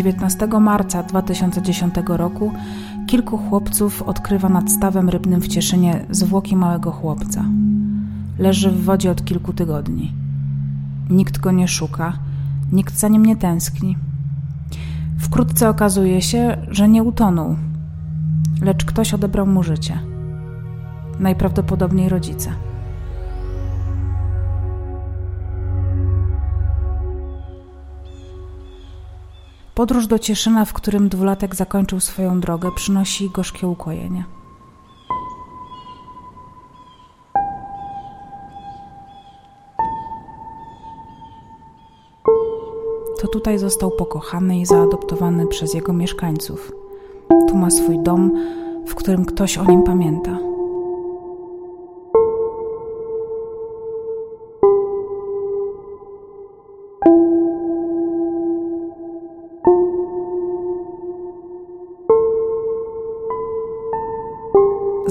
19 marca 2010 roku kilku chłopców odkrywa nad stawem rybnym w Cieszynie zwłoki małego chłopca. Leży w wodzie od kilku tygodni. Nikt go nie szuka, nikt za nim nie tęskni. Wkrótce okazuje się, że nie utonął, lecz ktoś odebrał mu życie. Najprawdopodobniej rodzice. Podróż do Cieszyna, w którym dwulatek zakończył swoją drogę, przynosi gorzkie ukojenie. To tutaj został pokochany i zaadoptowany przez jego mieszkańców. Tu ma swój dom, w którym ktoś o nim pamięta.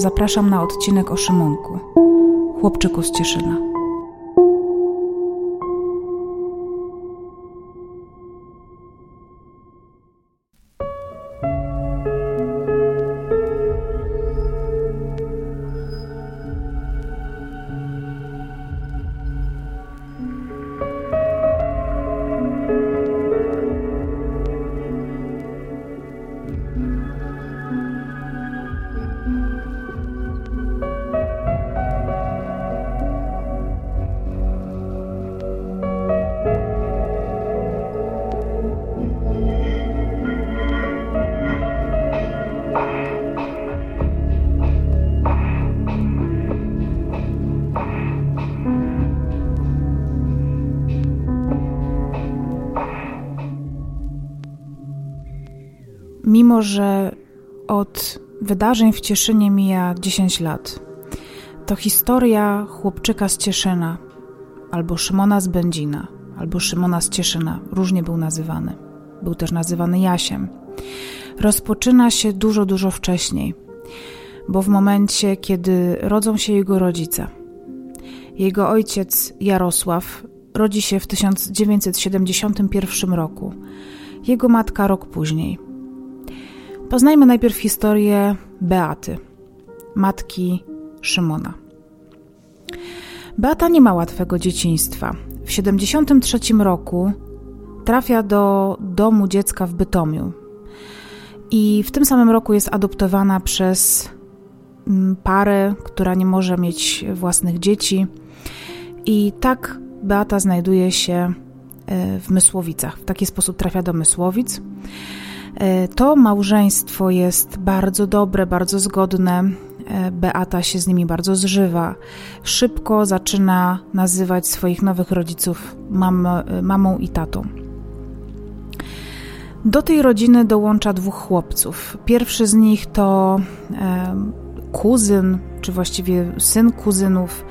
Zapraszam na odcinek o Szymonku, chłopczyku z Cieszyna. Wydarzeń w Cieszynie mija 10 lat, to historia chłopczyka z Cieszyna, albo Szymona z Będzina, albo Szymona z Cieszyna, różnie był nazywany. Był też nazywany Jasiem. Rozpoczyna się dużo, dużo wcześniej, bo w momencie, kiedy rodzą się jego rodzice. Jego ojciec Jarosław rodzi się w 1971 roku, jego matka rok później – Poznajmy najpierw historię Beaty, matki Szymona. Beata nie ma łatwego dzieciństwa. W 73 roku trafia do domu dziecka w Bytomiu. I w tym samym roku jest adoptowana przez mm, parę, która nie może mieć własnych dzieci. I tak Beata znajduje się e, w Mysłowicach. W taki sposób trafia do Mysłowic. E, to małżeństwo jest bardzo dobre, bardzo zgodne. E, Beata się z nimi bardzo zżywa. Szybko zaczyna nazywać swoich nowych rodziców mam, e, mamą i tatą. Do tej rodziny dołącza dwóch chłopców. Pierwszy z nich to kuzyn, czy właściwie syn kuzynów,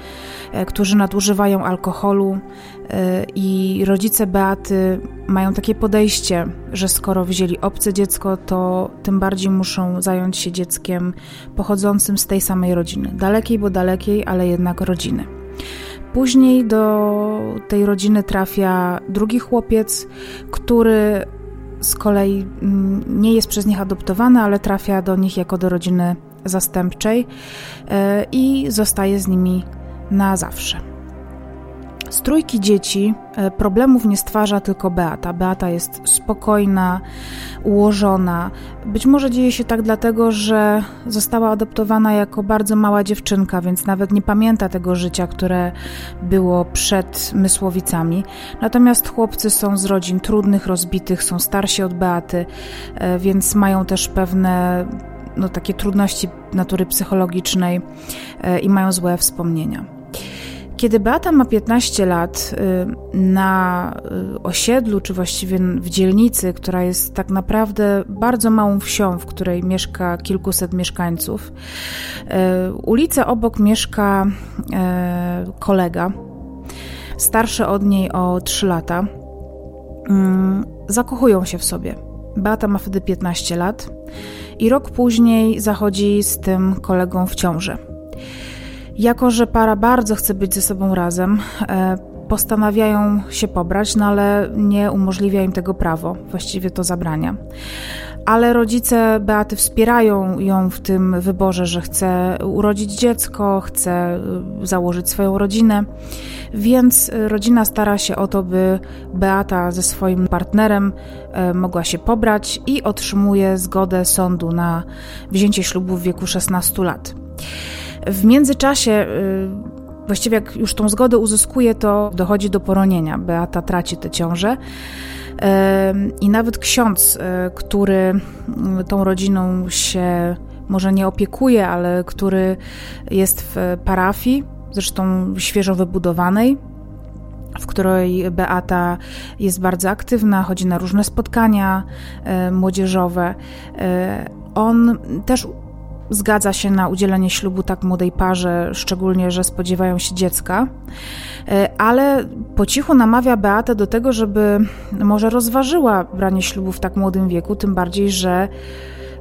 którzy nadużywają alkoholu, i rodzice Beaty mają takie podejście, że skoro wzięli obce dziecko, to tym bardziej muszą zająć się dzieckiem pochodzącym z tej samej rodziny. Dalekiej, bo dalekiej, ale jednak rodziny. Później do tej rodziny trafia drugi chłopiec, który z kolei mm, nie jest przez nich adoptowany, ale trafia do nich jako do rodziny zastępczej e, i zostaje z nimi na zawsze. Z trójki dzieci e, problemów nie stwarza tylko Beata. Beata jest spokojna, ułożona. Być może dzieje się tak dlatego, że została adoptowana jako bardzo mała dziewczynka, więc nawet nie pamięta tego życia, które było przed Mysłowicami. Natomiast chłopcy są z rodzin trudnych, rozbitych, są starsi od Beaty, e, więc mają też pewne no, takie trudności natury psychologicznej e, i mają złe wspomnienia. Kiedy Beata ma 15 lat, y, na y, osiedlu, czy właściwie w dzielnicy, która jest tak naprawdę bardzo małą wsią, w której mieszka kilkuset mieszkańców, y, ulicę obok mieszka kolega, starszy od niej o 3 lata. Mm, zakochują się w sobie. Beata ma wtedy 15 lat i rok później zachodzi z tym kolegą w ciąży. Jako, że para bardzo chce być ze sobą razem, e, postanawiają się pobrać, no ale nie umożliwia im tego prawo, właściwie to zabrania. Ale rodzice Beaty wspierają ją w tym wyborze, że chce urodzić dziecko, chce y, założyć swoją rodzinę, więc rodzina stara się o to, by Beata ze swoim partnerem y, mogła się pobrać i otrzymuje zgodę sądu na wzięcie ślubu w wieku 16 lat. W międzyczasie, y, właściwie jak już tą zgodę uzyskuje, to dochodzi do poronienia. Beata traci tę ciążę. Y, I nawet ksiądz, y, który tą rodziną się może nie opiekuje, ale który jest w parafii, zresztą świeżo wybudowanej, w której Beata jest bardzo aktywna, chodzi na różne spotkania młodzieżowe. On też zgadza się na udzielenie ślubu tak młodej parze, szczególnie, że spodziewają się dziecka, e, ale po cichu namawia Beatę do tego, żeby może rozważyła branie ślubu w tak młodym wieku, tym bardziej, że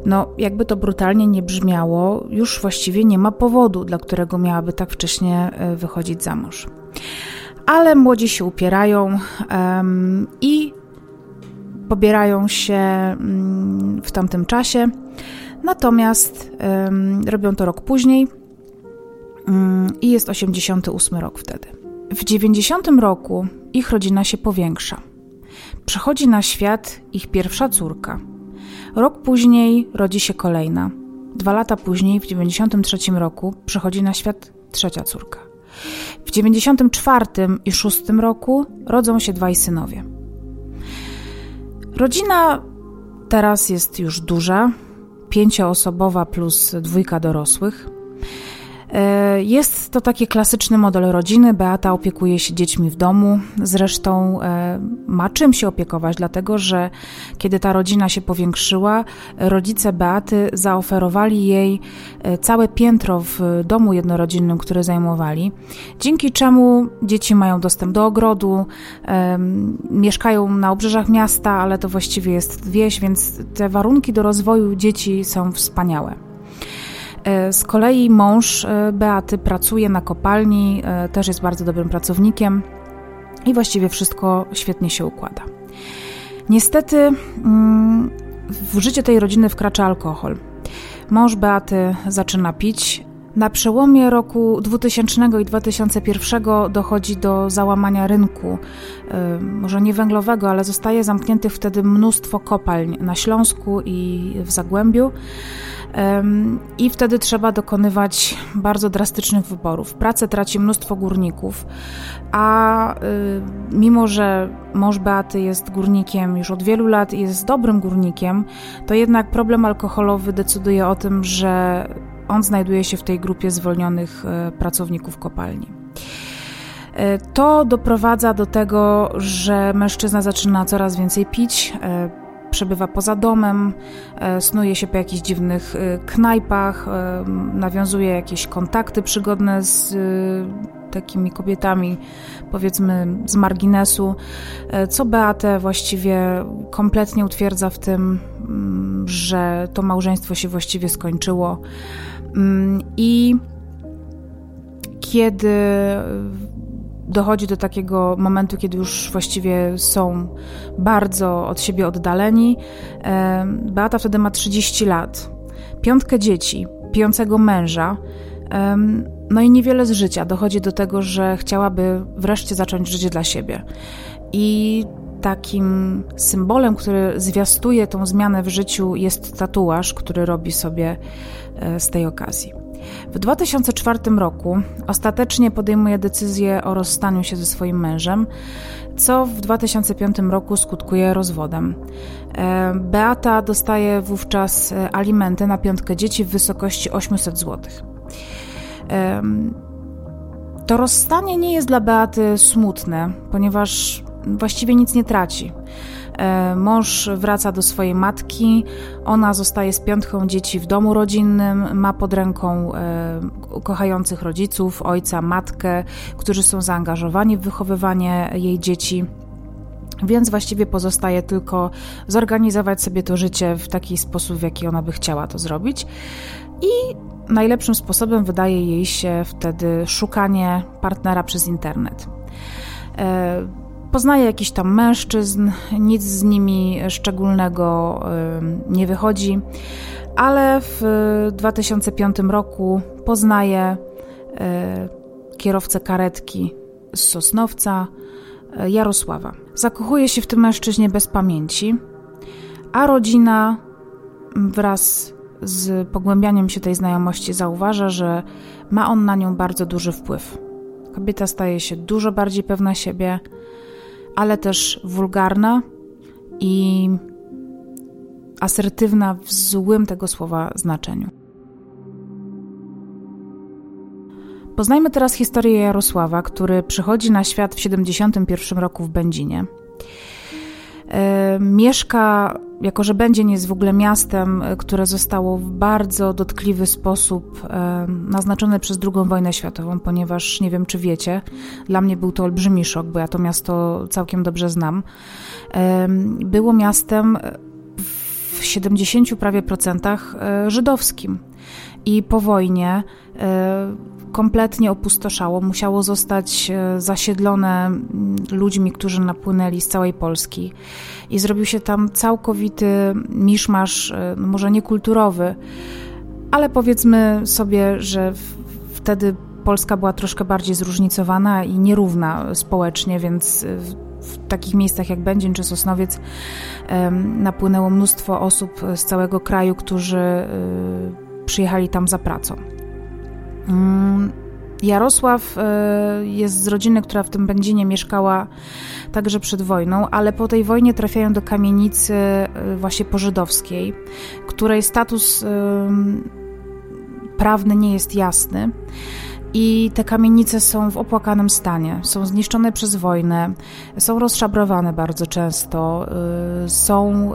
no, jakby to brutalnie nie brzmiało, już właściwie nie ma powodu, dla którego miałaby tak wcześnie e, wychodzić za mąż. Ale młodzi się upierają um, i pobierają się um, w tamtym czasie. Natomiast robią to rok później um, i jest 88 rok wtedy. W 90 roku ich rodzina się powiększa. Przychodzi na świat ich pierwsza córka. Rok później rodzi się kolejna. Dwa lata później, w 93 roku, przychodzi na świat trzecia córka. W 94 i 6 roku rodzą się dwaj synowie. Rodzina teraz jest już duża, pięcioosobowa plus dwójka dorosłych. E, jest to taki klasyczny model rodziny. Beata opiekuje się dziećmi w domu. Zresztą e, ma czym się opiekować, dlatego że kiedy ta rodzina się powiększyła, rodzice Beaty zaoferowali jej e, całe piętro w domu jednorodzinnym, który zajmowali, dzięki czemu dzieci mają dostęp do ogrodu, mieszkają na obrzeżach miasta, ale to właściwie jest wieś, więc te warunki do rozwoju dzieci są wspaniałe. E, z kolei mąż e, Beaty pracuje na kopalni, e, też jest bardzo dobrym pracownikiem i właściwie wszystko świetnie się układa. Niestety mm, w życie tej rodziny wkracza alkohol. Mąż Beaty zaczyna pić. Na przełomie roku 2000 i 2001 dochodzi do załamania rynku, może nie węglowego, ale zostaje zamkniętych wtedy mnóstwo kopalń na Śląsku i w Zagłębiu. I wtedy trzeba dokonywać bardzo drastycznych wyborów. Pracę traci mnóstwo górników, a y, mimo, że mąż Beaty jest górnikiem już od wielu lat i jest dobrym górnikiem, to jednak problem alkoholowy decyduje o tym, że on znajduje się w tej grupie zwolnionych e, pracowników kopalni. E, to doprowadza do tego, że mężczyzna zaczyna coraz więcej pić, e, przebywa poza domem, snuje się po jakichś dziwnych knajpach, nawiązuje jakieś kontakty przygodne z takimi kobietami, powiedzmy z marginesu, co Beatę właściwie kompletnie utwierdza w tym, mm, że to małżeństwo się właściwie skończyło. Mm, I kiedy dochodzi do takiego momentu, kiedy już właściwie są bardzo od siebie oddaleni. Beata wtedy ma 30 lat, piątkę dzieci, pijącego męża, no i niewiele z życia. Dochodzi do tego, że chciałaby wreszcie zacząć życie dla siebie. I takim symbolem, który zwiastuje tą zmianę w życiu, jest tatuaż, który robi sobie e, z tej okazji. W 2004 roku ostatecznie podejmuje decyzję o rozstaniu się ze swoim mężem, co w 2005 roku skutkuje rozwodem. E, Beata dostaje wówczas e, alimenty na piątkę dzieci w wysokości 800 zł. To rozstanie nie jest dla Beaty smutne, ponieważ właściwie nic nie traci. E, mąż wraca do swojej matki, ona zostaje z piątką dzieci w domu rodzinnym, ma pod ręką e, kochających rodziców, ojca, matkę, którzy są zaangażowani w wychowywanie jej dzieci. Więc właściwie pozostaje tylko zorganizować sobie to życie w taki sposób, w jaki ona by chciała to zrobić. I najlepszym sposobem wydaje jej się wtedy szukanie partnera przez internet. Poznaje jakiś tam mężczyzn, nic z nimi szczególnego nie wychodzi, ale w 2005 roku poznaje kierowcę karetki z Sosnowca, Jarosława. Zakochuje się w tym mężczyźnie bez pamięci, a rodzina wraz z pogłębianiem się tej znajomości zauważa, że ma on na nią bardzo duży wpływ. Kobieta staje się dużo bardziej pewna siebie, ale też wulgarna i asertywna w złym tego słowa znaczeniu. Poznajmy teraz historię Jarosława, który przychodzi na świat w 71 roku w Będzinie. E, mieszka, jako że Będzin jest w ogóle miastem, e, które zostało w bardzo dotkliwy sposób e, naznaczone przez II wojnę światową, ponieważ nie wiem, czy wiecie, dla mnie był to olbrzymi szok, bo ja to miasto całkiem dobrze znam. Było miastem w 70 prawie procentach żydowskim. I po wojnie kompletnie opustoszało, musiało zostać e, zasiedlone mm, ludźmi, którzy napłynęli z całej Polski. I zrobił się tam całkowity miszmasz, e, no może niekulturowy, ale powiedzmy sobie, że wtedy Polska była troszkę bardziej zróżnicowana i nierówna społecznie, więc e, w takich miejscach jak Będzin czy Sosnowiec napłynęło mnóstwo osób z całego kraju, którzy przyjechali tam za pracą. Jarosław e, jest z rodziny, która w tym Będzinie mieszkała także przed wojną, ale po tej wojnie trafiają do kamienicy e, właśnie pożydowskiej, której status prawny nie jest jasny. I te kamienice są w opłakanym stanie, są zniszczone przez wojnę, są rozszabrowane bardzo często, y, są,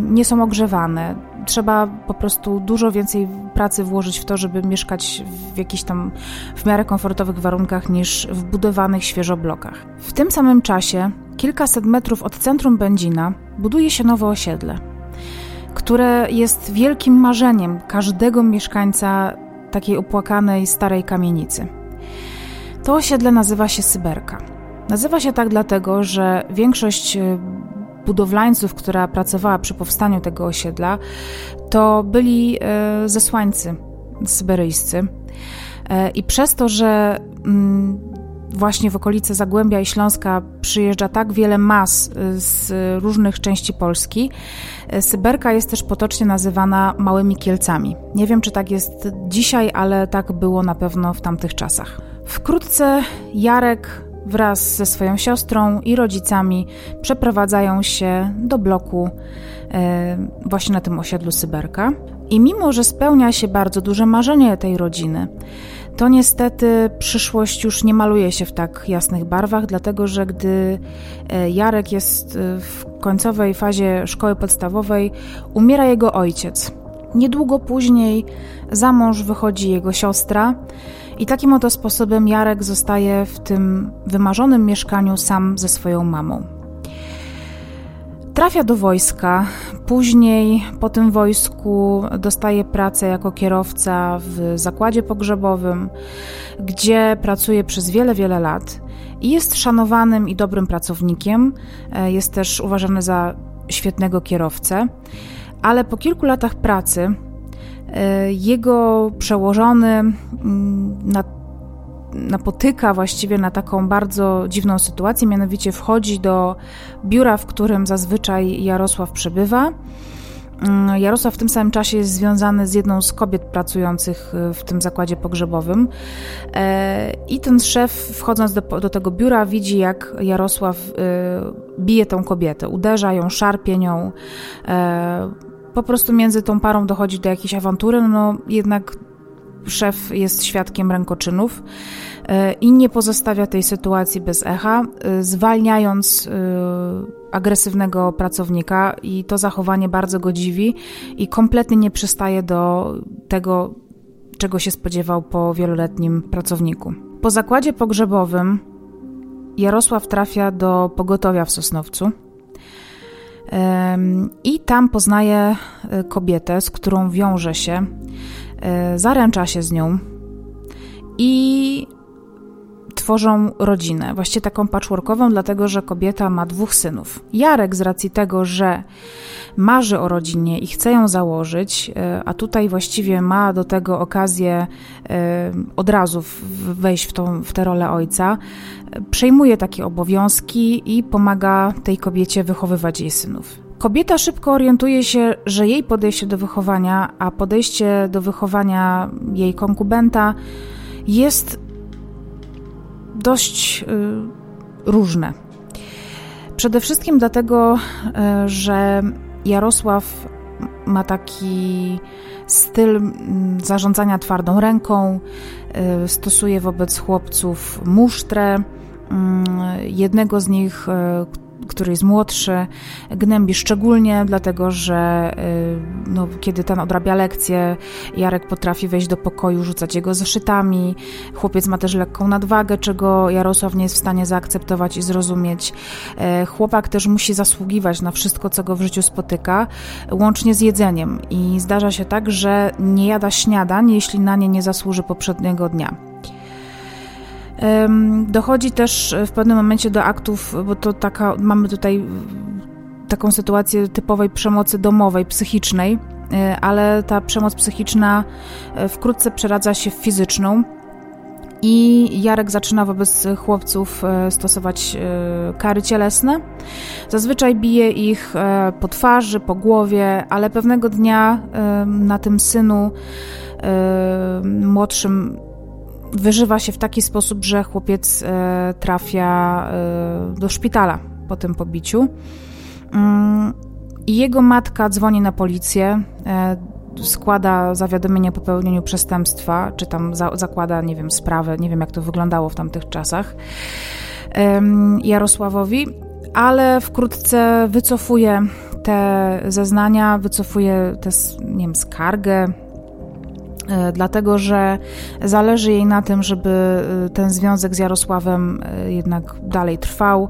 nie są ogrzewane. Trzeba po prostu dużo więcej pracy włożyć w to, żeby mieszkać w jakichś tam w miarę komfortowych warunkach niż w budowanych świeżo blokach. W tym samym czasie, kilkaset metrów od centrum Będzina, buduje się nowe osiedle, które jest wielkim marzeniem każdego mieszkańca takiej opłakanej starej kamienicy. To osiedle nazywa się Syberka. Nazywa się tak dlatego, że większość e, budowlańców, która pracowała przy powstaniu tego osiedla, to byli e, zesłańcy syberyjscy. E, I przez to, że mm, właśnie w okolice Zagłębia i Śląska przyjeżdża tak wiele mas y, z różnych części Polski. Y, Syberka jest też potocznie nazywana Małymi Kielcami. Nie wiem, czy tak jest dzisiaj, ale tak było na pewno w tamtych czasach. Wkrótce Jarek wraz ze swoją siostrą i rodzicami przeprowadzają się do bloku y, właśnie na tym osiedlu Syberka. I mimo, że spełnia się bardzo duże marzenie tej rodziny, to niestety przyszłość już nie maluje się w tak jasnych barwach, dlatego że gdy e, Jarek jest e, w końcowej fazie szkoły podstawowej, umiera jego ojciec. Niedługo później za mąż wychodzi jego siostra, i takim oto sposobem Jarek zostaje w tym wymarzonym mieszkaniu sam ze swoją mamą. Trafia do wojska, później po tym wojsku dostaje pracę jako kierowca w zakładzie pogrzebowym, gdzie pracuje przez wiele, wiele lat i jest szanowanym i dobrym pracownikiem. E, jest też uważany za świetnego kierowcę, ale po kilku latach pracy e, jego przełożony mm, na napotyka właściwie na taką bardzo dziwną sytuację, mianowicie wchodzi do biura, w którym zazwyczaj Jarosław przebywa. Mm, Jarosław w tym samym czasie jest związany z jedną z kobiet pracujących y, w tym zakładzie pogrzebowym. E, I ten szef, wchodząc do, do tego biura, widzi, jak Jarosław y, bije tą kobietę, uderza ją, szarpie nią. E, po prostu między tą parą dochodzi do jakiejś awantury, no jednak szef jest świadkiem rękoczynów e, i nie pozostawia tej sytuacji bez echa, e, zwalniając e, agresywnego pracownika i to zachowanie bardzo go dziwi i kompletnie nie przystaje do tego, czego się spodziewał po wieloletnim pracowniku. Po zakładzie pogrzebowym Jarosław trafia do pogotowia w Sosnowcu. I tam poznaje kobietę, z którą wiąże się zaręcza się z nią i tworzą rodzinę, właściwie taką patchworkową, dlatego że kobieta ma dwóch synów. Jarek z racji tego, że marzy o rodzinie i chce ją założyć, e, a tutaj właściwie ma do tego okazję e, od razu wejść w, tą, w tę rolę ojca, przejmuje takie obowiązki i pomaga tej kobiecie wychowywać jej synów. Kobieta szybko orientuje się, że jej podejście do wychowania, a podejście do wychowania jej konkubenta jest dość y, różne. Przede wszystkim dlatego, y, że Jarosław ma taki styl mm, zarządzania twardą ręką, y, stosuje wobec chłopców musztrę. Mm, jednego z nich, który jest młodszy, gnębi szczególnie, dlatego że y, no, kiedy ten odrabia lekcje, Jarek potrafi wejść do pokoju, rzucać jego zeszytami. Chłopiec ma też lekką nadwagę, czego Jarosław nie jest w stanie zaakceptować i zrozumieć. E, chłopak też musi zasługiwać na wszystko, co go w życiu spotyka, łącznie z jedzeniem. I zdarza się tak, że nie jada śniadań, jeśli na nie nie zasłuży poprzedniego dnia. Dochodzi też w pewnym momencie do aktów, bo to taka, mamy tutaj taką sytuację typowej przemocy domowej, psychicznej, e, ale ta przemoc psychiczna e, wkrótce przeradza się w fizyczną. I Jarek zaczyna wobec chłopców e, stosować kary cielesne. Zazwyczaj bije ich po twarzy, po głowie, ale pewnego dnia na tym synu młodszym wyżywa się w taki sposób, że chłopiec e, trafia e, do szpitala po tym pobiciu. Mm, I jego matka dzwoni na policję, e, składa zawiadomienie o popełnieniu przestępstwa, czy tam za, zakłada, nie wiem, sprawę, nie wiem jak to wyglądało w tamtych czasach Jarosławowi, ale wkrótce wycofuje te zeznania, wycofuje tę, nie wiem, skargę, dlatego że zależy jej na tym, żeby e, ten związek z Jarosławem e, jednak dalej trwał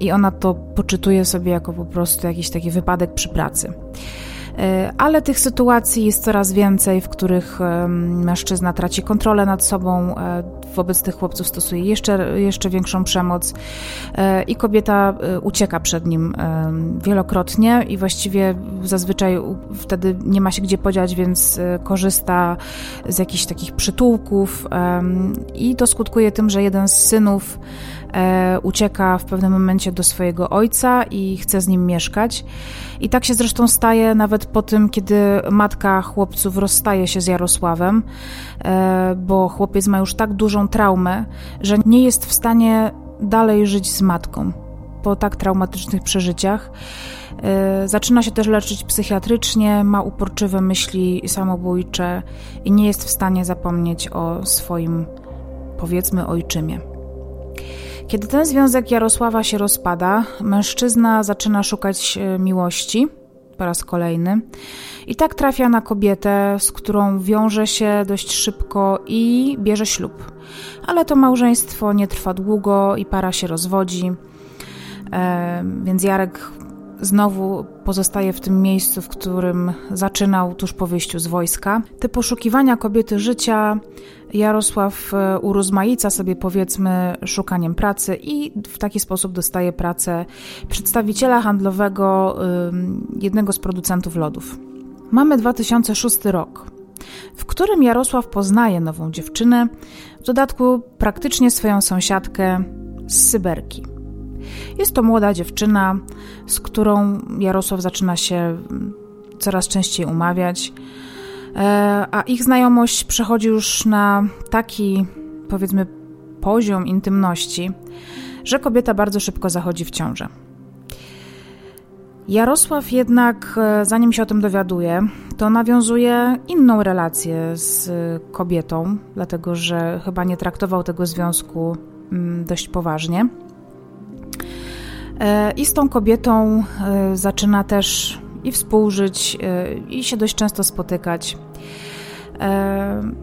i ona to poczytuje sobie jako po prostu jakiś taki wypadek przy pracy. E, ale tych sytuacji jest coraz więcej, w których mężczyzna traci kontrolę nad sobą, e, wobec tych chłopców stosuje jeszcze, jeszcze większą przemoc e, i kobieta ucieka przed nim wielokrotnie i właściwie zazwyczaj wtedy nie ma się gdzie podziać, więc korzysta z jakichś takich przytułków i to skutkuje tym, że jeden z synów e, ucieka w pewnym momencie do swojego ojca i chce z nim mieszkać. I tak się zresztą staje nawet po tym, kiedy matka chłopców rozstaje się z Jarosławem, e, bo chłopiec ma już tak dużą traumę, że nie jest w stanie dalej żyć z matką po tak traumatycznych przeżyciach. E, zaczyna się też leczyć psychiatrycznie, ma uporczywe myśli samobójcze i nie jest w stanie zapomnieć o swoim, powiedzmy, ojczymie. Kiedy ten związek Jarosława się rozpada, mężczyzna zaczyna szukać e, miłości po raz kolejny i tak trafia na kobietę, z którą wiąże się dość szybko i bierze ślub. Ale to małżeństwo nie trwa długo i para się rozwodzi. E, więc Jarek znowu pozostaje w tym miejscu, w którym zaczynał tuż po wyjściu z wojska. Te poszukiwania kobiety życia Jarosław e, urozmaica sobie powiedzmy szukaniem pracy i w taki sposób dostaje pracę przedstawiciela handlowego jednego z producentów lodów. Mamy 2006 rok, w którym Jarosław poznaje nową dziewczynę, w dodatku praktycznie swoją sąsiadkę z Syberki. Jest to młoda dziewczyna, z którą Jarosław zaczyna się coraz częściej umawiać, e, a ich znajomość przechodzi już na taki, powiedzmy, poziom intymności, że kobieta bardzo szybko zachodzi w ciążę. Jarosław jednak, e, zanim się o tym dowiaduje, to nawiązuje inną relację z kobietą, dlatego że chyba nie traktował tego związku mm, dość poważnie. E, I z tą kobietą e, zaczyna też i współżyć, e, i się dość często spotykać.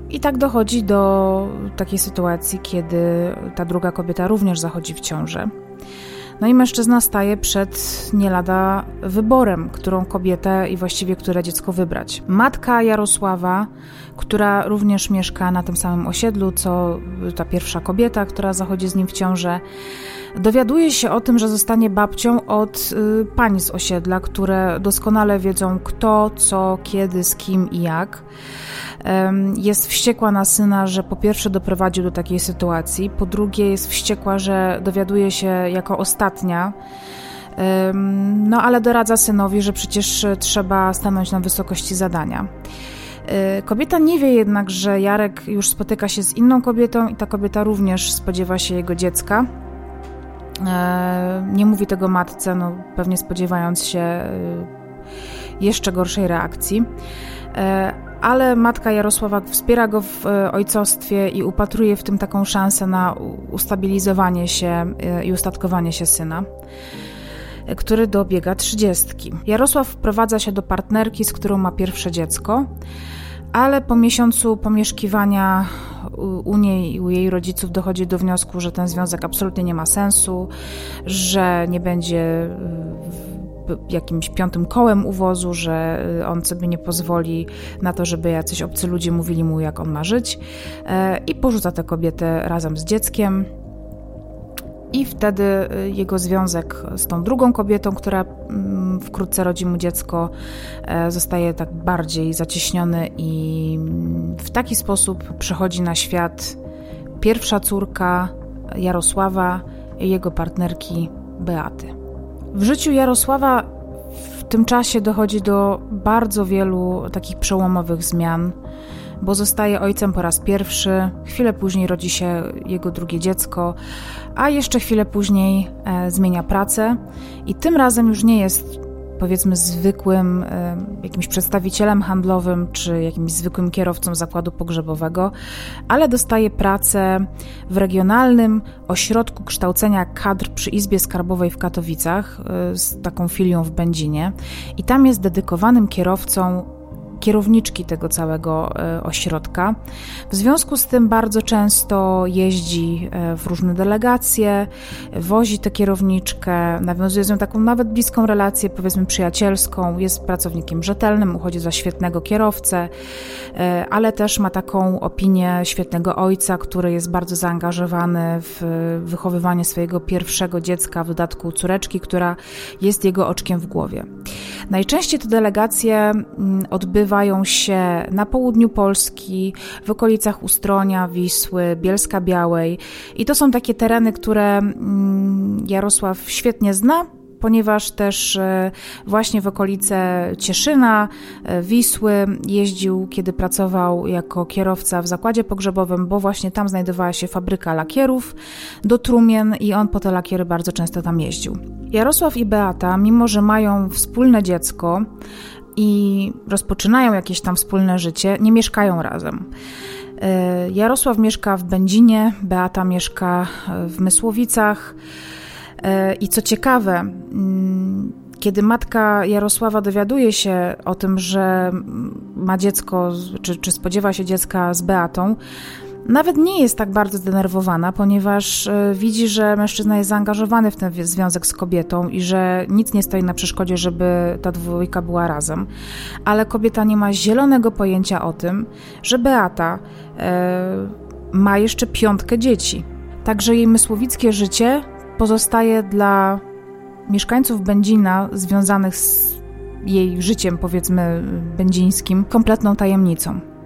I tak dochodzi do takiej sytuacji, kiedy ta druga kobieta również zachodzi w ciążę. No i mężczyzna staje przed nie lada wyborem, którą kobietę i właściwie które dziecko wybrać. Matka Jarosława, która również mieszka na tym samym osiedlu, co ta pierwsza kobieta, która zachodzi z nim w ciążę, dowiaduje się o tym, że zostanie babcią od y, pań z osiedla, które doskonale wiedzą kto, co, kiedy, z kim i jak. Jest wściekła na syna, że po pierwsze doprowadził do takiej sytuacji, po drugie jest wściekła, że dowiaduje się jako ostatnia. No ale doradza synowi, że przecież trzeba stanąć na wysokości zadania. E, kobieta nie wie jednak, że Jarek już spotyka się z inną kobietą i ta kobieta również spodziewa się jego dziecka. E, nie mówi tego matce, no pewnie spodziewając się e, jeszcze gorszej reakcji ale matka Jarosława wspiera go w e, ojcostwie i upatruje w tym taką szansę na ustabilizowanie się e, i ustatkowanie się syna e, który dobiega trzydziestki. Jarosław wprowadza się do partnerki, z którą ma pierwsze dziecko, ale po miesiącu pomieszkiwania u niej i u jej rodziców dochodzi do wniosku, że ten związek absolutnie nie ma sensu, że nie będzie jakimś piątym kołem uwozu, że y, on sobie nie pozwoli na to, żeby jacyś obcy ludzie mówili mu, jak on ma żyć, e, i porzuca tę kobietę razem z dzieckiem. I wtedy y, jego związek z tą drugą kobietą, która mm, wkrótce rodzi mu dziecko, e, zostaje tak bardziej zacieśniony, i mm, w taki sposób przychodzi na świat pierwsza córka Jarosława i jego partnerki Beaty. W życiu Jarosława w tym czasie dochodzi do bardzo wielu takich przełomowych zmian, bo zostaje ojcem po raz pierwszy, chwilę później rodzi się jego drugie dziecko, a jeszcze chwilę później e, zmienia pracę i tym razem już nie jest powiedzmy zwykłym jakimś przedstawicielem handlowym czy jakimś zwykłym kierowcą zakładu pogrzebowego, ale dostaje pracę w regionalnym ośrodku kształcenia kadr przy Izbie Skarbowej w Katowicach e, z taką filią w Będzinie. I tam jest dedykowanym kierowcą kierowniczki tego całego e, ośrodka. W związku z tym bardzo często jeździ e, w różne delegacje, wozi tę kierowniczkę, nawiązuje z nią taką nawet bliską relację, powiedzmy przyjacielską, jest pracownikiem rzetelnym, uchodzi za świetnego kierowcę, e, ale też ma taką opinię świetnego ojca, który jest bardzo zaangażowany w wychowywanie swojego pierwszego dziecka, w dodatku córeczki, która jest jego oczkiem w głowie. Najczęściej te delegacje mm, odbywają się na południu Polski, w okolicach Ustronia, Wisły, Bielska Białej i to są takie tereny, które mm, Jarosław świetnie zna, ponieważ też e, właśnie w okolice Cieszyna, e, Wisły jeździł, kiedy pracował jako kierowca w zakładzie pogrzebowym, bo właśnie tam znajdowała się fabryka lakierów do trumien i on po te lakiery bardzo często tam jeździł. Jarosław i Beata, mimo że mają wspólne dziecko i rozpoczynają jakieś tam wspólne życie, nie mieszkają razem. E, Jarosław mieszka w Będzinie, Beata mieszka w Mysłowicach. E, I co ciekawe, mm, kiedy matka Jarosława dowiaduje się o tym, że ma dziecko, czy, czy spodziewa się dziecka z Beatą, nawet nie jest tak bardzo zdenerwowana, ponieważ e, widzi, że mężczyzna jest zaangażowany w ten związek z kobietą i że nic nie stoi na przeszkodzie, żeby ta dwójka była razem. Ale kobieta nie ma zielonego pojęcia o tym, że Beata e, ma jeszcze piątkę dzieci. Także jej mysłowickie życie pozostaje dla mieszkańców Będzina związanych z jej życiem, powiedzmy, będzińskim, kompletną tajemnicą.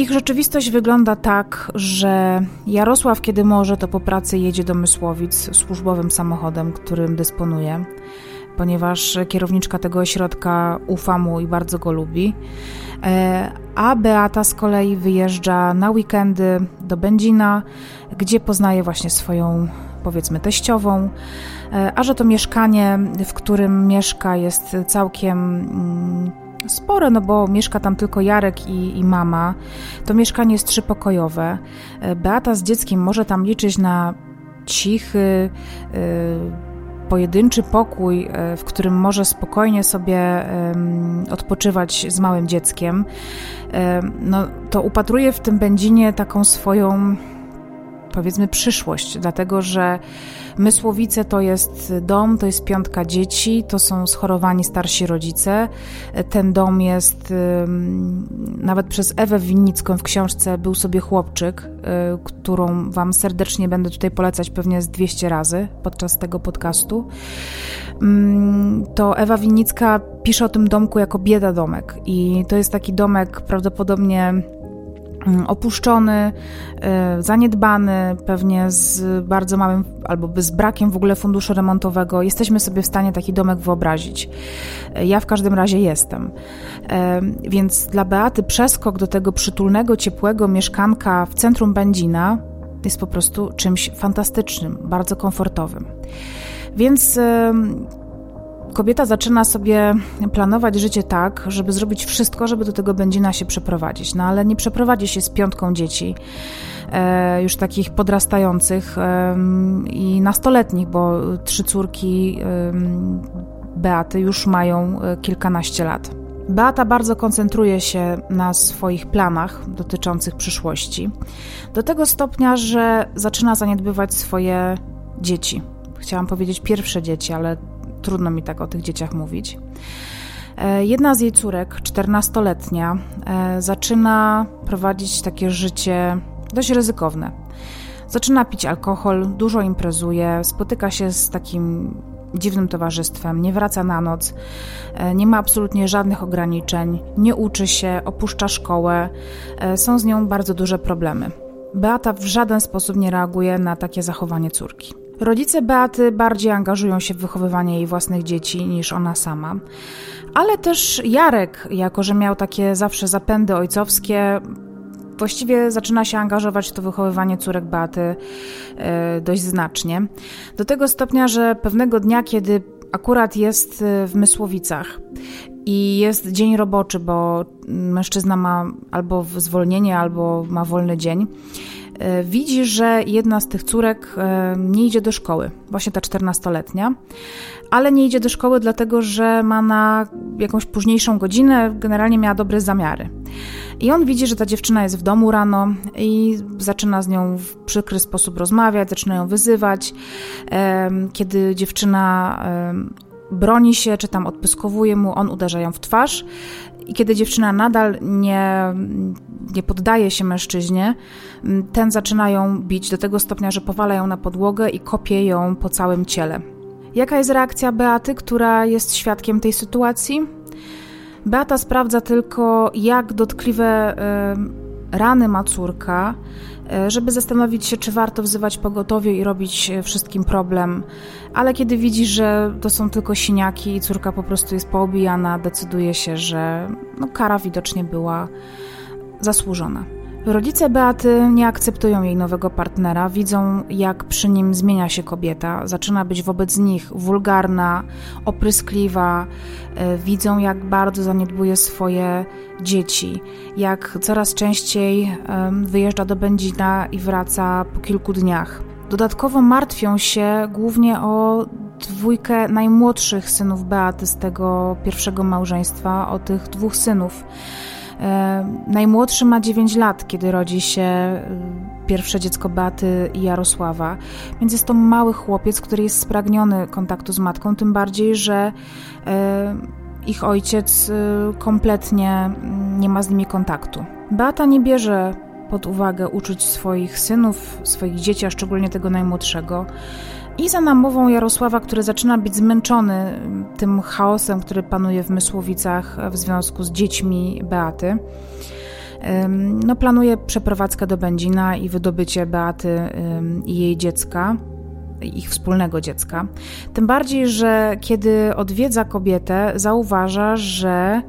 Ich rzeczywistość wygląda tak, że Jarosław, kiedy może, to po pracy jedzie do Mysłowic służbowym samochodem, którym dysponuje, ponieważ kierowniczka tego ośrodka ufa mu i bardzo go lubi. E, a Beata z kolei wyjeżdża na weekendy do Będzina, gdzie poznaje właśnie swoją powiedzmy teściową, e, a że to mieszkanie, w którym mieszka, jest całkiem mm, spore, no bo mieszka tam tylko Jarek i, i, mama. To mieszkanie jest trzypokojowe. E, Beata z dzieckiem może tam liczyć na cichy, e, pojedynczy pokój, w którym może spokojnie sobie odpoczywać z małym dzieckiem. No, to upatruje w tym Będzinie taką swoją powiedzmy przyszłość, dlatego że Mysłowice to jest dom, to jest piątka dzieci, to są schorowani starsi rodzice. Ten dom jest nawet przez Ewę Winnicką w książce Był sobie chłopczyk, y, którą Wam serdecznie będę tutaj polecać pewnie z 200 razy podczas tego podcastu. To Ewa Winnicka pisze o tym domku jako bieda domek i to jest taki domek prawdopodobnie opuszczony, y, zaniedbany, pewnie z bardzo małym albo z brakiem w ogóle funduszu remontowego. Jesteśmy sobie w stanie taki domek wyobrazić. Y, ja w każdym razie jestem. Y, więc dla Beaty przeskok do tego przytulnego, ciepłego mieszkanka w centrum Będzina jest po prostu czymś fantastycznym, bardzo komfortowym. Więc kobieta zaczyna sobie planować życie tak, żeby zrobić wszystko, żeby do tego Będzina się przeprowadzić. No ale nie przeprowadzi się z piątką dzieci, e, już takich podrastających i nastoletnich, bo trzy córki Beaty już mają e, kilkanaście lat. Beata bardzo koncentruje się na swoich planach dotyczących przyszłości, do tego stopnia, że zaczyna zaniedbywać swoje dzieci. Chciałam powiedzieć pierwsze dzieci, ale trudno mi tak o tych dzieciach mówić. E, jedna z jej córek, 14-letnia, e, zaczyna prowadzić takie życie dość ryzykowne. Zaczyna pić alkohol, dużo imprezuje, spotyka się z takim dziwnym towarzystwem, nie wraca na noc, e, nie ma absolutnie żadnych ograniczeń, nie uczy się, opuszcza szkołę, są z nią bardzo duże problemy. Beata w żaden sposób nie reaguje na takie zachowanie córki. Rodzice Beaty bardziej angażują się w wychowywanie jej własnych dzieci niż ona sama. Ale też Jarek, jako że miał takie zawsze zapędy ojcowskie, właściwie zaczyna się angażować w to wychowywanie córek Beaty e, dość znacznie. Do tego stopnia, że pewnego dnia, kiedy akurat jest e, w Mysłowicach i jest dzień roboczy, bo mężczyzna ma albo zwolnienie, albo ma wolny dzień, widzi, że jedna z tych córek e, nie idzie do szkoły, właśnie ta 14-letnia, ale nie idzie do szkoły dlatego, że ma na jakąś późniejszą godzinę, generalnie miała dobre zamiary. I on widzi, że ta dziewczyna jest w domu rano i zaczyna z nią w przykry sposób rozmawiać, zaczyna ją wyzywać. Kiedy dziewczyna broni się, czy tam odpyskowuje mu, on uderza ją w twarz. I kiedy dziewczyna nadal nie, nie poddaje się mężczyźnie, ten zaczyna ją bić do tego stopnia, że powala ją na podłogę i kopie ją po całym ciele. Jaka jest reakcja Beaty, która jest świadkiem tej sytuacji? Beata sprawdza tylko, jak dotkliwe y, rany ma córka, żeby zastanowić się, czy warto wzywać pogotowie i robić e, wszystkim problem. Ale kiedy widzi, że to są tylko siniaki i córka po prostu jest poobijana, decyduje się, że no, kara widocznie była zasłużona. Rodzice Beaty nie akceptują jej nowego partnera, widzą jak przy nim zmienia się kobieta, zaczyna być wobec nich wulgarna, opryskliwa, e, widzą jak bardzo zaniedbuje swoje dzieci, jak coraz częściej wyjeżdża do Będzina i wraca po kilku dniach. Dodatkowo martwią się głównie o dwójkę najmłodszych synów Beaty z tego pierwszego małżeństwa, o tych dwóch synów. E, najmłodszy ma 9 lat, kiedy rodzi się e, pierwsze dziecko Beaty i Jarosława, więc jest to mały chłopiec, który jest spragniony kontaktu z matką, tym bardziej, że e, ich ojciec kompletnie nie ma z nimi kontaktu. Beata nie bierze pod uwagę uczuć swoich synów, swoich dzieci, a szczególnie tego najmłodszego. I za namową Jarosława, który zaczyna być zmęczony tym chaosem, który panuje w Mysłowicach w związku z dziećmi Beaty, no, planuje przeprowadzkę do Będzina i wydobycie Beaty i jej dziecka, ich wspólnego dziecka. Tym bardziej, że kiedy odwiedza kobietę, zauważa, że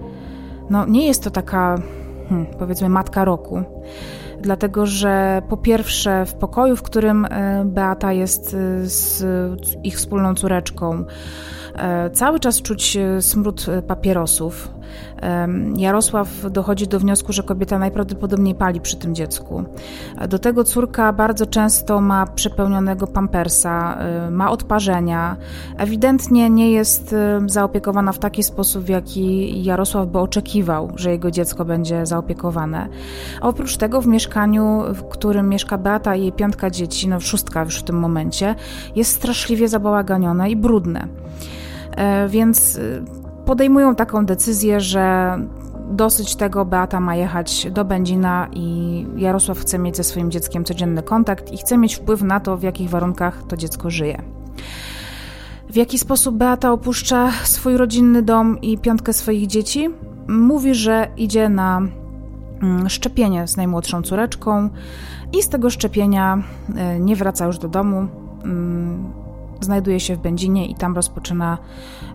no, nie jest to taka, hmm, powiedzmy, matka roku dlatego że po pierwsze w pokoju, w którym e, Beata jest e, z ich wspólną córeczką, e, cały czas czuć smród papierosów. Jarosław dochodzi do wniosku, że kobieta najprawdopodobniej pali przy tym dziecku. Do tego córka bardzo często ma przepełnionego pampersa, ma odparzenia. Ewidentnie nie jest zaopiekowana w taki sposób, w jaki Jarosław by oczekiwał, że jego dziecko będzie zaopiekowane. A oprócz tego w mieszkaniu, w którym mieszka Beata i jej piątka dzieci, no szóstka już w tym momencie, jest straszliwie zabałaganione i brudne. E, więc y, podejmują taką decyzję, że dosyć tego, Beata ma jechać do Będzina i Jarosław chce mieć ze swoim dzieckiem codzienny kontakt i chce mieć wpływ na to, w jakich warunkach to dziecko żyje. W jaki sposób Beata opuszcza swój rodzinny dom i piątkę swoich dzieci? Mówi, że idzie na mm, szczepienie z najmłodszą córeczką i z tego szczepienia e, nie wraca już do domu. Znajduje się w Będzinie i tam rozpoczyna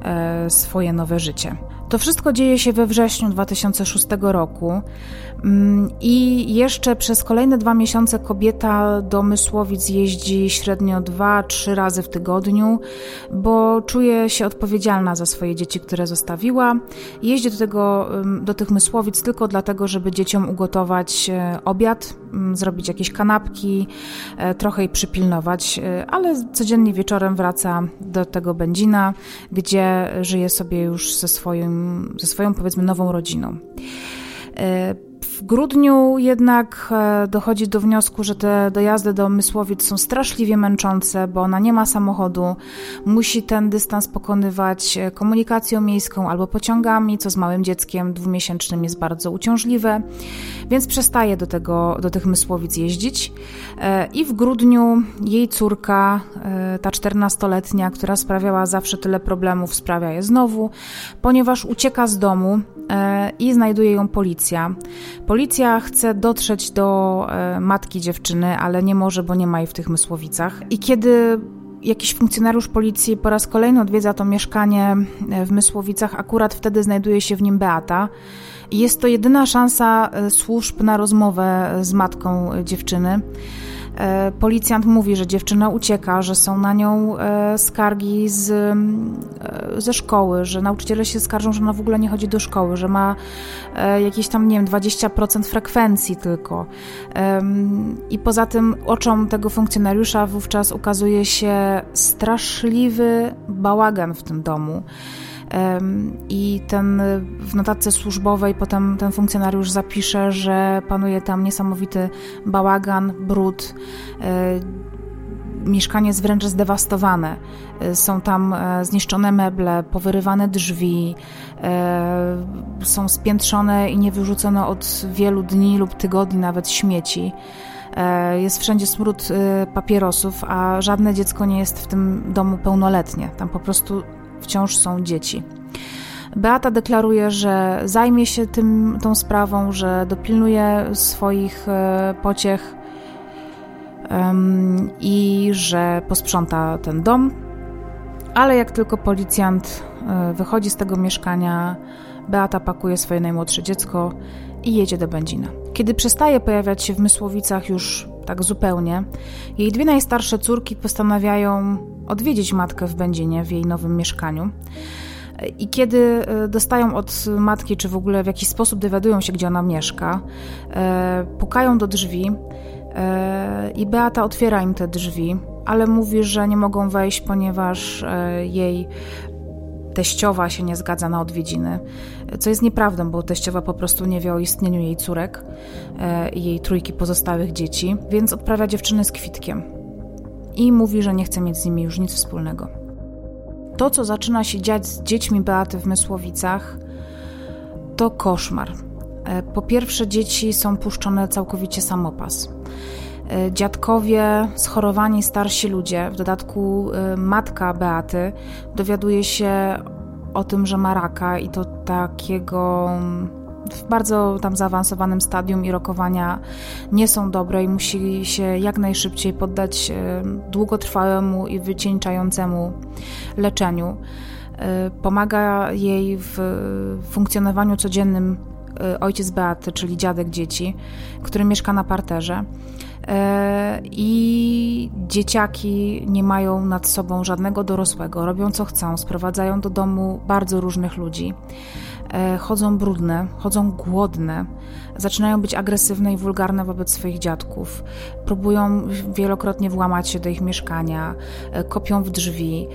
e, swoje nowe życie. To wszystko dzieje się we wrześniu 2006 roku mm, i jeszcze przez kolejne dwa miesiące kobieta do Mysłowic jeździ średnio dwa, trzy razy w tygodniu, bo czuje się odpowiedzialna za swoje dzieci, które zostawiła. Jeździ do, tego, do tych Mysłowic tylko dlatego, żeby dzieciom ugotować e, obiad, zrobić jakieś kanapki, e, trochę jej przypilnować, e, ale codziennie wieczorem wraca do tego Będzina, gdzie żyje sobie już ze swoim ze swoją powiedzmy nową rodziną. W grudniu jednak e, dochodzi do wniosku, że te dojazdy do Mysłowic są straszliwie męczące, bo ona nie ma samochodu, musi ten dystans pokonywać e, komunikacją miejską albo pociągami, co z małym dzieckiem dwumiesięcznym jest bardzo uciążliwe, więc przestaje do, tego, do tych Mysłowic jeździć. E, I w grudniu jej córka, ta czternastoletnia, która sprawiała zawsze tyle problemów, sprawia je znowu, ponieważ ucieka z domu i znajduje ją policja. Policja chce dotrzeć do e, matki dziewczyny, ale nie może, bo nie ma jej w tych Mysłowicach. I kiedy jakiś funkcjonariusz policji po raz kolejny odwiedza to mieszkanie e, w Mysłowicach, akurat wtedy znajduje się w nim Beata. Jest to jedyna szansa e, służb na rozmowę z matką dziewczyny. E, policjant mówi, że dziewczyna ucieka, że są na nią e, skargi z, e, ze szkoły, że nauczyciele się skarżą, że ona w ogóle nie chodzi do szkoły, że ma jakieś tam, nie wiem, 20% frekwencji tylko. I poza tym oczom tego funkcjonariusza wówczas ukazuje się straszliwy bałagan w tym domu. I ten w notatce służbowej potem ten funkcjonariusz zapisze, że panuje tam niesamowity bałagan, brud. E, mieszkanie jest wręcz zdewastowane. E, są tam e, zniszczone meble, powyrywane drzwi, są spiętrzone i niewyrzucone od wielu dni lub tygodni nawet śmieci. Jest wszędzie smród papierosów, a żadne dziecko nie jest w tym domu pełnoletnie. Tam po prostu wciąż są dzieci. Beata deklaruje, że zajmie się tym, tą sprawą, że dopilnuje swoich e, pociech um, i że posprząta ten dom. Ale jak tylko policjant e, wychodzi z tego mieszkania, Beata pakuje swoje najmłodsze dziecko i jedzie do Będzina. Kiedy przestaje pojawiać się w Mysłowicach już tak zupełnie, jej dwie najstarsze córki postanawiają odwiedzić matkę w Będzinie w jej nowym mieszkaniu. I kiedy e, dostają od matki, czy w ogóle w jakiś sposób dowiadują się, gdzie ona mieszka, e, pukają do drzwi e, i Beata otwiera im te drzwi, ale mówi, że nie mogą wejść, ponieważ jej teściowa się nie zgadza na odwiedziny, co jest nieprawdą, bo teściowa po prostu nie wie o istnieniu jej córek i jej trójki pozostałych dzieci, więc odprawia dziewczyny z kwitkiem i mówi, że nie chce mieć z nimi już nic wspólnego. To, co zaczyna się dziać z dziećmi Beaty w Mysłowicach, to koszmar. E, po pierwsze, dzieci są puszczone całkowicie samopas. E, dziadkowie, schorowani starsi ludzie, w dodatku e, matka Beaty, dowiaduje się o tym, że ma raka i to takiego w bardzo tam zaawansowanym stadium i rokowania nie są dobre i musi się jak najszybciej poddać e, długotrwałemu i wycieńczającemu leczeniu. Pomaga jej w funkcjonowaniu codziennym ojciec Beaty, czyli dziadek dzieci, który mieszka na parterze. I dzieciaki nie mają nad sobą żadnego dorosłego, robią co chcą, sprowadzają do domu bardzo różnych ludzi. e, chodzą brudne, chodzą głodne, zaczynają być agresywne i wulgarne wobec swoich dziadków, próbują wielokrotnie włamać się do ich mieszkania, e, kopią w drzwi.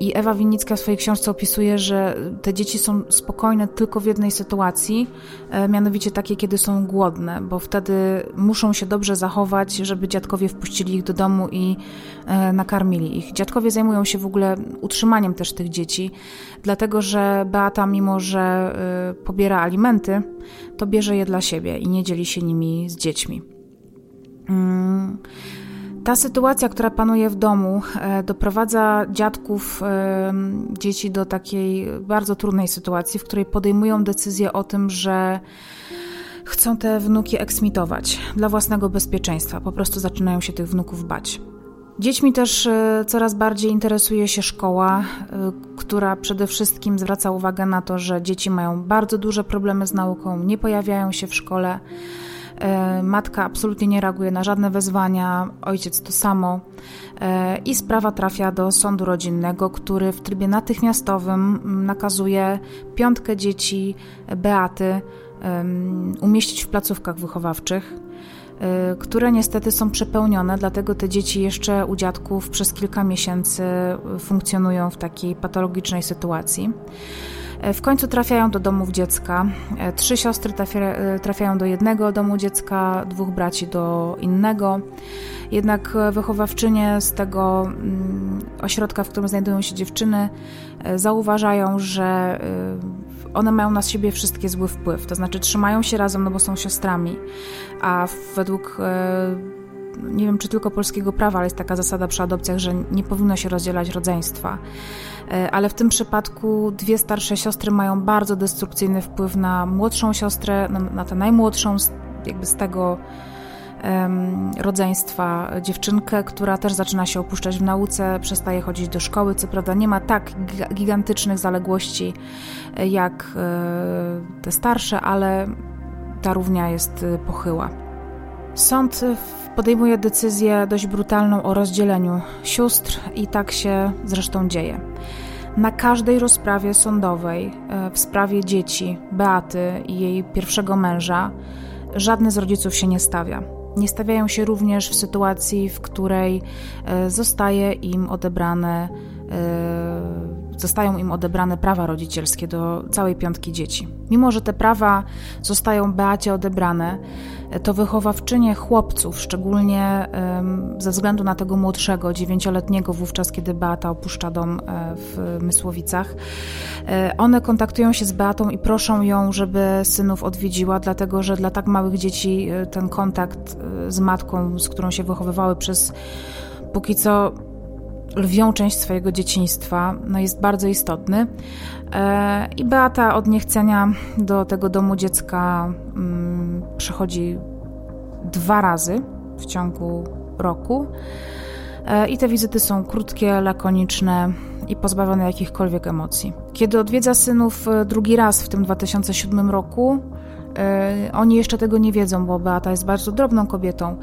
I Ewa Winnicka w swojej książce opisuje, że te dzieci są spokojne tylko w jednej sytuacji, e, mianowicie takiej, kiedy są głodne, bo wtedy muszą się dobrze zachować, żeby dziadkowie wpuścili ich do domu i nakarmili ich. Dziadkowie zajmują się w ogóle utrzymaniem też tych dzieci, dlatego że Beata, mimo że pobiera alimenty, to bierze je dla siebie i nie dzieli się nimi z dziećmi. Mm, ta sytuacja, która panuje w domu, e, doprowadza dziadków dzieci do takiej bardzo trudnej sytuacji, w której podejmują decyzję o tym, że chcą te wnuki eksmitować dla własnego bezpieczeństwa. Po prostu zaczynają się tych wnuków bać. Dziećmi też e, coraz bardziej interesuje się szkoła, e, która przede wszystkim zwraca uwagę na to, że dzieci mają bardzo duże problemy z nauką, nie pojawiają się w szkole. E, matka absolutnie nie reaguje na żadne wezwania, ojciec to samo. I sprawa trafia do sądu rodzinnego, który w trybie natychmiastowym nakazuje piątkę dzieci Beaty umieścić w placówkach wychowawczych. Y, które niestety są przepełnione, dlatego te dzieci jeszcze u dziadków przez kilka miesięcy funkcjonują w takiej patologicznej sytuacji. Y, w końcu trafiają do domów dziecka. Y, trzy siostry trafiają do jednego domu dziecka, dwóch braci do innego. Jednak wychowawczynie z tego mm, ośrodka, w którym znajdują się dziewczyny, zauważają, że one mają na siebie wszystkie zły wpływ, to znaczy trzymają się razem, no bo są siostrami, a według e, nie wiem czy tylko polskiego prawa, ale jest taka zasada przy adopcjach, że nie powinno się rozdzielać rodzeństwa. E, ale w tym przypadku dwie starsze siostry mają bardzo destrukcyjny wpływ na młodszą siostrę, na, na tę najmłodszą, jakby z tego rodzeństwa dziewczynkę, która też zaczyna się opuszczać w nauce, przestaje chodzić do szkoły. Co prawda nie ma tak gigantycznych zaległości e, jak e, te starsze, ale ta równia jest pochyła. Sąd podejmuje decyzję dość brutalną o rozdzieleniu sióstr i tak się zresztą dzieje. Na każdej rozprawie sądowej w sprawie dzieci Beaty i jej pierwszego męża żadny z rodziców się nie stawia. Nie stawiają się również w sytuacji, w której e, zostaje im odebrane, e, zostają im odebrane prawa rodzicielskie do całej piątki dzieci. Mimo, że te prawa zostają Beacie odebrane, to wychowawczynie chłopców, szczególnie ze względu na tego młodszego, dziewięcioletniego wówczas, kiedy Beata opuszcza dom e, w Mysłowicach, e, one kontaktują się z Beatą i proszą ją, żeby synów odwiedziła, dlatego że dla tak małych dzieci e, ten kontakt z matką, z którą się wychowywały przez póki co lwią część swojego dzieciństwa, no jest bardzo istotny. I Beata od niechcenia do tego domu dziecka mm, przychodzi dwa razy w ciągu roku. E, I te wizyty są krótkie, lakoniczne i pozbawione jakichkolwiek emocji. Kiedy odwiedza synów e, drugi raz w tym 2007 roku, e, oni jeszcze tego nie wiedzą, bo Beata jest bardzo drobną kobietą,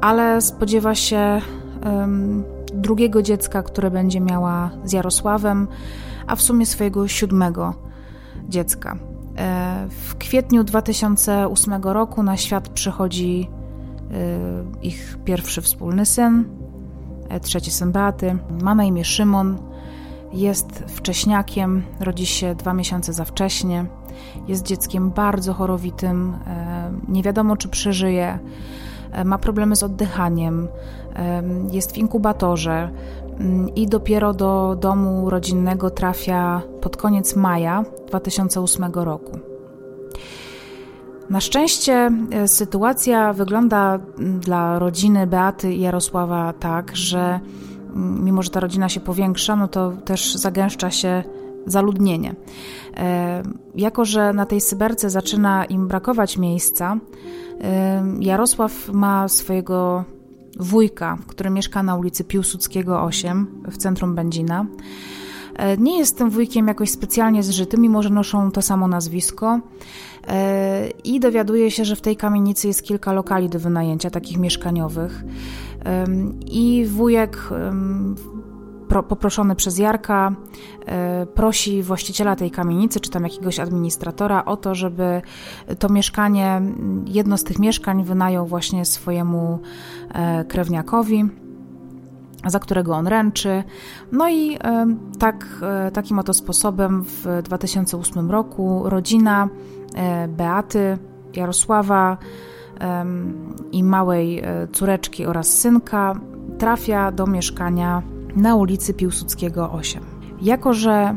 ale spodziewa się drugiego dziecka, które będzie miała z Jarosławem, a w sumie swojego siódmego dziecka. E, w kwietniu 2008 roku na świat przychodzi e, ich pierwszy wspólny syn, e, trzeci syn Beaty. Ma na imię Szymon, jest wcześniakiem, rodzi się dwa miesiące za wcześnie. Jest dzieckiem bardzo chorowitym, nie wiadomo czy przeżyje, ma problemy z oddychaniem, jest w inkubatorze mm, i dopiero do domu rodzinnego trafia pod koniec maja 2008 roku. Na szczęście e, sytuacja wygląda dla rodziny Beaty i Jarosława tak, że mimo, że ta rodzina się powiększa, no to też zagęszcza się zaludnienie. E, jako, że na tej Syberce zaczyna im brakować miejsca, e, Jarosław ma swojego wujka, który mieszka na ulicy Piłsudskiego 8 w centrum Będzina. E, nie jest tym wujkiem jakoś specjalnie zżyty, mimo że noszą to samo nazwisko. E, I dowiaduje się, że w tej kamienicy jest kilka lokali do wynajęcia, takich mieszkaniowych. I wujek poproszony przez Jarka, prosi właściciela tej kamienicy, czy tam jakiegoś administratora o to, żeby to mieszkanie, jedno z tych mieszkań wynajął właśnie swojemu krewniakowi za którego on ręczy. No i tak, e, takim oto sposobem w 2008 roku rodzina e, Beaty, Jarosława i małej e, córeczki oraz synka trafia do mieszkania na ulicy Piłsudskiego 8. Jako, że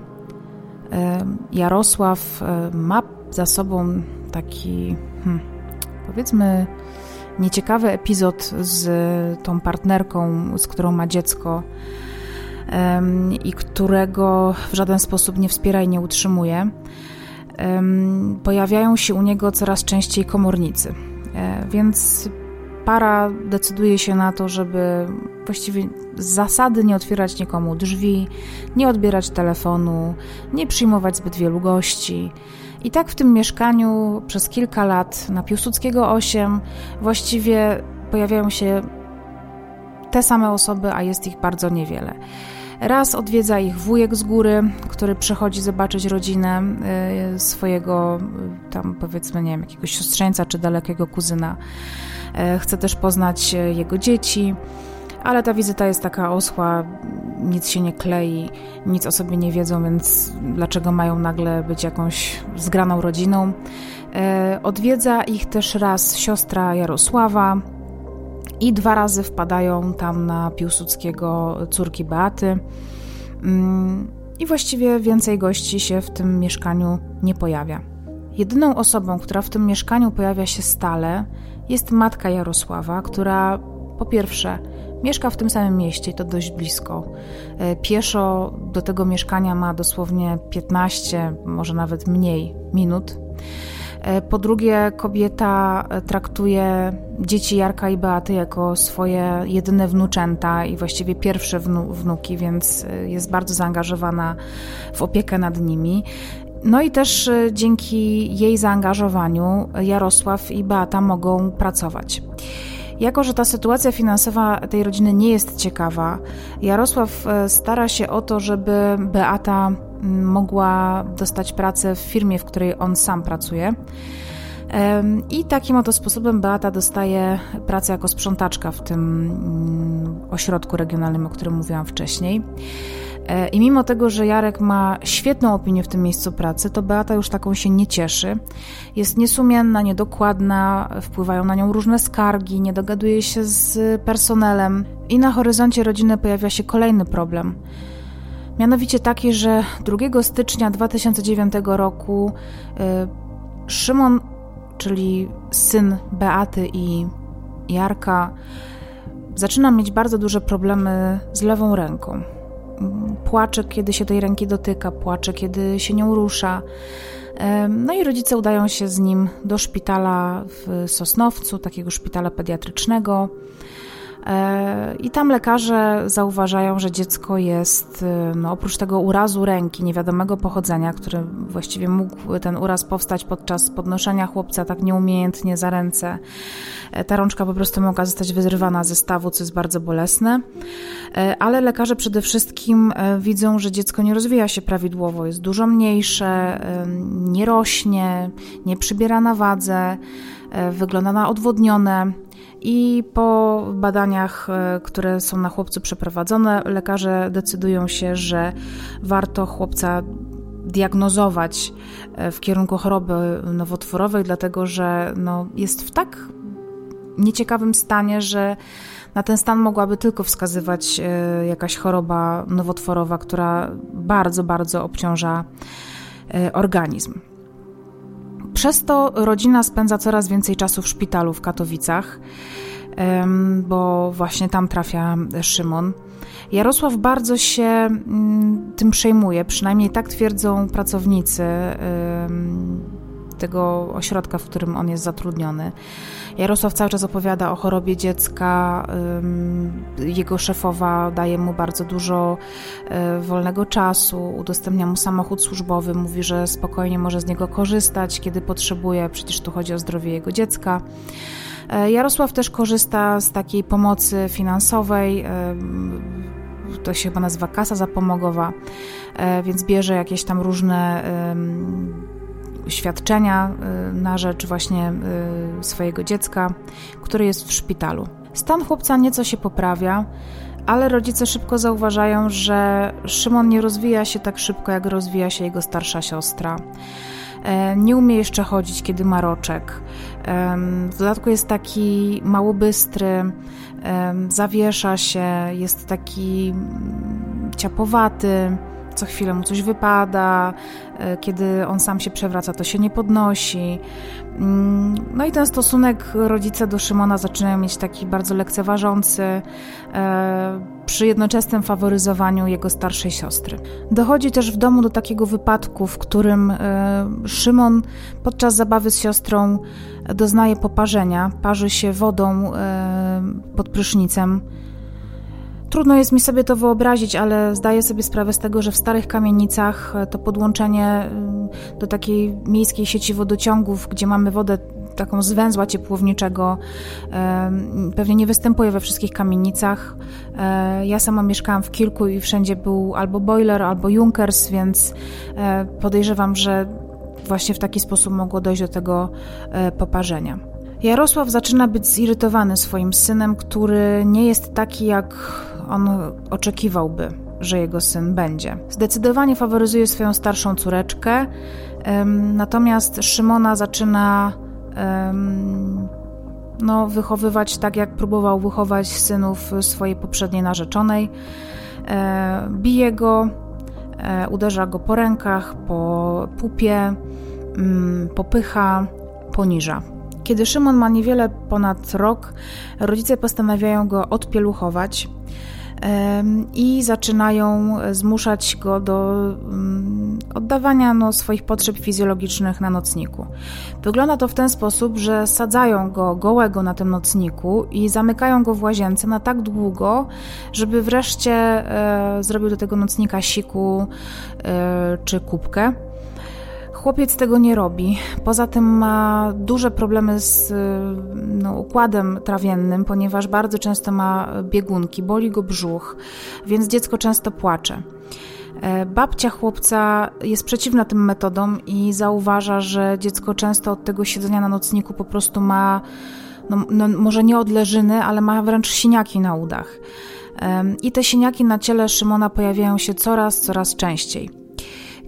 Jarosław ma za sobą taki, hmm, powiedzmy, nieciekawy epizod z tą partnerką, z którą ma dziecko i którego w żaden sposób nie wspiera i nie utrzymuje, pojawiają się u niego coraz częściej komornicy. E, więc para decyduje się na to, żeby właściwie z zasady nie otwierać nikomu drzwi, nie odbierać telefonu, nie przyjmować zbyt wielu gości. I tak w tym mieszkaniu przez kilka lat na Piłsudskiego 8 właściwie pojawiają się te same osoby, a jest ich bardzo niewiele. Raz odwiedza ich wujek z góry, który przychodzi zobaczyć rodzinę y, swojego, y, tam powiedzmy, nie wiem, jakiegoś siostrzeńca czy dalekiego kuzyna. Y, chce też poznać jego dzieci ale ta wizyta jest taka osła, nic się nie klei, nic o sobie nie wiedzą, więc dlaczego mają nagle być jakąś zgraną rodziną? Odwiedza ich też raz siostra Jarosława i dwa razy wpadają tam na Piłsudskiego córki Beaty. Mm, I właściwie więcej gości się w tym mieszkaniu nie pojawia. Jedyną osobą, która w tym mieszkaniu pojawia się stale, jest matka Jarosława, która po pierwsze Mieszka w tym samym mieście, to dość blisko. E, pieszo do tego mieszkania ma dosłownie 15, może nawet mniej minut. E, po drugie, kobieta e, traktuje dzieci Jarka i Beaty jako swoje jedyne wnuczęta i właściwie pierwsze wnu wnuki, więc jest bardzo zaangażowana w opiekę nad nimi. No i też dzięki jej zaangażowaniu Jarosław i Beata mogą pracować. Jako, że ta sytuacja finansowa tej rodziny nie jest ciekawa, Jarosław e, stara się o to, żeby Beata mogła dostać pracę w firmie, w której on sam pracuje. I takim oto sposobem Beata dostaje pracę jako sprzątaczka w tym ośrodku regionalnym, o którym mówiłam wcześniej. E, I mimo tego, że Jarek ma świetną opinię w tym miejscu pracy, to Beata już taką się nie cieszy. Jest niesumienna, niedokładna, wpływają na nią różne skargi, nie dogaduje się z personelem. I na horyzoncie rodziny pojawia się kolejny problem. Mianowicie taki, że 2 stycznia 2009 roku y, Szymon, czyli syn Beaty i Jarka, zaczyna mieć bardzo duże problemy z lewą ręką płacze, kiedy się tej ręki dotyka, płacze, kiedy się nią rusza. No i rodzice udają się z nim do szpitala w Sosnowcu, takiego szpitala pediatrycznego. E, I tam lekarze zauważają, że dziecko jest, e, no, oprócz tego urazu ręki niewiadomego pochodzenia, który właściwie mógł ten uraz powstać podczas podnoszenia chłopca tak nieumiejętnie za ręce, e, ta rączka po prostu mogła zostać wyrywana ze stawu, co jest bardzo bolesne. Ale lekarze przede wszystkim widzą, że dziecko nie rozwija się prawidłowo, jest dużo mniejsze, nie rośnie, nie przybiera na wadze, wygląda na odwodnione. I po badaniach, e, które są na chłopcu przeprowadzone, lekarze decydują się, że warto chłopca diagnozować e, w kierunku choroby nowotworowej, dlatego że no, jest w tak nieciekawym stanie, że na ten stan mogłaby tylko wskazywać e, jakaś choroba nowotworowa, która bardzo, bardzo obciąża organizm. Przez to rodzina spędza coraz więcej czasu w szpitalu w Katowicach, bo właśnie tam trafia Szymon. Jarosław bardzo się mm, tym przejmuje, przynajmniej tak twierdzą pracownicy tego ośrodka, w którym on jest zatrudniony. Jarosław cały czas opowiada o chorobie dziecka. Jego szefowa daje mu bardzo dużo e, wolnego czasu, udostępnia mu samochód służbowy, mówi, że spokojnie może z niego korzystać, kiedy potrzebuje, przecież tu chodzi o zdrowie jego dziecka. E, Jarosław też korzysta z takiej pomocy finansowej to się chyba nazywa kasa zapomogowa, więc bierze jakieś tam różne świadczenia na rzecz właśnie swojego dziecka, które jest w szpitalu. Stan chłopca nieco się poprawia, ale rodzice szybko zauważają, że Szymon nie rozwija się tak szybko, jak rozwija się jego starsza siostra. E, nie umie jeszcze chodzić, kiedy ma roczek. W dodatku jest taki mało bystry, zawiesza się, jest taki mm, ciapowaty co chwilę mu coś wypada, e, kiedy on sam się przewraca, to się nie podnosi. Mm, no i ten stosunek rodzice do Szymona zaczynają mieć taki bardzo lekceważący, e, przy jednoczesnym faworyzowaniu jego starszej siostry. Dochodzi też w domu do takiego wypadku, w którym e, Szymon podczas zabawy z siostrą doznaje poparzenia, parzy się wodą pod prysznicem Trudno jest mi sobie to wyobrazić, ale zdaję sobie sprawę z tego, że w starych kamienicach e, to podłączenie y, do takiej miejskiej sieci wodociągów, gdzie mamy wodę taką z węzła ciepłowniczego, pewnie nie występuje we wszystkich kamienicach. E, ja sama mieszkałam w kilku i wszędzie był albo boiler, albo Junkers, więc e, podejrzewam, że właśnie w taki sposób mogło dojść do tego poparzenia. Jarosław zaczyna być zirytowany swoim synem, który nie jest taki, jak on oczekiwałby, że jego syn będzie. Zdecydowanie faworyzuje swoją starszą córeczkę, natomiast Szymona zaczyna no, wychowywać tak, jak próbował wychować synów swojej poprzedniej narzeczonej. E, bije go, e, uderza go po rękach, po pupie, mm, popycha, poniża. Kiedy Szymon ma niewiele ponad rok, rodzice postanawiają go odpieluchować i zaczynają zmuszać go do mm, oddawania no, swoich potrzeb fizjologicznych na nocniku. Wygląda to w ten sposób, że sadzają go gołego na tym nocniku i zamykają go w łazience na tak długo, żeby wreszcie e, zrobił do tego nocnika siku e, czy kubkę. Chłopiec tego nie robi. Poza tym ma duże problemy z no, układem trawiennym, ponieważ bardzo często ma biegunki, boli go brzuch, więc dziecko często płacze. E, babcia chłopca jest przeciwna tym metodom i zauważa, że dziecko często od tego siedzenia na nocniku po prostu ma, no, no, może nie odleżyny, ale ma wręcz siniaki na udach. I te siniaki na ciele Szymona pojawiają się coraz, coraz częściej.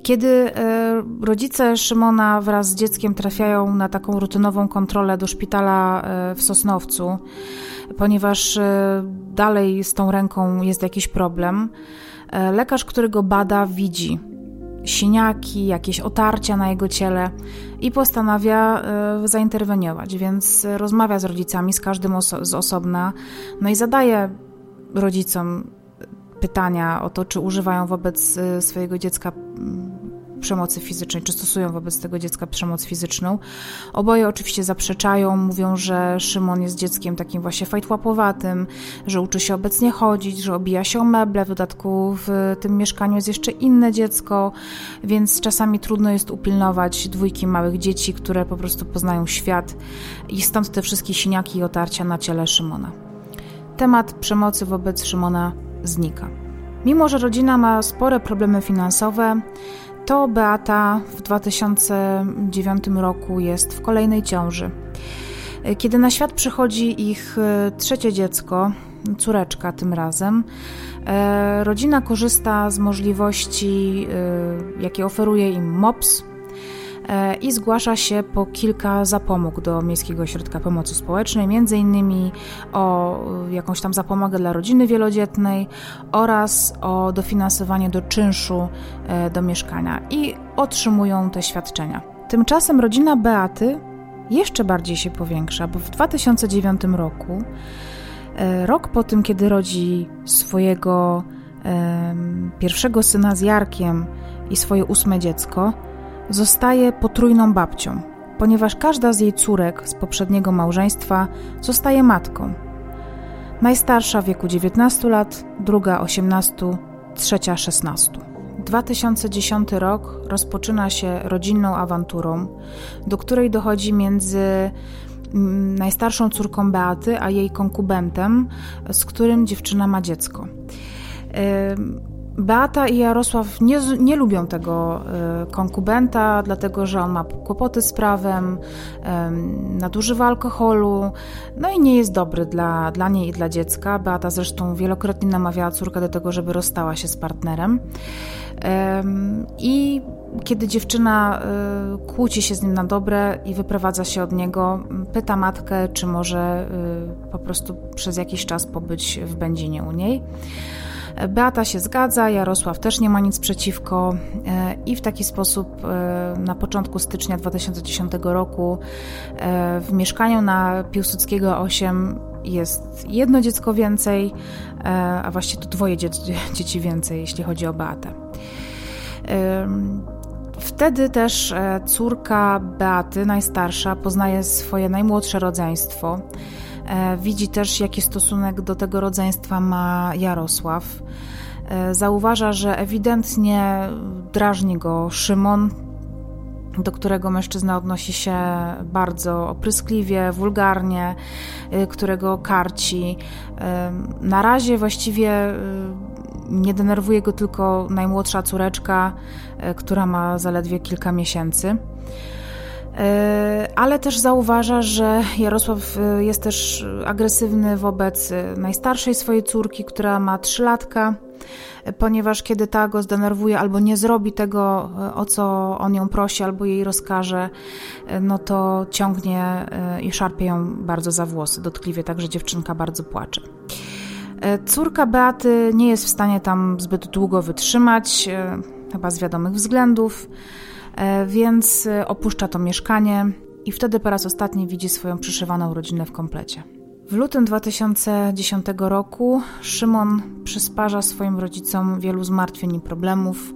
Kiedy e, rodzice Szymona wraz z dzieckiem trafiają na taką rutynową kontrolę do szpitala e, w Sosnowcu, ponieważ e, dalej z tą ręką jest jakiś problem, lekarz, który go bada, widzi siniaki, jakieś otarcia na jego ciele i postanawia zainterweniować, więc rozmawia z rodzicami, z każdym oso z osobna, no i zadaje rodzicom pytania o to, czy używają wobec y, swojego dziecka mm, przemocy fizycznej, czy stosują wobec tego dziecka przemoc fizyczną. Oboje oczywiście zaprzeczają, mówią, że Szymon jest dzieckiem takim właśnie fajtłapowatym, że uczy się obecnie chodzić, że obija się o meble, w dodatku w tym mieszkaniu jest jeszcze inne dziecko, więc czasami trudno jest upilnować dwójki małych dzieci, które po prostu poznają świat i stąd te wszystkie siniaki i otarcia na ciele Szymona. Temat przemocy wobec Szymona znika. Mimo, że rodzina ma spore problemy finansowe, to Beata w 2009 roku jest w kolejnej ciąży. Kiedy na świat przychodzi ich e, trzecie dziecko, córeczka tym razem, e, rodzina korzysta z możliwości, e, jakie oferuje im MOPS, i zgłasza się po kilka zapomóg do Miejskiego Ośrodka Pomocy Społecznej, między innymi o e, jakąś tam zapomogę dla rodziny wielodzietnej oraz o dofinansowanie do czynszu e, do mieszkania i otrzymują te świadczenia. Tymczasem rodzina Beaty jeszcze bardziej się powiększa, bo w 2009 roku, rok po tym, kiedy rodzi swojego pierwszego syna z Jarkiem i swoje ósme dziecko, zostaje potrójną babcią, ponieważ każda z jej córek z poprzedniego małżeństwa zostaje matką. Najstarsza w wieku 19 lat, druga 18, trzecia 16. 2010 rok rozpoczyna się rodzinną awanturą, do której dochodzi między mm, najstarszą córką Beaty, a jej konkubentem, z którym dziewczyna ma dziecko. Beata i Jarosław nie, nie lubią tego e, konkubenta, dlatego że on ma kłopoty z prawem, nadużywa alkoholu, no i nie jest dobry dla, dla niej i dla dziecka. Beata zresztą wielokrotnie namawiała córkę do tego, żeby rozstała się z partnerem. I kiedy dziewczyna e, kłóci się z nim na dobre i wyprowadza się od niego, pyta matkę, czy może e, po prostu przez jakiś czas pobyć w Będzinie u niej. Beata się zgadza, Jarosław też nie ma nic przeciwko e, i w taki sposób e, na początku stycznia 2010 roku e, w mieszkaniu na Piłsudskiego 8 jest jedno dziecko więcej, a właściwie to dwoje dzieci więcej, jeśli chodzi o Beatę. Wtedy też córka Beaty, najstarsza, poznaje swoje najmłodsze rodzeństwo. E, widzi też, jaki stosunek do tego rodzeństwa ma Jarosław. E, zauważa, że ewidentnie drażni go Szymon, do którego mężczyzna odnosi się bardzo opryskliwie, wulgarnie, e, którego karci. Na razie właściwie nie denerwuje go tylko najmłodsza córeczka, która ma zaledwie kilka miesięcy. E, ale też zauważa, że Jarosław e, jest też agresywny wobec e, najstarszej swojej córki, która ma trzylatka, ponieważ kiedy ta go zdenerwuje albo nie zrobi tego, o co on ją prosi, albo jej rozkaże, no to ciągnie i szarpie ją bardzo za włosy, dotkliwie, także dziewczynka bardzo płacze. Córka Beaty nie jest w stanie tam zbyt długo wytrzymać, chyba z wiadomych względów. E, więc e, opuszcza to mieszkanie i wtedy po raz ostatni widzi swoją przyszywaną rodzinę w komplecie. W lutym 2010 roku Szymon przysparza swoim rodzicom wielu zmartwień i problemów.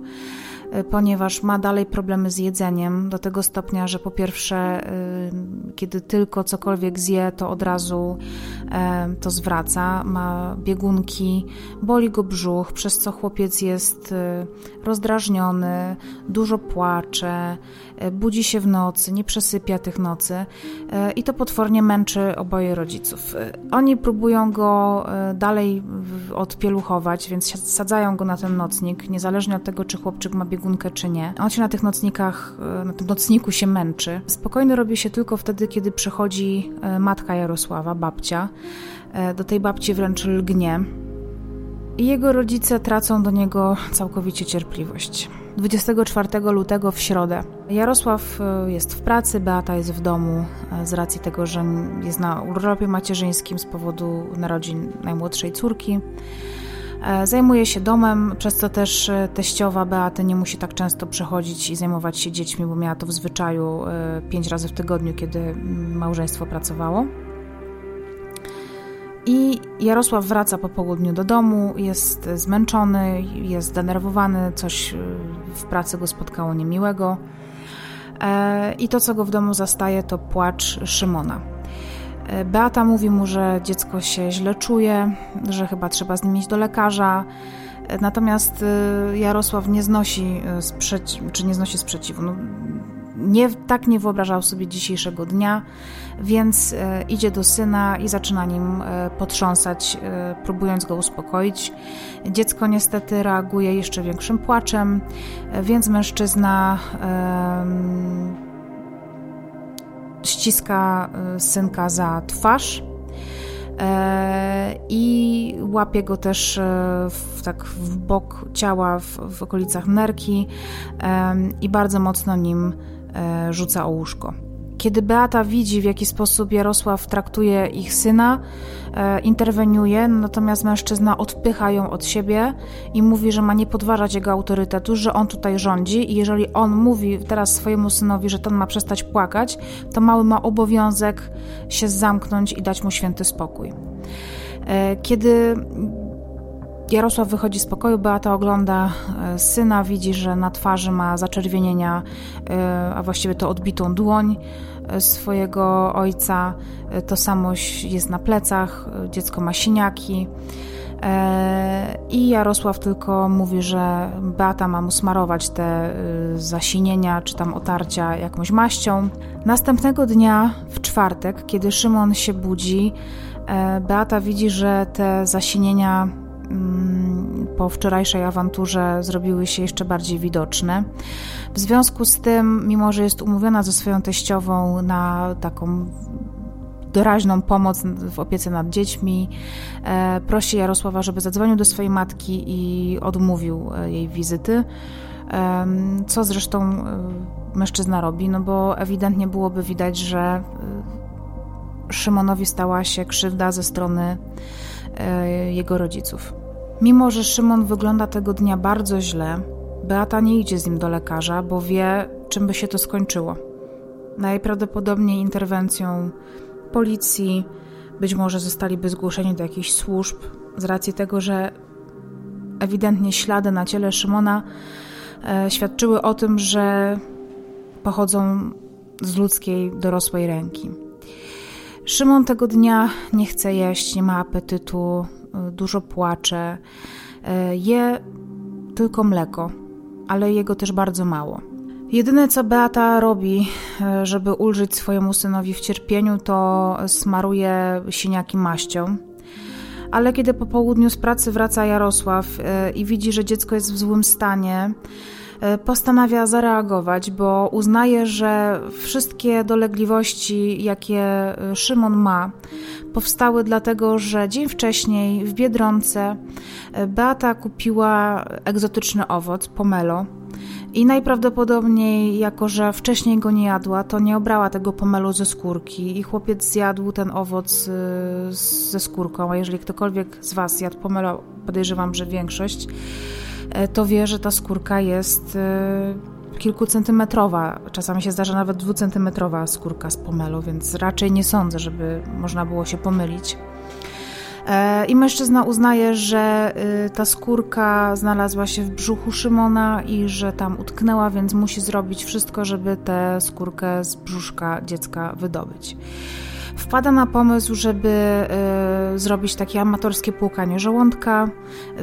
Y, ponieważ ma dalej problemy z jedzeniem, do tego stopnia, że po pierwsze, y, kiedy tylko cokolwiek zje, to od razu y, to zwraca. Ma biegunki, boli go brzuch, przez co chłopiec jest rozdrażniony, dużo płacze, budzi się w nocy, nie przesypia tych nocy i to potwornie męczy oboje rodziców. Oni próbują go dalej odpieluchować, więc sadzają go na ten nocnik, niezależnie od tego, czy chłopczyk ma biegunkę czy nie. On się na tych nocnikach, e, na tym nocniku się męczy. Spokojny robi się tylko wtedy, kiedy przychodzi e, matka Jarosława, babcia. E, do tej babci wręcz lgnie. I jego rodzice tracą do niego całkowicie cierpliwość. 24 lutego w środę. Jarosław jest w pracy, Beata jest w domu z racji tego, że jest na urlopie macierzyńskim z powodu narodzin najmłodszej córki. E, zajmuje się domem, przez co też e, teściowa Beaty nie musi tak często przechodzić i zajmować się dziećmi, bo miała to w zwyczaju e, pięć razy w tygodniu, kiedy małżeństwo pracowało. I Jarosław wraca po południu do domu, jest zmęczony, jest zdenerwowany, coś w pracy go spotkało niemiłego. I to, co go w domu zastaje, to płacz Szymona. E, Beata mówi mu, że dziecko się źle czuje, że chyba trzeba z nim iść do lekarza. E, natomiast e, Jarosław nie znosi, sprzeci- czy nie znosi sprzeciwu. No, nie, tak nie wyobrażał sobie dzisiejszego dnia, więc idzie do syna i zaczyna nim potrząsać, próbując go uspokoić. Dziecko niestety reaguje jeszcze większym płaczem, więc mężczyzna ściska synka za twarz e, i łapie go też e, w, tak w bok ciała, w, w okolicach nerki i bardzo mocno nim e, rzuca o łóżko. Kiedy Beata widzi, w jaki sposób Jarosław traktuje ich syna, e, interweniuje, natomiast mężczyzna odpycha ją od siebie i mówi, że ma nie podważać jego autorytetu, że on tutaj rządzi i jeżeli on mówi teraz swojemu synowi, że ten ma przestać płakać, to mały ma obowiązek się zamknąć i dać mu święty spokój. E, kiedy Jarosław wychodzi z pokoju, Beata ogląda e, syna, widzi, że na twarzy ma zaczerwienienia, e, a właściwie to odbitą dłoń e, swojego ojca. To samo jest na plecach, dziecko ma siniaki. I Jarosław tylko mówi, że Beata ma mu smarować te zasinienia czy tam otarcia jakąś maścią. Następnego dnia, w czwartek, kiedy Szymon się budzi, Beata widzi, że te zasinienia po wczorajszej awanturze zrobiły się jeszcze bardziej widoczne. W związku z tym, mimo że jest umówiona ze swoją teściową na taką doraźną pomoc w opiece nad dziećmi. E, prosi Jarosława, żeby zadzwonił do swojej matki i odmówił e, jej wizyty. Co zresztą e, mężczyzna robi, no bo ewidentnie byłoby widać, że Szymonowi stała się krzywda ze strony jego rodziców. Mimo, że Szymon wygląda tego dnia bardzo źle, Beata nie idzie z nim do lekarza, bo wie, czym by się to skończyło. Najprawdopodobniej interwencją policji, być może zostaliby zgłoszeni do jakichś służb, z racji tego, że ewidentnie ślady na ciele Szymona e, świadczyły o tym, że pochodzą z ludzkiej, dorosłej ręki. Szymon tego dnia nie chce jeść, nie ma apetytu, e, dużo płacze, e, je tylko mleko, ale jego też bardzo mało. Jedyne co Beata robi, e, żeby ulżyć swojemu synowi w cierpieniu, to smaruje siniaki maścią. Ale kiedy po południu z pracy wraca Jarosław i widzi, że dziecko jest w złym stanie, postanawia zareagować, bo uznaje, że wszystkie dolegliwości, jakie Szymon ma, powstały dlatego, że dzień wcześniej w Biedronce Beata kupiła egzotyczny owoc, pomelo, i najprawdopodobniej, jako że wcześniej go nie jadła, to nie obrała tego pomelu ze skórki i chłopiec zjadł ten owoc ze skórką. A jeżeli ktokolwiek z Was jadł pomelo, podejrzewam, że większość, e, to wie, że ta skórka jest y, kilkucentymetrowa. Czasami się zdarza nawet dwucentymetrowa skórka z pomelu, więc raczej nie sądzę, żeby można było się pomylić. E, I mężczyzna uznaje, że ta skórka znalazła się w brzuchu Szymona i że tam utknęła, więc musi zrobić wszystko, żeby tę skórkę z brzuszka dziecka wydobyć. Wpada na pomysł, żeby y, zrobić takie amatorskie płukanie żołądka,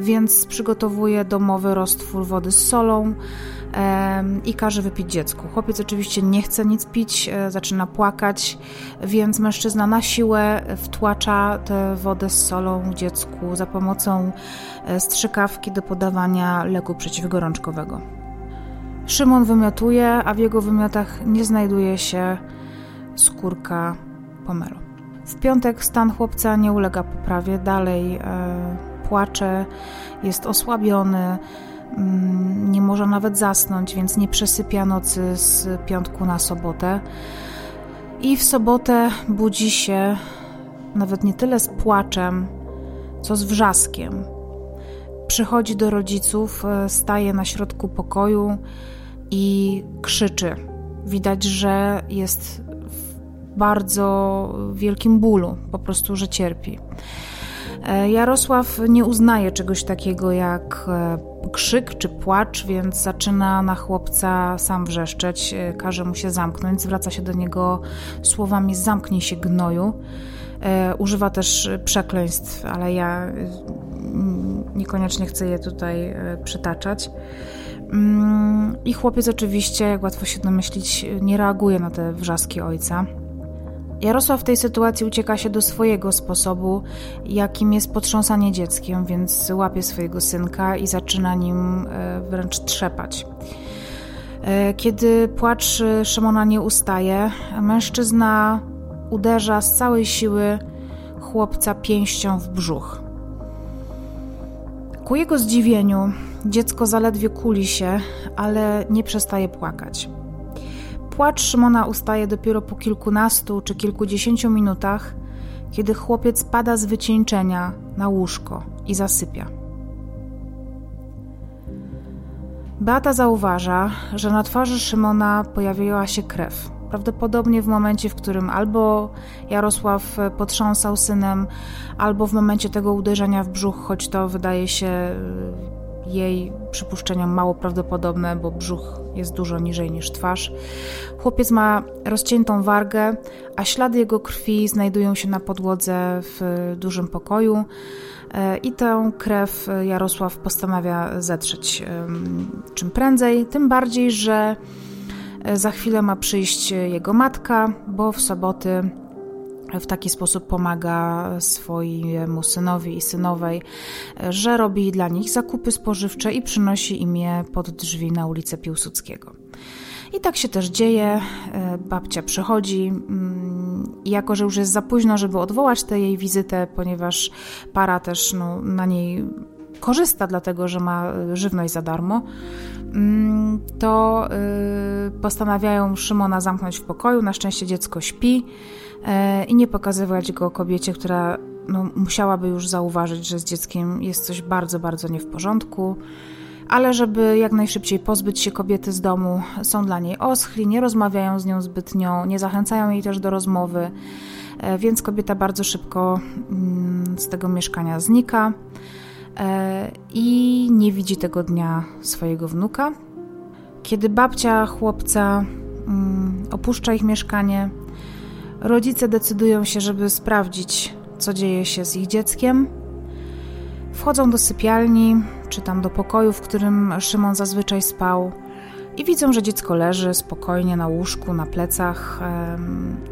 więc przygotowuje domowy roztwór wody z solą i każe wypić dziecku. Chłopiec oczywiście nie chce nic pić, e, zaczyna płakać, więc mężczyzna na siłę wtłacza tę wodę z solą dziecku za pomocą e, strzykawki do podawania leku przeciwgorączkowego. Szymon wymiotuje, a w jego wymiotach nie znajduje się skórka pomelu. W piątek stan chłopca nie ulega poprawie, dalej e, płacze, jest osłabiony, Mm, nie może nawet zasnąć, więc nie przesypia nocy z piątku na sobotę. I w sobotę budzi się nawet nie tyle z płaczem, co z wrzaskiem. Przychodzi do rodziców, e, staje na środku pokoju i krzyczy. Widać, że jest bardzo wielkim bólu, po prostu, że cierpi. E, Jarosław nie uznaje czegoś takiego jak e, krzyk czy płacz, więc zaczyna na chłopca sam wrzeszczeć, e, każe mu się zamknąć, zwraca się do niego słowami zamknij się gnoju. Używa też przekleństw, ale ja niekoniecznie chcę je tutaj przytaczać. Mm, I chłopiec oczywiście, jak łatwo się domyślić, nie reaguje na te wrzaski ojca. Jarosław w tej sytuacji ucieka się do swojego sposobu, jakim jest potrząsanie dzieckiem, więc łapie swojego synka i zaczyna nim e, wręcz trzepać. E, kiedy płacz Szymona nie ustaje, mężczyzna uderza z całej siły chłopca pięścią w brzuch. Ku jego zdziwieniu, dziecko zaledwie kuli się, ale nie przestaje płakać. Płacz Szymona ustaje dopiero po kilkunastu czy kilkudziesięciu minutach, kiedy chłopiec pada z wycieńczenia na łóżko i zasypia. Beata zauważa, że na twarzy Szymona pojawiła się krew. Prawdopodobnie w momencie, w którym albo Jarosław potrząsał synem, albo w momencie tego uderzenia w brzuch, choć to wydaje się jej przypuszczeniom mało prawdopodobne, bo brzuch jest dużo niżej niż twarz. Chłopiec ma rozciętą wargę, a ślady jego krwi znajdują się na podłodze w dużym pokoju. E, I tę krew Jarosław postanawia zetrzeć czym prędzej, tym bardziej, że e, za chwilę ma przyjść jego matka, bo w soboty w taki sposób pomaga swojemu synowi i synowej, że robi dla nich zakupy spożywcze i przynosi im je pod drzwi na ulicę Piłsudskiego. I tak się też dzieje. E, babcia przychodzi. Mm, jako, że już jest za późno, żeby odwołać tę jej wizytę, ponieważ para też no, na niej korzysta, dlatego że ma żywność za darmo, mm, to y, postanawiają Szymona zamknąć w pokoju. Na szczęście dziecko śpi e, i nie pokazywać go kobiecie, która no, musiałaby już zauważyć, że z dzieckiem jest coś bardzo, bardzo nie w porządku ale żeby jak najszybciej pozbyć się kobiety z domu, są dla niej oschli, nie rozmawiają z nią zbytnio, nie zachęcają jej też do rozmowy, e, więc kobieta bardzo szybko mm, z tego mieszkania znika e, i nie widzi tego dnia swojego wnuka. Kiedy babcia chłopca mm, opuszcza ich mieszkanie, rodzice decydują się, żeby sprawdzić, co dzieje się z ich dzieckiem. Wchodzą do sypialni, czy tam do pokoju, w którym Szymon zazwyczaj spał i widzą, że dziecko leży spokojnie na łóżku, na plecach,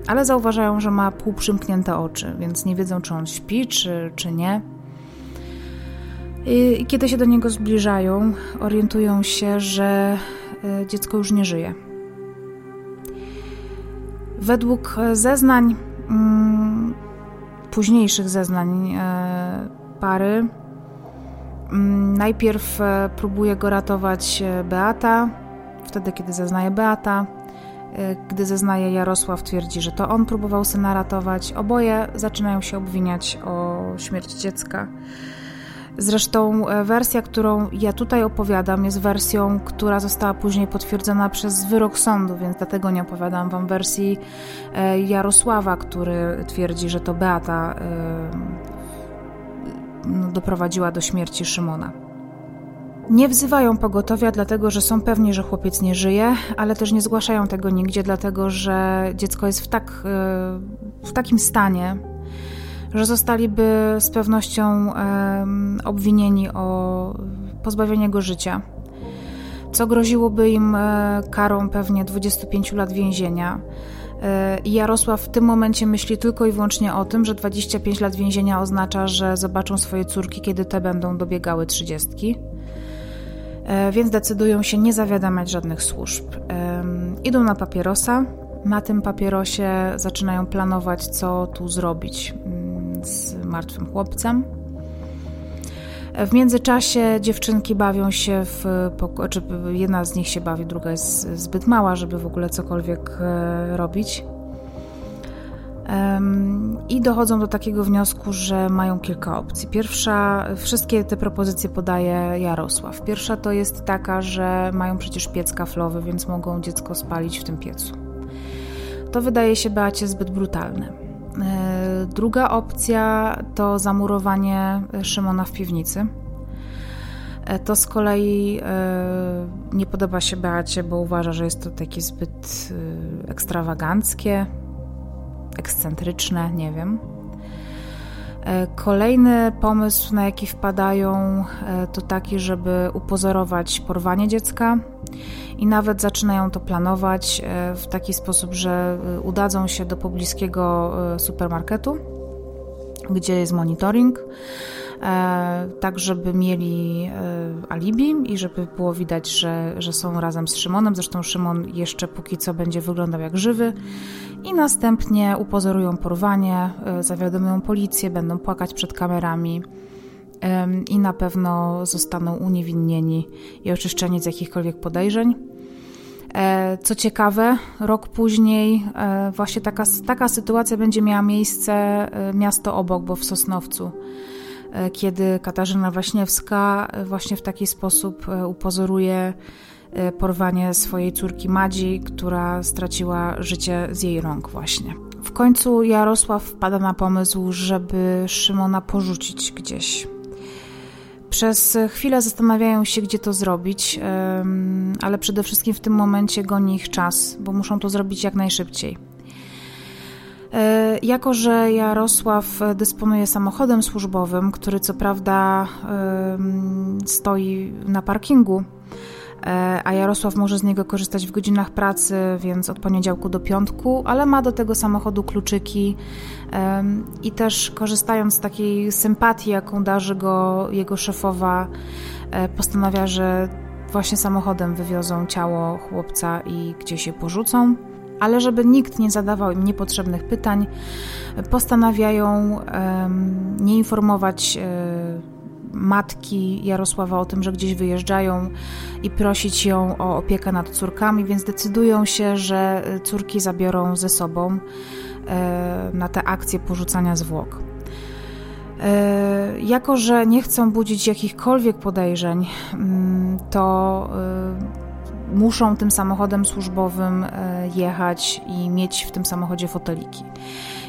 ale zauważają, że ma półprzymknięte oczy, więc nie wiedzą, czy on śpi, czy, czy nie. I kiedy się do niego zbliżają, orientują się, że e, dziecko już nie żyje. Według zeznań, mm, późniejszych zeznań e, pary, Mm, najpierw e, próbuje go ratować e, Beata, wtedy kiedy zeznaje Beata. E, gdy zeznaje Jarosław, twierdzi, że to on próbował syna ratować. Oboje zaczynają się obwiniać o śmierć dziecka. Zresztą wersja, którą ja tutaj opowiadam, jest wersją, która została później potwierdzona przez wyrok sądu, więc dlatego nie opowiadam Wam wersji Jarosława, który twierdzi, że to Beata no, doprowadziła do śmierci Szymona. Nie wzywają pogotowia, dlatego że są pewni, że chłopiec nie żyje, ale też nie zgłaszają tego nigdzie, dlatego że dziecko jest w, tak, e, w takim stanie, że zostaliby z pewnością obwinieni o pozbawienie go życia, co groziłoby im e, karą pewnie 25 lat więzienia. I Jarosław w tym momencie myśli tylko i wyłącznie o tym, że 25 lat więzienia oznacza, że zobaczą swoje córki, kiedy te będą dobiegały trzydziestki. E, więc decydują się nie zawiadamiać żadnych służb. Idą na papierosa. Na tym papierosie zaczynają planować, co tu zrobić mm, z martwym chłopcem. W międzyczasie dziewczynki bawią się w pokoju, czy jedna z nich się bawi, druga jest zbyt mała, żeby w ogóle cokolwiek e, robić. I dochodzą do takiego wniosku, że mają kilka opcji. Pierwsza, wszystkie te propozycje podaje Jarosław. Pierwsza to jest taka, że mają przecież piec kaflowy, więc mogą dziecko spalić w tym piecu. To wydaje się Beacie zbyt brutalne. E, druga opcja to zamurowanie Szymona w piwnicy. E, to z kolei e, nie podoba się Beacie, bo uważa, że jest to takie zbyt ekstrawaganckie, ekscentryczne, nie wiem. Kolejny pomysł, na jaki wpadają, to taki, żeby upozorować porwanie dziecka i nawet zaczynają to planować e, w taki sposób, że e, udadzą się do pobliskiego e, supermarketu, gdzie jest monitoring, tak żeby mieli alibi i żeby było widać, że, że są razem z Szymonem. Zresztą Szymon jeszcze póki co będzie wyglądał jak żywy. I następnie upozorują porwanie, zawiadomią policję, będą płakać przed kamerami i na pewno zostaną uniewinnieni i oczyszczeni z jakichkolwiek podejrzeń. E, co ciekawe, rok później e, właśnie taka, taka sytuacja będzie miała miejsce e, miasto obok, bo w Sosnowcu, kiedy Katarzyna Waśniewska właśnie w taki sposób upozoruje porwanie swojej córki Madzi, która straciła życie z jej rąk właśnie. W końcu Jarosław wpada na pomysł, żeby Szymona porzucić gdzieś przez chwilę zastanawiają się, gdzie to zrobić, ale przede wszystkim w tym momencie goni ich czas, bo muszą to zrobić jak najszybciej. E, jako, że Jarosław dysponuje samochodem służbowym, który co prawda stoi na parkingu, a Jarosław może z niego korzystać w godzinach pracy, więc od poniedziałku do piątku, ale ma do tego samochodu kluczyki i też korzystając z takiej sympatii, jaką darzy go jego szefowa, postanawia, że właśnie samochodem wywiozą ciało chłopca i gdzieś je porzucą. Ale żeby nikt nie zadawał im niepotrzebnych pytań, postanawiają nie informować e, matki Jarosława o tym, że gdzieś wyjeżdżają i prosić ją o opiekę nad córkami, więc decydują się, że córki zabiorą ze sobą e, na tę akcję porzucania zwłok. E, jako, że nie chcą budzić jakichkolwiek podejrzeń, mm, to e, muszą tym samochodem służbowym e, jechać i mieć w tym samochodzie foteliki.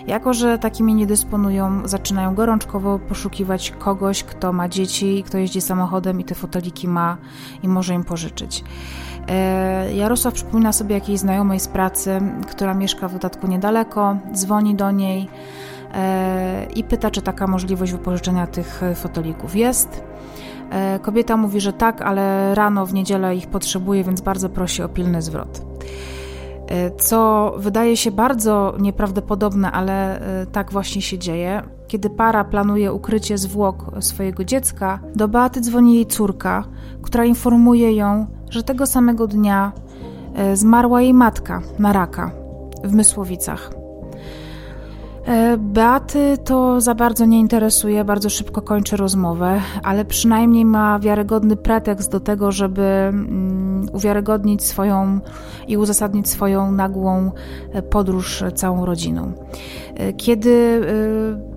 Jako, że takimi nie dysponują, zaczynają gorączkowo poszukiwać kogoś, kto ma dzieci, kto jeździ samochodem i te foteliki ma i może im pożyczyć. Jarosław przypomina sobie jakiejś znajomej z pracy, która mieszka w dodatku niedaleko, dzwoni do niej E, i pyta, czy taka możliwość wypożyczenia tych fotolików jest. E, kobieta mówi, że tak, ale rano w niedzielę ich potrzebuje, więc bardzo prosi o pilny zwrot. E, co wydaje się bardzo nieprawdopodobne, ale tak właśnie się dzieje. Kiedy para planuje ukrycie zwłok swojego dziecka, do Beaty dzwoni jej córka, która informuje ją, że tego samego dnia zmarła jej matka na raka w Mysłowicach. E, Beaty to za bardzo nie interesuje, bardzo szybko kończy rozmowę, ale przynajmniej ma wiarygodny pretekst do tego, żeby mm, uwiarygodnić swoją i uzasadnić swoją nagłą e, podróż całą rodziną. E, kiedy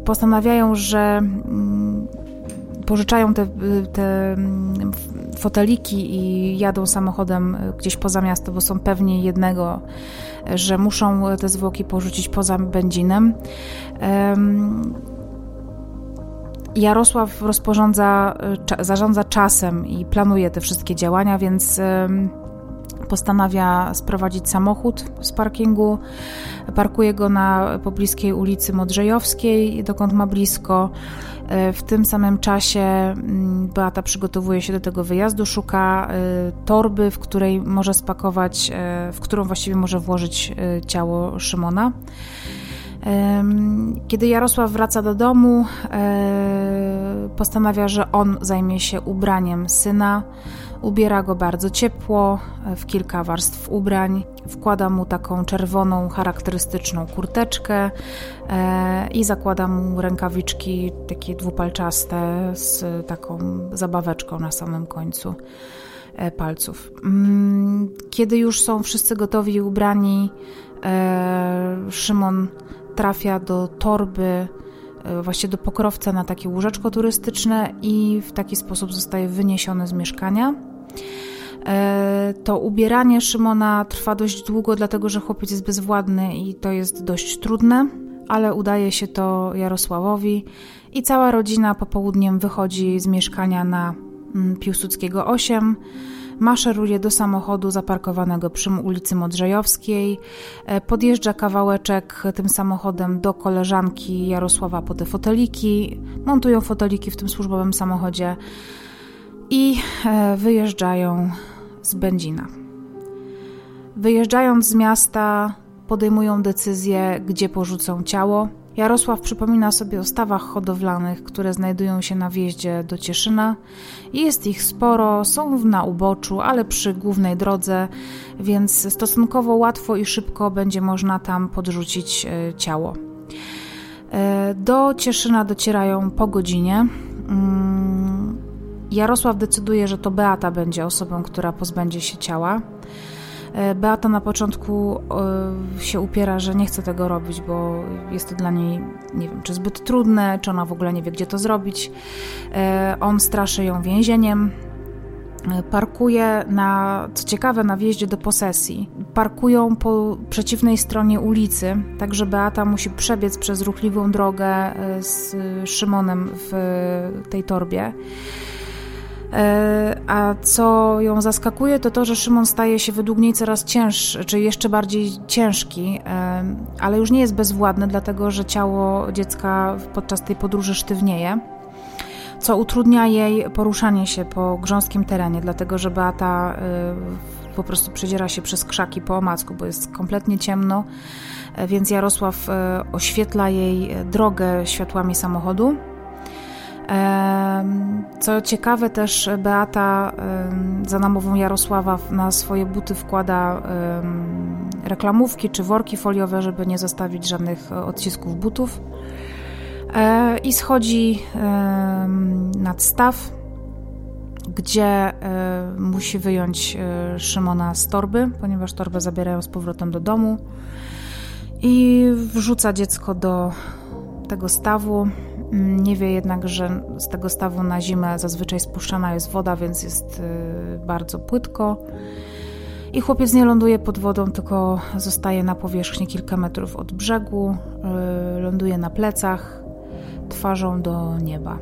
postanawiają, że mm, pożyczają te, te mm, foteliki i jadą samochodem gdzieś poza miasto, bo są pewni jednego, że muszą te zwłoki porzucić poza Będzinem. Jarosław rozporządza, zarządza czasem i planuje te wszystkie działania, więc postanawia sprowadzić samochód z parkingu, parkuje go na pobliskiej ulicy Modrzejowskiej, dokąd ma blisko. E, w tym samym czasie mm, Beata przygotowuje się do tego wyjazdu, szuka e, torby, w której może spakować, e, w którą właściwie może włożyć ciało Szymona. Kiedy Jarosław wraca do domu, postanawia, że on zajmie się ubraniem syna. Ubiera go bardzo ciepło, w kilka warstw ubrań. Wkłada mu taką czerwoną, charakterystyczną kurteczkę e, i zakłada mu rękawiczki takie dwupalczaste z taką zabaweczką na samym końcu e, palców. Mm, kiedy już są wszyscy gotowi i ubrani, e, Szymon trafia do torby E, właśnie do pokrowca na takie łóżeczko turystyczne i w taki sposób zostaje wyniesiony z mieszkania. E, to ubieranie Szymona trwa dość długo, dlatego że chłopiec jest bezwładny i to jest dość trudne, ale udaje się to Jarosławowi i cała rodzina popołudniem wychodzi z mieszkania na mm, Piłsudskiego 8 maszeruje do samochodu zaparkowanego przy ulicy Modrzejowskiej, e, podjeżdża kawałeczek tym samochodem do koleżanki Jarosława po te foteliki, montują foteliki w tym służbowym samochodzie i e, wyjeżdżają z Będzina. Wyjeżdżając z miasta, podejmują decyzję, gdzie porzucą ciało. Jarosław przypomina sobie o stawach hodowlanych, które znajdują się na wjeździe do Cieszyna. Jest ich sporo, są na uboczu, ale przy głównej drodze, więc stosunkowo łatwo i szybko będzie można tam podrzucić e, ciało. E, do Cieszyna docierają po godzinie. Jarosław decyduje, że to Beata będzie osobą, która pozbędzie się ciała. E, Beata na początku e, się upiera, że nie chce tego robić, bo jest to dla niej, nie wiem, czy zbyt trudne, czy ona w ogóle nie wie, gdzie to zrobić. E, on straszy ją więzieniem. Parkuje na, co ciekawe, na wjeździe do posesji. Parkują po przeciwnej stronie ulicy, także Beata musi przebiec przez ruchliwą drogę z Szymonem w tej torbie. E, a co ją zaskakuje, to to, że Szymon staje się według niej coraz cięższy, czy jeszcze bardziej ciężki, e, ale już nie jest bezwładny, dlatego że ciało dziecka podczas tej podróży sztywnieje. co utrudnia jej poruszanie się po grząskim terenie, dlatego że Beata po prostu przedziera się przez krzaki po omacku, bo jest kompletnie ciemno, więc Jarosław oświetla jej drogę światłami samochodu. Co ciekawe, też Beata za namową Jarosława na swoje buty wkłada reklamówki czy worki foliowe, żeby nie zostawić żadnych odcisków butów. E, I schodzi nad staw, gdzie e, musi wyjąć e, Szymona z torby, ponieważ torbę zabierają z powrotem do domu. I wrzuca dziecko do tego stawu. Mm, nie wie jednak, że z tego stawu na zimę zazwyczaj spuszczana jest woda, więc jest y, bardzo płytko. I chłopiec nie ląduje pod wodą, tylko zostaje na powierzchni kilka metrów od brzegu, y, ląduje na plecach, twarzą do nieba.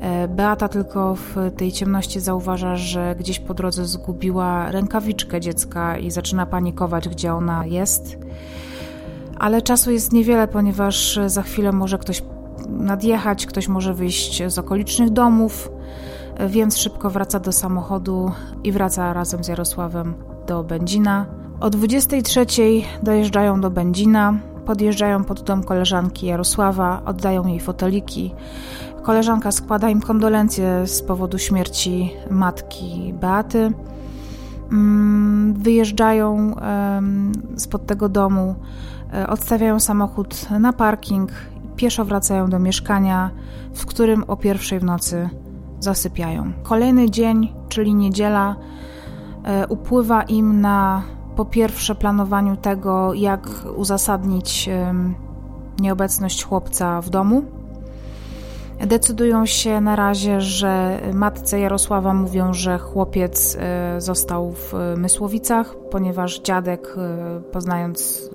E, Beata tylko w tej ciemności zauważa, że gdzieś po drodze zgubiła rękawiczkę dziecka i zaczyna panikować, gdzie ona jest. Ale czasu jest niewiele, ponieważ za chwilę może ktoś nadjechać, ktoś może wyjść z okolicznych domów, więc szybko wraca do samochodu i wraca razem z Jarosławem do Będzina. O 23 dojeżdżają do Będzina, podjeżdżają pod dom koleżanki Jarosława, oddają jej foteliki. Koleżanka składa im kondolencje z powodu śmierci matki Beaty. Mm, wyjeżdżają spod tego domu, e, odstawiają samochód na parking pieszo wracają do mieszkania, w którym o pierwszej w nocy zasypiają. Kolejny dzień, czyli niedziela, e, upływa im na po pierwsze planowaniu tego, jak uzasadnić nieobecność chłopca w domu. Decydują się na razie, że matce Jarosława mówią, że chłopiec e, został w Mysłowicach, ponieważ dziadek, e, poznając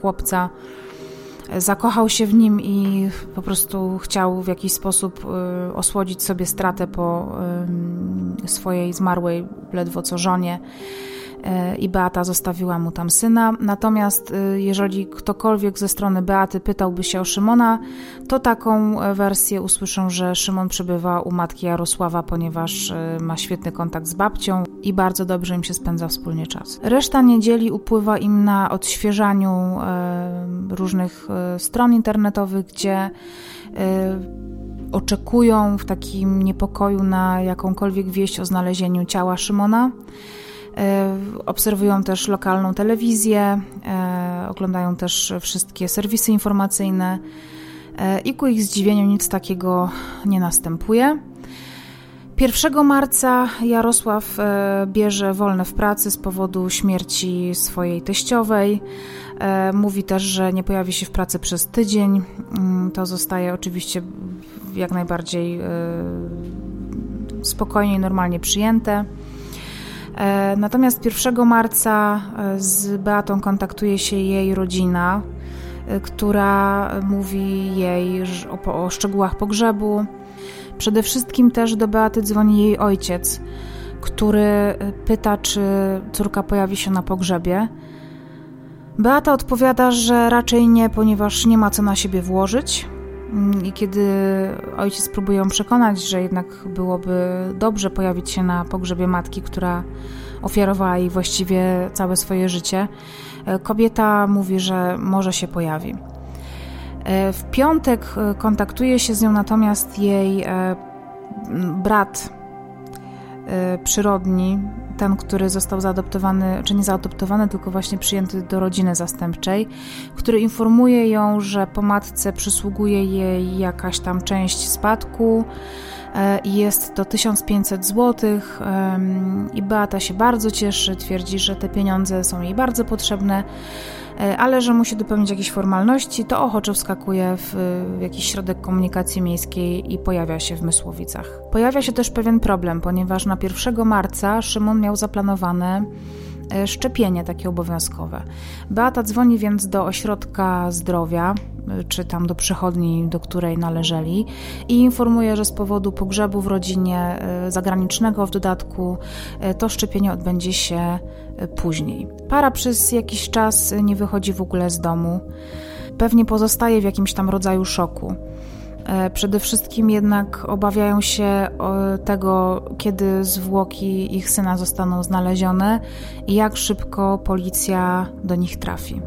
chłopca, zakochał się w nim i po prostu chciał w jakiś sposób y, osłodzić sobie stratę po swojej zmarłej ledwo co żonie y, i Beata zostawiła mu tam syna. Natomiast y, jeżeli ktokolwiek ze strony Beaty pytałby się o Szymona, to taką wersję usłyszą, że Szymon przebywa u matki Jarosława, ponieważ ma świetny kontakt z babcią i bardzo dobrze im się spędza wspólnie czas. Reszta niedzieli upływa im na odświeżaniu różnych e, stron internetowych, gdzie e, oczekują w takim niepokoju na jakąkolwiek wieść o znalezieniu ciała Szymona. E, obserwują też lokalną telewizję, oglądają też wszystkie serwisy informacyjne i ku ich zdziwieniu nic takiego nie następuje. 1 marca Jarosław e, bierze wolne w pracy z powodu śmierci swojej teściowej. E, mówi też, że nie pojawi się w pracy przez tydzień. Mm, to zostaje oczywiście jak najbardziej e, spokojnie i normalnie przyjęte. Natomiast 1 marca z Beatą kontaktuje się jej rodzina, która mówi jej o, o szczegółach pogrzebu Przede wszystkim też do Beaty dzwoni jej ojciec, który pyta, czy córka pojawi się na pogrzebie. Beata odpowiada, że raczej nie, ponieważ nie ma co na siebie włożyć. I kiedy ojciec próbuje ją przekonać, że jednak byłoby dobrze pojawić się na pogrzebie matki, która ofiarowała jej właściwie całe swoje życie, kobieta mówi, że może się pojawi. E, w piątek e, kontaktuje się z nią natomiast jej e, brat przyrodni, ten, który został zaadoptowany, czy nie zaadoptowany, tylko właśnie przyjęty do rodziny zastępczej, który informuje ją, że po matce przysługuje jej jakaś tam część spadku i jest to 1500 zł i Beata się bardzo cieszy, twierdzi, że te pieniądze są jej bardzo potrzebne ale że musi dopełnić jakieś formalności, to ochoczo wskakuje w, jakiś środek komunikacji miejskiej i pojawia się w Mysłowicach. Pojawia się też pewien problem, ponieważ na 1 marca Szymon miał zaplanowane e, szczepienie takie obowiązkowe. Beata dzwoni więc do ośrodka zdrowia, e, czy tam do przychodni, do której należeli i informuje, że z powodu pogrzebu w rodzinie zagranicznego w dodatku to szczepienie odbędzie się później. Para przez jakiś czas nie wychodzi w ogóle z domu. Pewnie pozostaje w jakimś tam rodzaju szoku. E, przede wszystkim jednak obawiają się tego, kiedy zwłoki ich syna zostaną znalezione i jak szybko policja do nich trafi.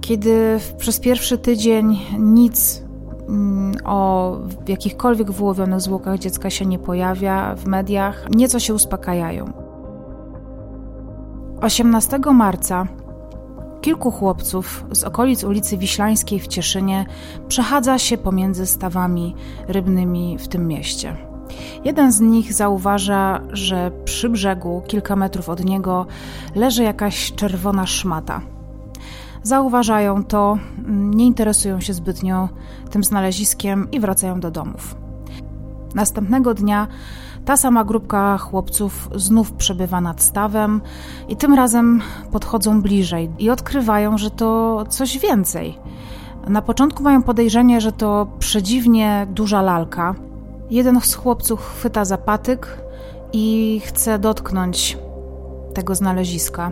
Kiedy przez pierwszy tydzień nic mm, o jakichkolwiek wyłowionych zwłokach dziecka się nie pojawia w mediach, nieco się uspokajają. 18 marca kilku chłopców z okolic ulicy Wiślańskiej w Cieszynie przechadza się pomiędzy stawami rybnymi w tym mieście. Jeden z nich zauważa, że przy brzegu, kilka metrów od niego, leży jakaś czerwona szmata. Zauważają to, nie interesują się zbytnio tym znaleziskiem i wracają do domów. Następnego dnia ta sama grupka chłopców znów przebywa nad stawem i tym razem podchodzą bliżej i odkrywają, że to coś więcej. Na początku mają podejrzenie, że to przedziwnie duża lalka. Jeden z chłopców chwyta za patyk i chce dotknąć tego znaleziska.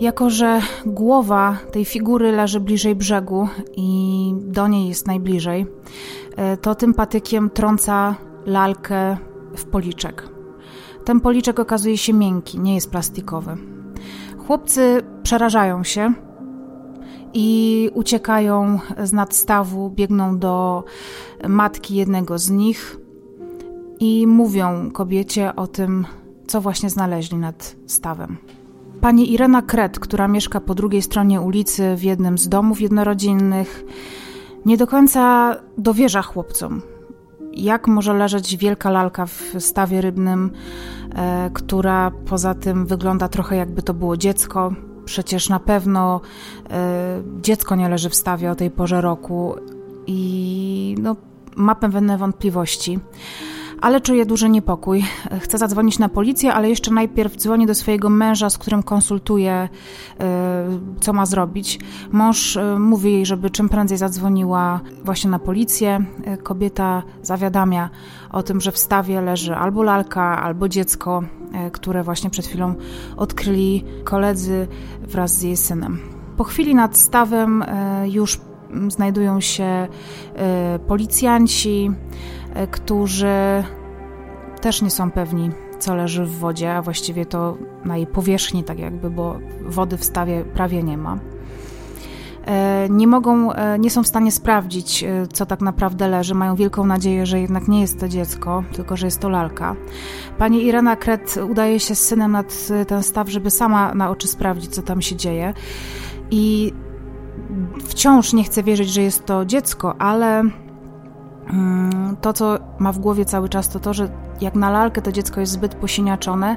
Jako, że głowa tej figury leży bliżej brzegu i do niej jest najbliżej, e, to tym patykiem trąca lalkę w policzek. Ten policzek okazuje się miękki, nie jest plastikowy. Chłopcy przerażają się i uciekają z nadstawu, biegną do matki jednego z nich i mówią kobiecie o tym, co właśnie znaleźli nad stawem. Pani Irena Kret, która mieszka po drugiej stronie ulicy w jednym z domów jednorodzinnych, nie do końca dowierza chłopcom jak może leżeć wielka lalka w stawie rybnym, e, która poza tym wygląda trochę jakby to było dziecko. Przecież na pewno e, dziecko nie leży w stawie o tej porze roku i no, ma pewne wątpliwości ale czuje duży niepokój. Chce zadzwonić na policję, ale jeszcze najpierw dzwoni do swojego męża, z którym konsultuje, e, co ma zrobić. Mąż e, mówi jej, żeby czym prędzej zadzwoniła właśnie na policję. E, kobieta zawiadamia o tym, że w stawie leży albo lalka, albo dziecko, które właśnie przed chwilą odkryli koledzy wraz z jej synem. Po chwili nad stawem już znajdują się policjanci, którzy też nie są pewni, co leży w wodzie, a właściwie to na jej powierzchni, tak jakby, bo wody w stawie prawie nie ma. E, nie mogą, e, nie są w stanie sprawdzić, co tak naprawdę leży. Mają wielką nadzieję, że jednak nie jest to dziecko, tylko że jest to lalka. Pani Irena Kret udaje się z synem nad ten staw, żeby sama na oczy sprawdzić, co tam się dzieje. I wciąż nie chce wierzyć, że jest to dziecko, ale to, co ma w głowie cały czas, to to, że jak na lalkę to dziecko jest zbyt posiniaczone,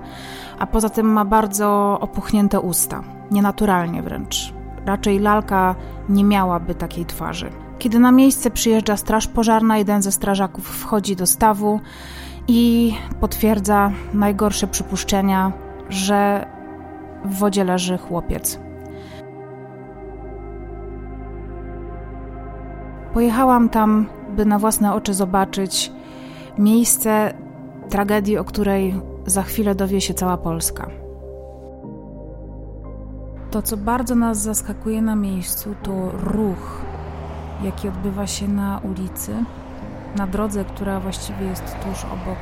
a poza tym ma bardzo opuchnięte usta, nienaturalnie wręcz. Raczej lalka nie miałaby takiej twarzy. Kiedy na miejsce przyjeżdża straż pożarna, jeden ze strażaków wchodzi do stawu i potwierdza najgorsze przypuszczenia, że w wodzie leży chłopiec. Pojechałam tam by na własne oczy zobaczyć miejsce tragedii, o której za chwilę dowie się cała Polska. To, co bardzo nas zaskakuje na miejscu, to ruch, jaki odbywa się na ulicy, na drodze, która właściwie jest tuż obok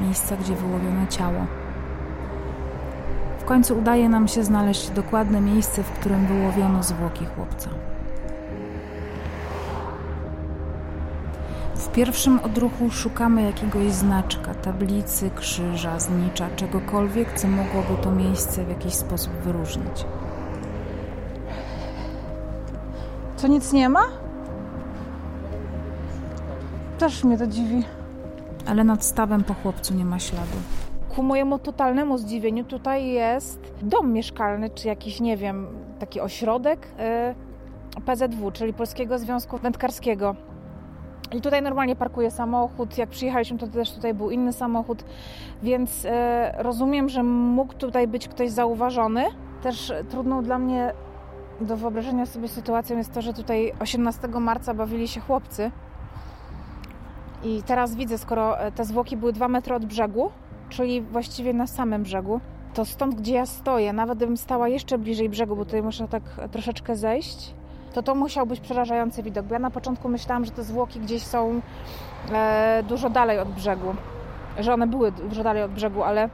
miejsca, gdzie wyłowiono ciało. W końcu udaje nam się znaleźć dokładne miejsce, w którym wyłowiono zwłoki chłopca. Pierwszym odruchu szukamy jakiegoś znaczka, tablicy, krzyża, znicza, czegokolwiek, co mogłoby to miejsce w jakiś sposób wyróżnić. Co nic nie ma? Też mnie to dziwi. Ale nad stawem po chłopcu nie ma śladu. Ku mojemu totalnemu zdziwieniu tutaj jest dom mieszkalny, czy jakiś, nie wiem, taki ośrodek yy, PZW, czyli Polskiego Związku Wędkarskiego. I tutaj normalnie parkuje samochód. Jak przyjechaliśmy, to też tutaj był inny samochód, więc e, rozumiem, że mógł tutaj być ktoś zauważony. Też trudną dla mnie do wyobrażenia sobie sytuacją jest to, że tutaj 18 marca bawili się chłopcy. I teraz widzę, skoro e, te zwłoki były 2 metry od brzegu, czyli właściwie na samym brzegu, to stąd, gdzie ja stoję, nawet gdybym stała jeszcze bliżej brzegu, bo tutaj muszę tak troszeczkę zejść, to to musiał być przerażający widok. Bo ja na początku myślałam, że te zwłoki gdzieś są e, dużo dalej od brzegu, że one były dużo dalej od brzegu, ale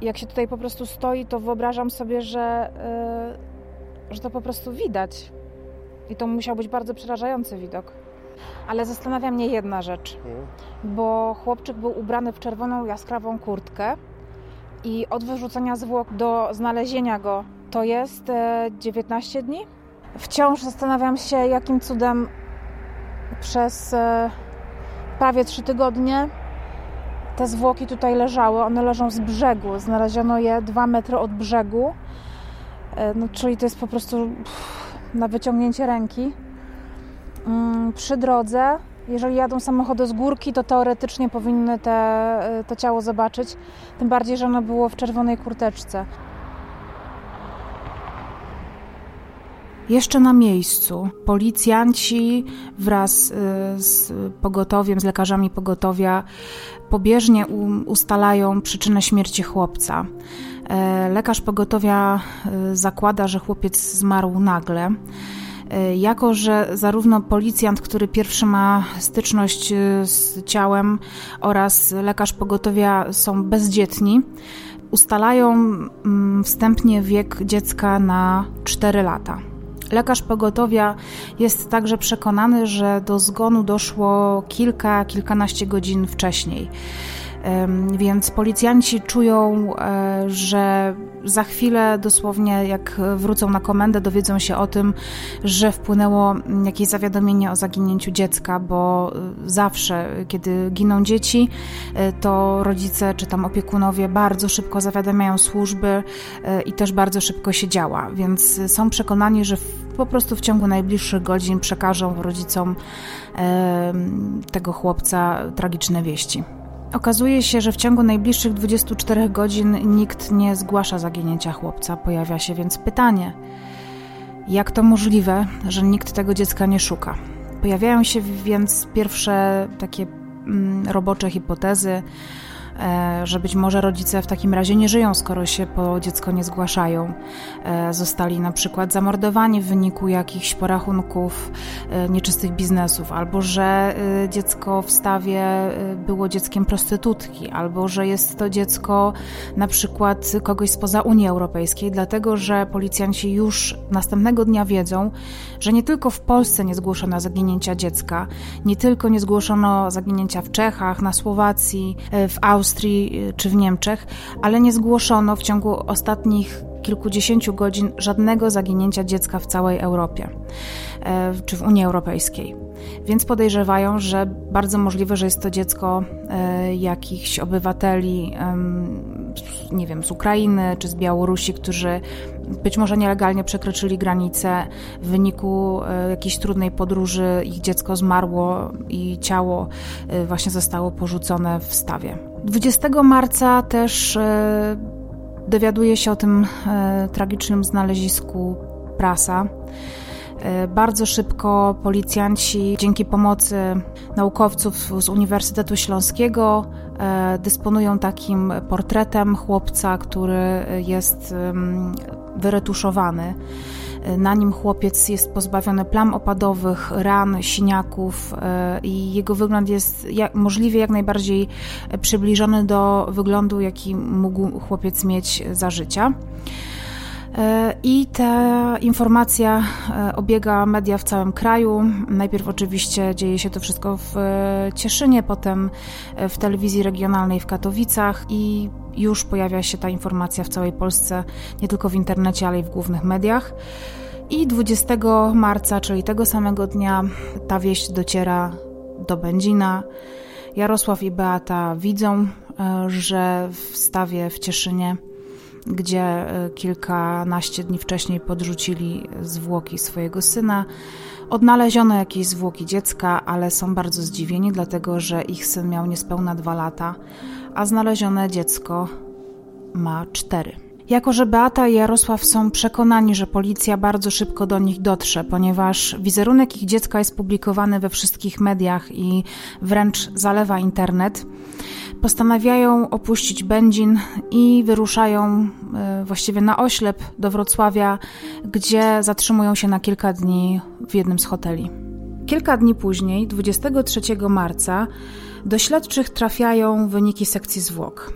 jak się tutaj po prostu stoi, to wyobrażam sobie, że, e, że to po prostu widać. I to musiał być bardzo przerażający widok. Ale zastanawia mnie jedna rzecz, mhm. bo chłopczyk był ubrany w czerwoną, jaskrawą kurtkę i od wyrzucenia zwłok do znalezienia go to jest 19 e, dni. Wciąż zastanawiam się, jakim cudem przez e, prawie 3 tygodnie te zwłoki tutaj leżały. One leżą z brzegu. Znaleziono je 2 metry od brzegu. E, no, czyli to jest po prostu na wyciągnięcie ręki. Mm, przy drodze, jeżeli jadą samochody z górki, to teoretycznie powinny te, to ciało zobaczyć. Tym bardziej, że ono było w czerwonej kurteczce. Jeszcze na miejscu policjanci wraz y, z pogotowiem, z lekarzami pogotowia pobieżnie ustalają przyczynę śmierci chłopca. E, lekarz pogotowia y, zakłada, że chłopiec zmarł nagle. E, jako, że zarówno policjant, który pierwszy ma styczność y, z ciałem, oraz lekarz pogotowia są bezdzietni, ustalają mm, wstępnie wiek dziecka na 4 lata. Lekarz pogotowia jest także przekonany, że do zgonu doszło kilka, kilkanaście godzin wcześniej. Więc policjanci czują, e, że za chwilę, dosłownie jak wrócą na komendę, dowiedzą się o tym, że wpłynęło jakieś zawiadomienie o zaginięciu dziecka, bo e, zawsze, kiedy giną dzieci, e, to rodzice czy tam opiekunowie bardzo szybko zawiadamiają służby i też bardzo szybko się działa, więc są przekonani, że po prostu w ciągu najbliższych godzin przekażą rodzicom tego chłopca tragiczne wieści. Okazuje się, że w ciągu najbliższych 24 godzin nikt nie zgłasza zaginięcia chłopca. Pojawia się więc pytanie: jak to możliwe, że nikt tego dziecka nie szuka? Pojawiają się więc pierwsze takie mm, robocze hipotezy że być może rodzice w takim razie nie żyją, skoro się po dziecko nie zgłaszają. E, zostali na przykład zamordowani w wyniku jakichś porachunków e, nieczystych biznesów, albo że dziecko w stawie było dzieckiem prostytutki, albo że jest to dziecko na przykład kogoś spoza Unii Europejskiej, dlatego że policjanci już następnego dnia wiedzą, że nie tylko w Polsce nie zgłoszono zaginięcia dziecka, nie tylko nie zgłoszono zaginięcia w Czechach, na Słowacji, w Austrii, Austrii y, czy w Niemczech, ale nie zgłoszono w ciągu ostatnich kilkudziesięciu godzin żadnego zaginięcia dziecka w całej Europie e, czy w Unii Europejskiej. Więc podejrzewają, że bardzo możliwe, że jest to dziecko e, jakichś obywateli, nie wiem, z Ukrainy czy z Białorusi, którzy być może nielegalnie przekroczyli granicę w wyniku e, jakiejś trudnej podróży, ich dziecko zmarło i ciało właśnie zostało porzucone w stawie. 20 marca też dowiaduje się o tym e, tragicznym znalezisku prasa. E, bardzo szybko policjanci, dzięki pomocy naukowców z Uniwersytetu Śląskiego, e, dysponują takim portretem chłopca, który jest wyretuszowany. Na nim chłopiec jest pozbawiony plam opadowych, ran, siniaków e, i jego wygląd jest jak, możliwie jak najbardziej przybliżony do wyglądu, jaki mógł chłopiec mieć za życia. E, I ta informacja e, obiega media w całym kraju. Najpierw oczywiście dzieje się to wszystko w Cieszynie, potem w telewizji regionalnej w Katowicach i już pojawia się ta informacja w całej Polsce, nie tylko w internecie, ale i w głównych mediach. I 20 marca, czyli tego samego dnia, ta wieść dociera do Będzina. Jarosław i Beata widzą, e, że w stawie w Cieszynie, gdzie e, kilkanaście dni wcześniej podrzucili zwłoki swojego syna, odnaleziono jakieś zwłoki dziecka, ale są bardzo zdziwieni, dlatego że ich syn miał niespełna dwa lata a znalezione dziecko ma cztery. Jako, że Beata i Jarosław są przekonani, że policja bardzo szybko do nich dotrze, ponieważ wizerunek ich dziecka jest publikowany we wszystkich mediach i wręcz zalewa internet, postanawiają opuścić Będzin i wyruszają e, właściwie na oślep do Wrocławia, gdzie zatrzymują się na kilka dni w jednym z hoteli. Kilka dni później, 23 marca, do śledczych trafiają wyniki sekcji zwłok.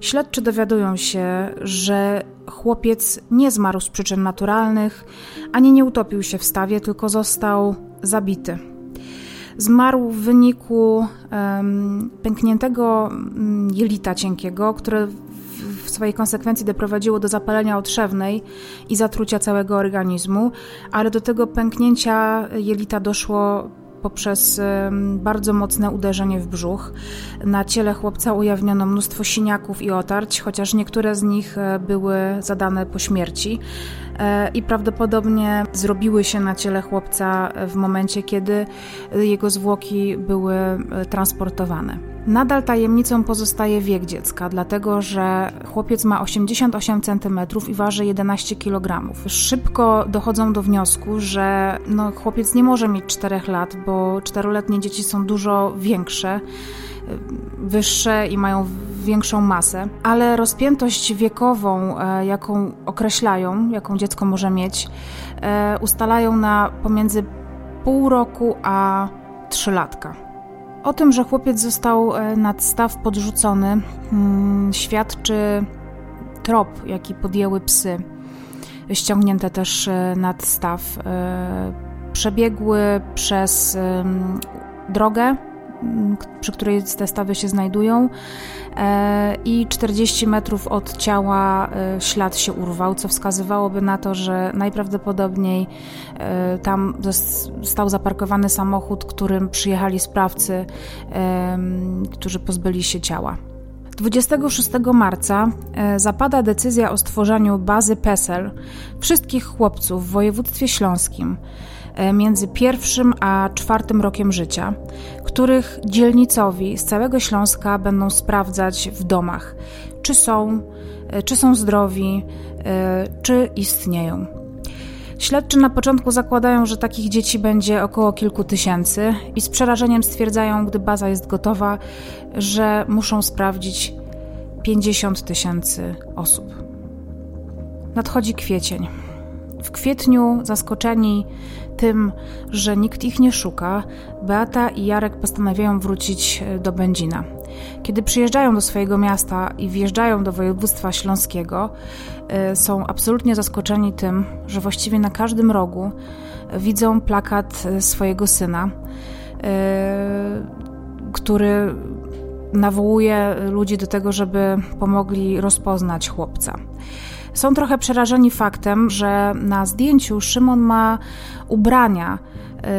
Śledczy dowiadują się, że chłopiec nie zmarł z przyczyn naturalnych, ani nie utopił się w stawie, tylko został zabity. Zmarł w wyniku pękniętego um, jelita cienkiego, które w swojej konsekwencji doprowadziło do zapalenia otrzewnej i zatrucia całego organizmu, ale do tego pęknięcia jelita doszło poprzez bardzo mocne uderzenie w brzuch. Na ciele chłopca ujawniono mnóstwo siniaków i otarć, chociaż niektóre z nich e, były zadane po śmierci. E, i prawdopodobnie zrobiły się na ciele chłopca w momencie, kiedy jego zwłoki były e, transportowane. Nadal tajemnicą pozostaje wiek dziecka, dlatego że chłopiec ma 88 cm i waży 11 kg. Szybko dochodzą do wniosku, że no, chłopiec nie może mieć 4 lat, bo czteroletnie dzieci są dużo większe wyższe i mają większą masę, ale rozpiętość wiekową, e, jaką określają, jaką dziecko może mieć, e, ustalają na pomiędzy pół roku a trzylatka. O tym, że chłopiec został e, nad staw podrzucony, hmm, świadczy trop, jaki podjęły psy, ściągnięte też nad staw. Przebiegły przez drogę przy której te stawy się znajdują e, i 40 metrów od ciała e, ślad się urwał, co wskazywałoby na to, że najprawdopodobniej e, tam stał zaparkowany samochód, którym przyjechali sprawcy, którzy pozbyli się ciała. 26 marca zapada decyzja o stworzeniu bazy PESEL wszystkich chłopców w województwie śląskim między pierwszym a czwartym rokiem życia, których dzielnicowi z całego Śląska będą sprawdzać w domach, czy są, e, czy są zdrowi, e, czy istnieją. Śledczy na początku zakładają, że takich dzieci będzie około kilku tysięcy i z przerażeniem stwierdzają, gdy baza jest gotowa, że muszą sprawdzić 50 tysięcy osób. Nadchodzi kwiecień. W kwietniu, zaskoczeni tym, że nikt ich nie szuka, Beata i Jarek postanawiają wrócić e, do Będzina. Kiedy przyjeżdżają do swojego miasta i wjeżdżają do województwa śląskiego, e, są absolutnie zaskoczeni tym, że właściwie na każdym rogu widzą plakat e, swojego syna, który nawołuje ludzi do tego, żeby pomogli rozpoznać chłopca. Są trochę przerażeni faktem, że na zdjęciu Szymon ma ubrania,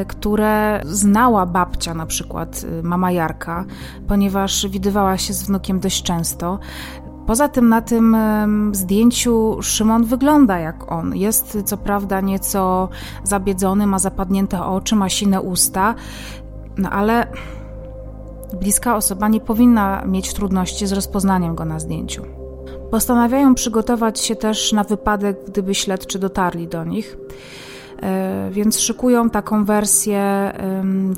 y, które znała babcia, na przykład y, mama Jarka, ponieważ widywała się z wnukiem dość często. Poza tym na tym zdjęciu Szymon wygląda jak on. Jest co prawda nieco zabiedzony, ma zapadnięte oczy, ma sine usta, no ale bliska osoba nie powinna mieć trudności z rozpoznaniem go na zdjęciu. Postanawiają przygotować się też na wypadek, gdyby śledczy dotarli do nich. E, więc szykują taką wersję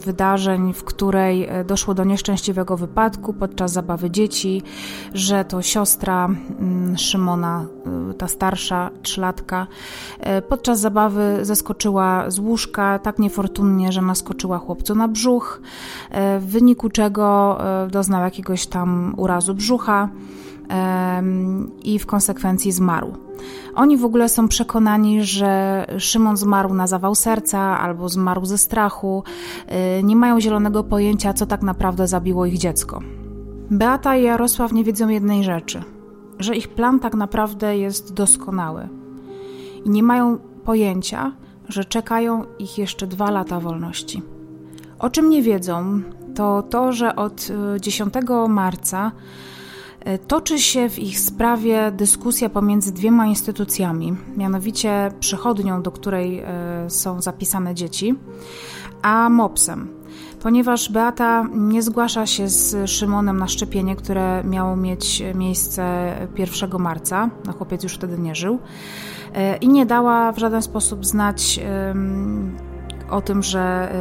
wydarzeń, w której e, doszło do nieszczęśliwego wypadku podczas zabawy dzieci, że to siostra mm, Szymona, e, ta starsza, trzylatka, podczas zabawy zeskoczyła z łóżka tak niefortunnie, że naskoczyła chłopcu na brzuch, w wyniku czego doznał jakiegoś tam urazu brzucha i w konsekwencji zmarł. Oni w ogóle są przekonani, że Szymon zmarł na zawał serca albo zmarł ze strachu. Y, nie mają zielonego pojęcia, co tak naprawdę zabiło ich dziecko. Beata i Jarosław nie wiedzą jednej rzeczy: że ich plan tak naprawdę jest doskonały. I nie mają pojęcia, że czekają ich jeszcze dwa lata wolności. O czym nie wiedzą, to to, że od 10 y, marca toczy się w ich sprawie dyskusja pomiędzy dwiema instytucjami, mianowicie przychodnią, do której e, są zapisane dzieci, a MOPS-em. Ponieważ Beata nie zgłasza się z Szymonem na szczepienie, które miało mieć miejsce 1 marca, no chłopiec już wtedy nie żył, e, i nie dała w żaden sposób znać o tym, że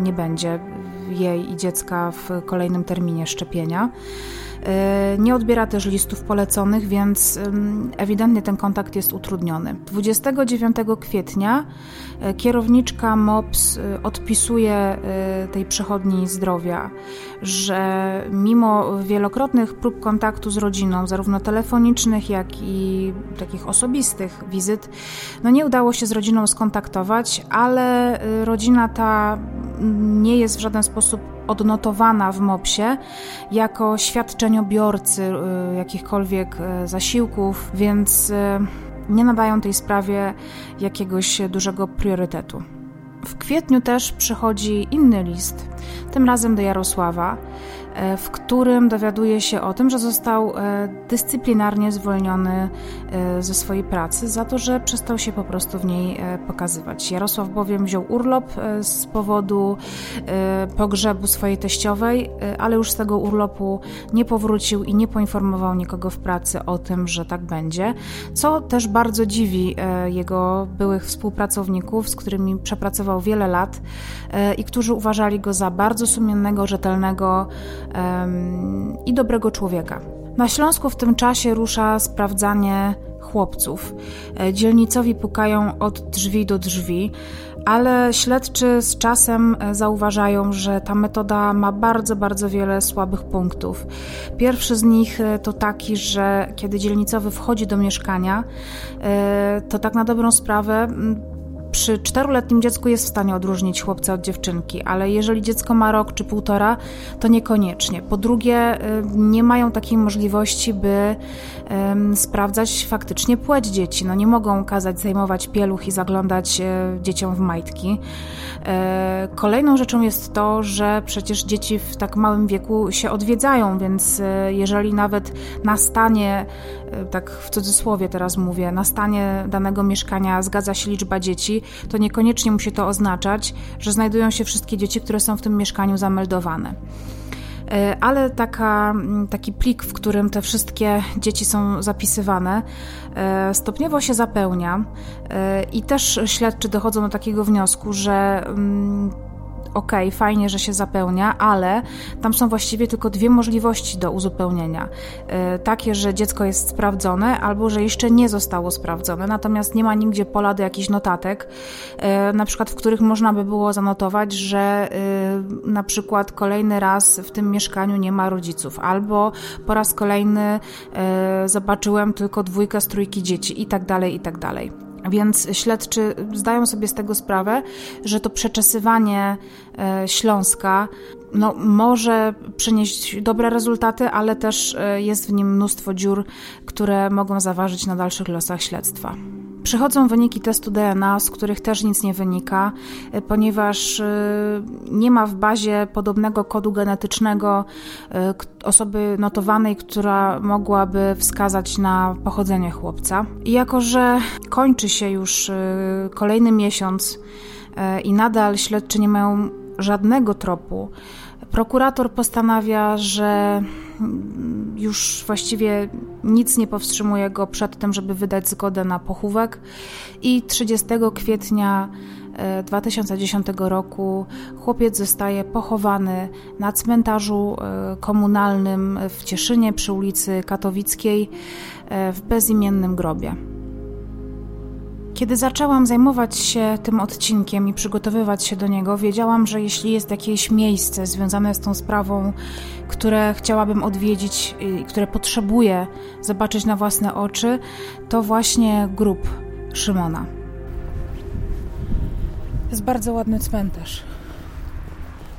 nie będzie jej i dziecka w kolejnym terminie szczepienia. Nie odbiera też listów poleconych, więc ewidentnie ten kontakt jest utrudniony. 29 kwietnia kierowniczka MOPS odpisuje tej przechodni zdrowia, że mimo wielokrotnych prób kontaktu z rodziną, zarówno telefonicznych, jak i takich osobistych wizyt, no nie udało się z rodziną skontaktować, ale rodzina ta nie jest w żaden sposób odnotowana w MOPS-ie jako świadczeniobiorcy y, jakichkolwiek y, zasiłków, więc nie nadają tej sprawie jakiegoś dużego priorytetu. W kwietniu też przychodzi inny list, tym razem do Jarosława, w którym dowiaduje się o tym, że został e, dyscyplinarnie zwolniony e, ze swojej pracy za to, że przestał się po prostu w niej pokazywać. Jarosław bowiem wziął urlop z powodu pogrzebu swojej teściowej, ale już z tego urlopu nie powrócił i nie poinformował nikogo w pracy o tym, że tak będzie, co też bardzo dziwi jego byłych współpracowników, z którymi przepracował wiele lat i którzy uważali go za bardzo sumiennego, rzetelnego, i dobrego człowieka. Na Śląsku w tym czasie rusza sprawdzanie chłopców. E, dzielnicowi pukają od drzwi do drzwi, ale śledczy z czasem e, zauważają, że ta metoda ma bardzo, bardzo wiele słabych punktów. Pierwszy z nich e, to taki, że kiedy dzielnicowy wchodzi do mieszkania, to tak na dobrą sprawę przy czteroletnim dziecku jest w stanie odróżnić chłopca od dziewczynki, ale jeżeli dziecko ma rok czy półtora, to niekoniecznie. Po drugie, y, nie mają takiej możliwości, by sprawdzać faktycznie płeć dzieci. No nie mogą kazać zajmować pieluch i zaglądać e, dzieciom w majtki. E, kolejną rzeczą jest to, że przecież dzieci w tak małym wieku się odwiedzają, więc e, jeżeli nawet na stanie, tak w cudzysłowie teraz mówię, na stanie danego mieszkania zgadza się liczba dzieci, to niekoniecznie musi to oznaczać, że znajdują się wszystkie dzieci, które są w tym mieszkaniu zameldowane. Ale taka, taki plik, w którym te wszystkie dzieci są zapisywane, stopniowo się zapełnia i też śledczy dochodzą do takiego wniosku, że ok, fajnie, że się zapełnia, ale tam są właściwie tylko dwie możliwości do uzupełnienia. E, takie, że dziecko jest sprawdzone, albo że jeszcze nie zostało sprawdzone, natomiast nie ma nigdzie pola do jakichś notatek, e, na przykład w których można by było zanotować, że e, na przykład kolejny raz w tym mieszkaniu nie ma rodziców, albo po raz kolejny zobaczyłem tylko dwójkę z trójki dzieci i tak dalej, i tak dalej. Więc śledczy zdają sobie z tego sprawę, że to przeczesywanie e, Śląska no, może przynieść dobre rezultaty, ale też e, jest w nim mnóstwo dziur, które mogą zaważyć na dalszych losach śledztwa. Przychodzą wyniki testu DNA, z których też nic nie wynika, e, ponieważ e, nie ma w bazie podobnego kodu genetycznego e, osoby notowanej, która mogłaby wskazać na pochodzenie chłopca. I jako, że kończy się już kolejny miesiąc i nadal śledczy nie mają żadnego tropu, Prokurator postanawia, że już właściwie nic nie powstrzymuje go przed tym, żeby wydać zgodę na pochówek i 30 kwietnia 2010 e, roku chłopiec zostaje pochowany na cmentarzu e, komunalnym w Cieszynie przy ulicy Katowickiej e, w bezimiennym grobie. Kiedy zaczęłam zajmować się tym odcinkiem i przygotowywać się do niego, wiedziałam, że jeśli jest jakieś miejsce związane z tą sprawą, które chciałabym odwiedzić i które potrzebuję zobaczyć na własne oczy, to właśnie grób Szymona. Jest bardzo ładny cmentarz.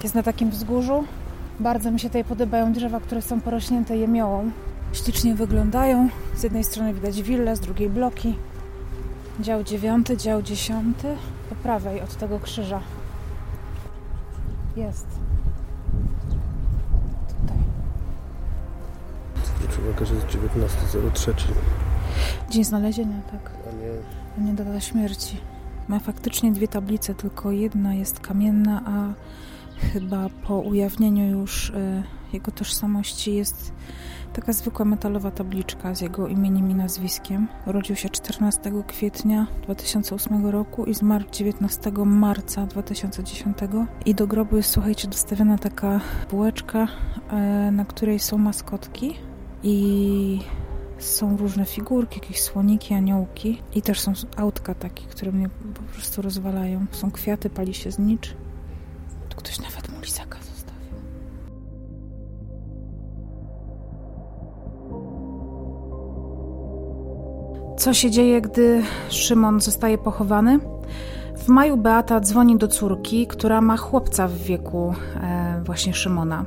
Jest na takim wzgórzu. Bardzo mi się tutaj podobają drzewa, które są porośnięte jemiołą. Ślicznie wyglądają. Z jednej strony widać willę, z drugiej bloki. Dział dziewiąty, dział dziesiąty. Po prawej od tego krzyża. Jest. Tutaj. Zwróć uwagę, że jest 19.03. Dzień znalezienia, tak. A nie... A nie data śmierci. Ma faktycznie dwie tablice, tylko jedna jest kamienna, a chyba po ujawnieniu już y, jego tożsamości jest Taka zwykła metalowa tabliczka z jego imieniem i nazwiskiem. Urodził się 14 kwietnia 2008 roku i zmarł 19 marca 2010. I do grobu jest, słuchajcie, dostawiona taka bułeczka, e, na której są maskotki i są różne figurki, jakieś słoniki, aniołki i też są autka takie, które mnie po prostu rozwalają. Są kwiaty, pali się znicz. Tu ktoś nawet mu lizaka Co się dzieje, gdy Szymon zostaje pochowany? W maju Beata dzwoni do córki, która ma chłopca w wieku e, właśnie Szymona.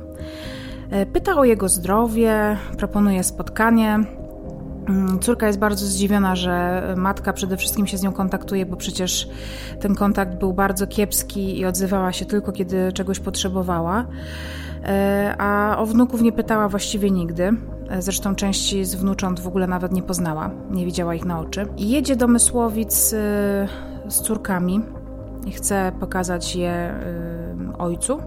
E, pyta o jego zdrowie, proponuje spotkanie. Mm, córka jest bardzo zdziwiona, że matka przede wszystkim się z nią kontaktuje, bo przecież ten kontakt był bardzo kiepski i odzywała się tylko, kiedy czegoś potrzebowała. E, a o wnuków nie pytała właściwie nigdy. Zresztą części z wnucząt w ogóle nawet nie poznała, nie widziała ich na oczy. I jedzie do Mysłowic e, z córkami i chce pokazać je ojcu.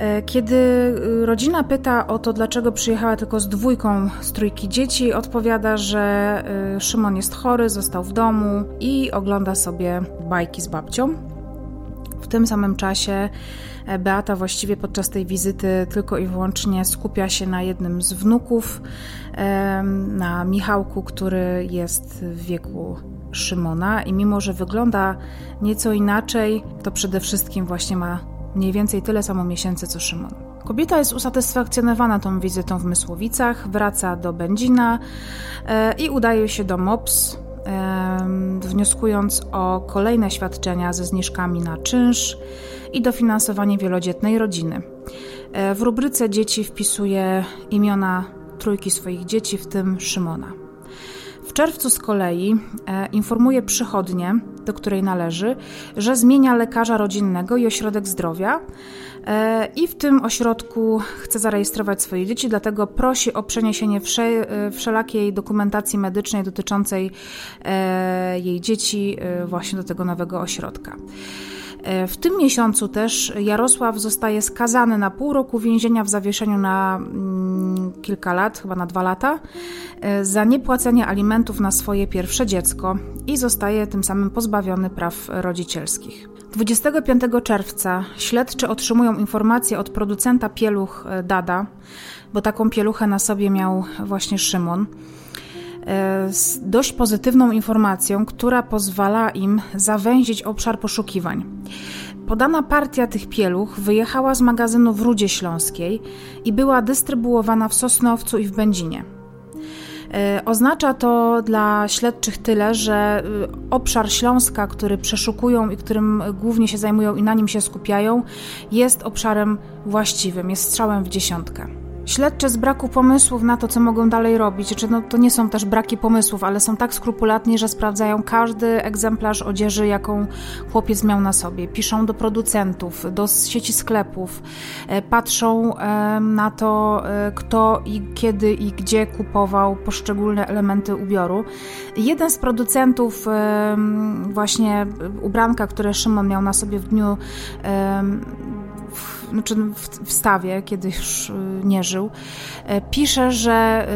E, kiedy y, rodzina pyta o to, dlaczego przyjechała tylko z dwójką z trójki dzieci, odpowiada, że y, Szymon jest chory, został w domu i ogląda sobie bajki z babcią. Tym samym czasie e, Beata właściwie podczas tej wizyty tylko i wyłącznie skupia się na jednym z wnuków, na Michałku, który jest w wieku Szymona i mimo, że wygląda nieco inaczej, to przede wszystkim właśnie ma mniej więcej tyle samo miesięcy co Szymon. Kobieta jest usatysfakcjonowana tą wizytą w Mysłowicach, wraca do Będzina e, i udaje się do MOPS, wnioskując o kolejne świadczenia ze zniżkami na czynsz i dofinansowanie wielodzietnej rodziny. E, w rubryce dzieci wpisuje imiona trójki swoich dzieci, w tym Szymona. W czerwcu z kolei e, informuje przychodnię, do której należy, że zmienia lekarza rodzinnego i ośrodek zdrowia i w tym ośrodku chce zarejestrować swoje dzieci, dlatego prosi o przeniesienie e, wszelakiej dokumentacji medycznej dotyczącej jej dzieci właśnie do tego nowego ośrodka. E, w tym miesiącu też Jarosław zostaje skazany na pół roku więzienia w zawieszeniu na mm, kilka lat, chyba na dwa lata, e, za niepłacenie alimentów na swoje pierwsze dziecko i zostaje tym samym pozbawiony praw rodzicielskich. 25 czerwca śledczy otrzymują informację od producenta pieluch e, Dada, bo taką pieluchę na sobie miał właśnie Szymon z dość pozytywną informacją, która pozwala im zawęzić obszar poszukiwań. Podana partia tych pieluch wyjechała z magazynu w Rudzie Śląskiej i była dystrybuowana w Sosnowcu i w Będzinie. E, oznacza to dla śledczych tyle, że y, obszar Śląska, który przeszukują i którym głównie się zajmują i na nim się skupiają, jest obszarem właściwym, jest strzałem w dziesiątkę. Śledcze z braku pomysłów na to, co mogą dalej robić, czy no, to nie są też braki pomysłów, ale są tak skrupulatni, że sprawdzają każdy egzemplarz odzieży, jaką chłopiec miał na sobie. Piszą do producentów, do sieci sklepów, e, patrzą na to, e, kto i kiedy i gdzie kupował poszczególne elementy ubioru. Jeden z producentów właśnie ubranka, które Szymon miał na sobie w dniu znaczy w, stawie, kiedy już y, nie żył, e, pisze, że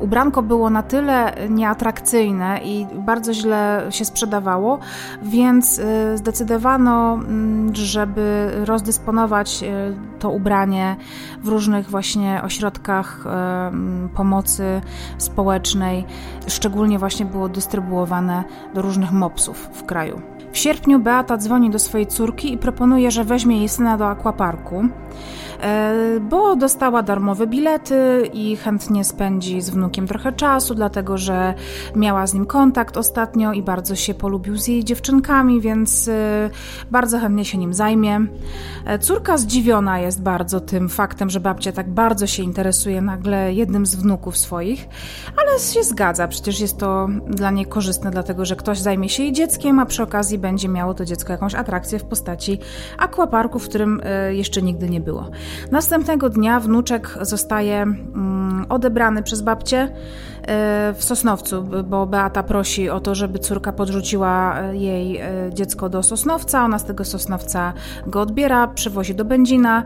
ubranko było na tyle nieatrakcyjne i bardzo źle się sprzedawało, więc y, zdecydowano, mm, żeby rozdysponować y, to ubranie w różnych właśnie ośrodkach pomocy społecznej. Szczególnie właśnie było dystrybuowane do różnych mopsów w kraju. W sierpniu Beata dzwoni do swojej córki i proponuje, że weźmie jej syna do akwaparku. E, bo dostała darmowe bilety i chętnie spędzi z wnukiem trochę czasu, dlatego że miała z nim kontakt ostatnio i bardzo się polubił z jej dziewczynkami, więc e, bardzo chętnie się nim zajmie. E, córka zdziwiona jest bardzo tym faktem, że babcia tak bardzo się interesuje nagle jednym z wnuków swoich, ale się zgadza, przecież jest to dla niej korzystne, dlatego że ktoś zajmie się jej dzieckiem, a przy okazji będzie miało to dziecko jakąś atrakcję w postaci akwaparku, w którym jeszcze nigdy nie było. Następnego dnia wnuczek zostaje mm, odebrany przez babcię e, w Sosnowcu, bo Beata prosi o to, żeby córka podrzuciła e, jej e, dziecko do Sosnowca. Ona z tego Sosnowca go odbiera, przywozi do Będzina.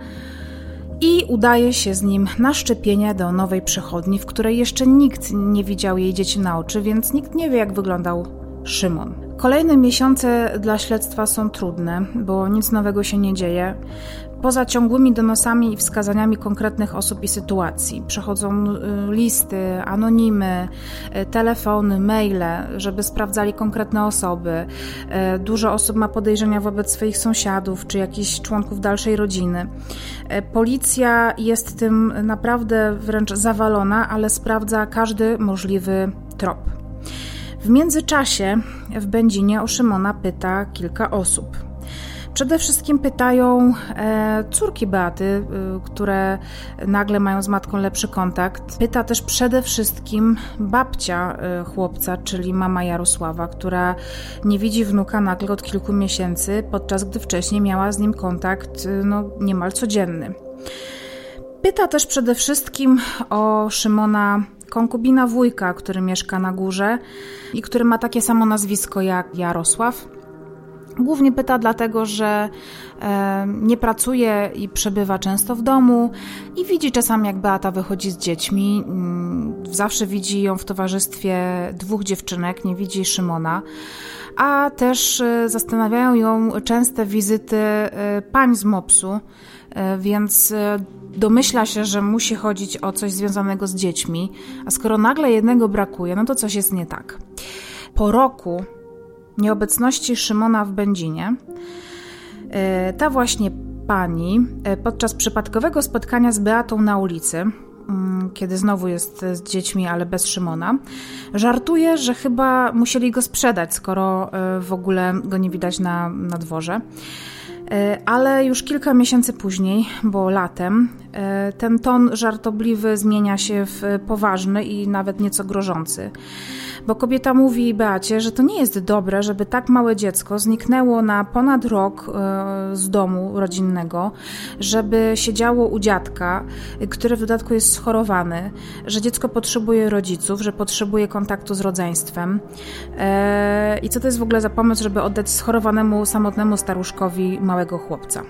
i udaje się z nim na szczepienie do nowej przechodni, w której jeszcze nikt nie widział jej dzieci na oczy, więc nikt nie wie, jak wyglądał Szymon. Kolejne miesiące dla śledztwa są trudne, bo nic nowego się nie dzieje. Poza ciągłymi donosami i wskazaniami konkretnych osób i sytuacji przechodzą y, listy, anonimy, y, telefony, maile, żeby sprawdzali konkretne osoby. Y, dużo osób ma podejrzenia wobec swoich sąsiadów czy jakichś członków dalszej rodziny. Policja jest tym naprawdę wręcz zawalona, ale sprawdza każdy możliwy trop. W międzyczasie w Będzinie o Szymona pyta kilka osób. Przede wszystkim pytają e, córki Beaty, e, które nagle mają z matką lepszy kontakt. Pyta też przede wszystkim babcia e, chłopca, czyli mama Jarosława, która nie widzi wnuka nagle od kilku miesięcy, podczas gdy wcześniej miała z nim kontakt e, no, niemal codzienny. Pyta też przede wszystkim o Szymona konkubina wujka, który mieszka na górze i który ma takie samo nazwisko jak Jarosław. Głównie pyta dlatego, że e, nie pracuje i przebywa często w domu i widzi czasami, jak Beata wychodzi z dziećmi. Mm, zawsze widzi ją w towarzystwie dwóch dziewczynek, nie widzi Szymona. A też e, zastanawiają ją częste wizyty e, pań z MOPS-u, więc domyśla się, że musi chodzić o coś związanego z dziećmi, a skoro nagle jednego brakuje, no to coś jest nie tak. Po roku nieobecności Szymona w Będzinie, e, ta właśnie pani e, podczas przypadkowego spotkania z Beatą na ulicy, mm, kiedy znowu jest z dziećmi, ale bez Szymona, żartuje, że chyba musieli go sprzedać, skoro e, w ogóle go nie widać na, na dworze. Ale już kilka miesięcy później, bo latem, ten ton żartobliwy zmienia się w poważny i nawet nieco grożący bo kobieta mówi Beacie, że to nie jest dobre, żeby tak małe dziecko zniknęło na ponad rok e, z domu rodzinnego, żeby siedziało u dziadka, który w dodatku jest schorowany, że dziecko potrzebuje rodziców, że potrzebuje kontaktu z rodzeństwem. E, I co to jest w ogóle za pomysł, żeby oddać schorowanemu, samotnemu staruszkowi małego chłopca?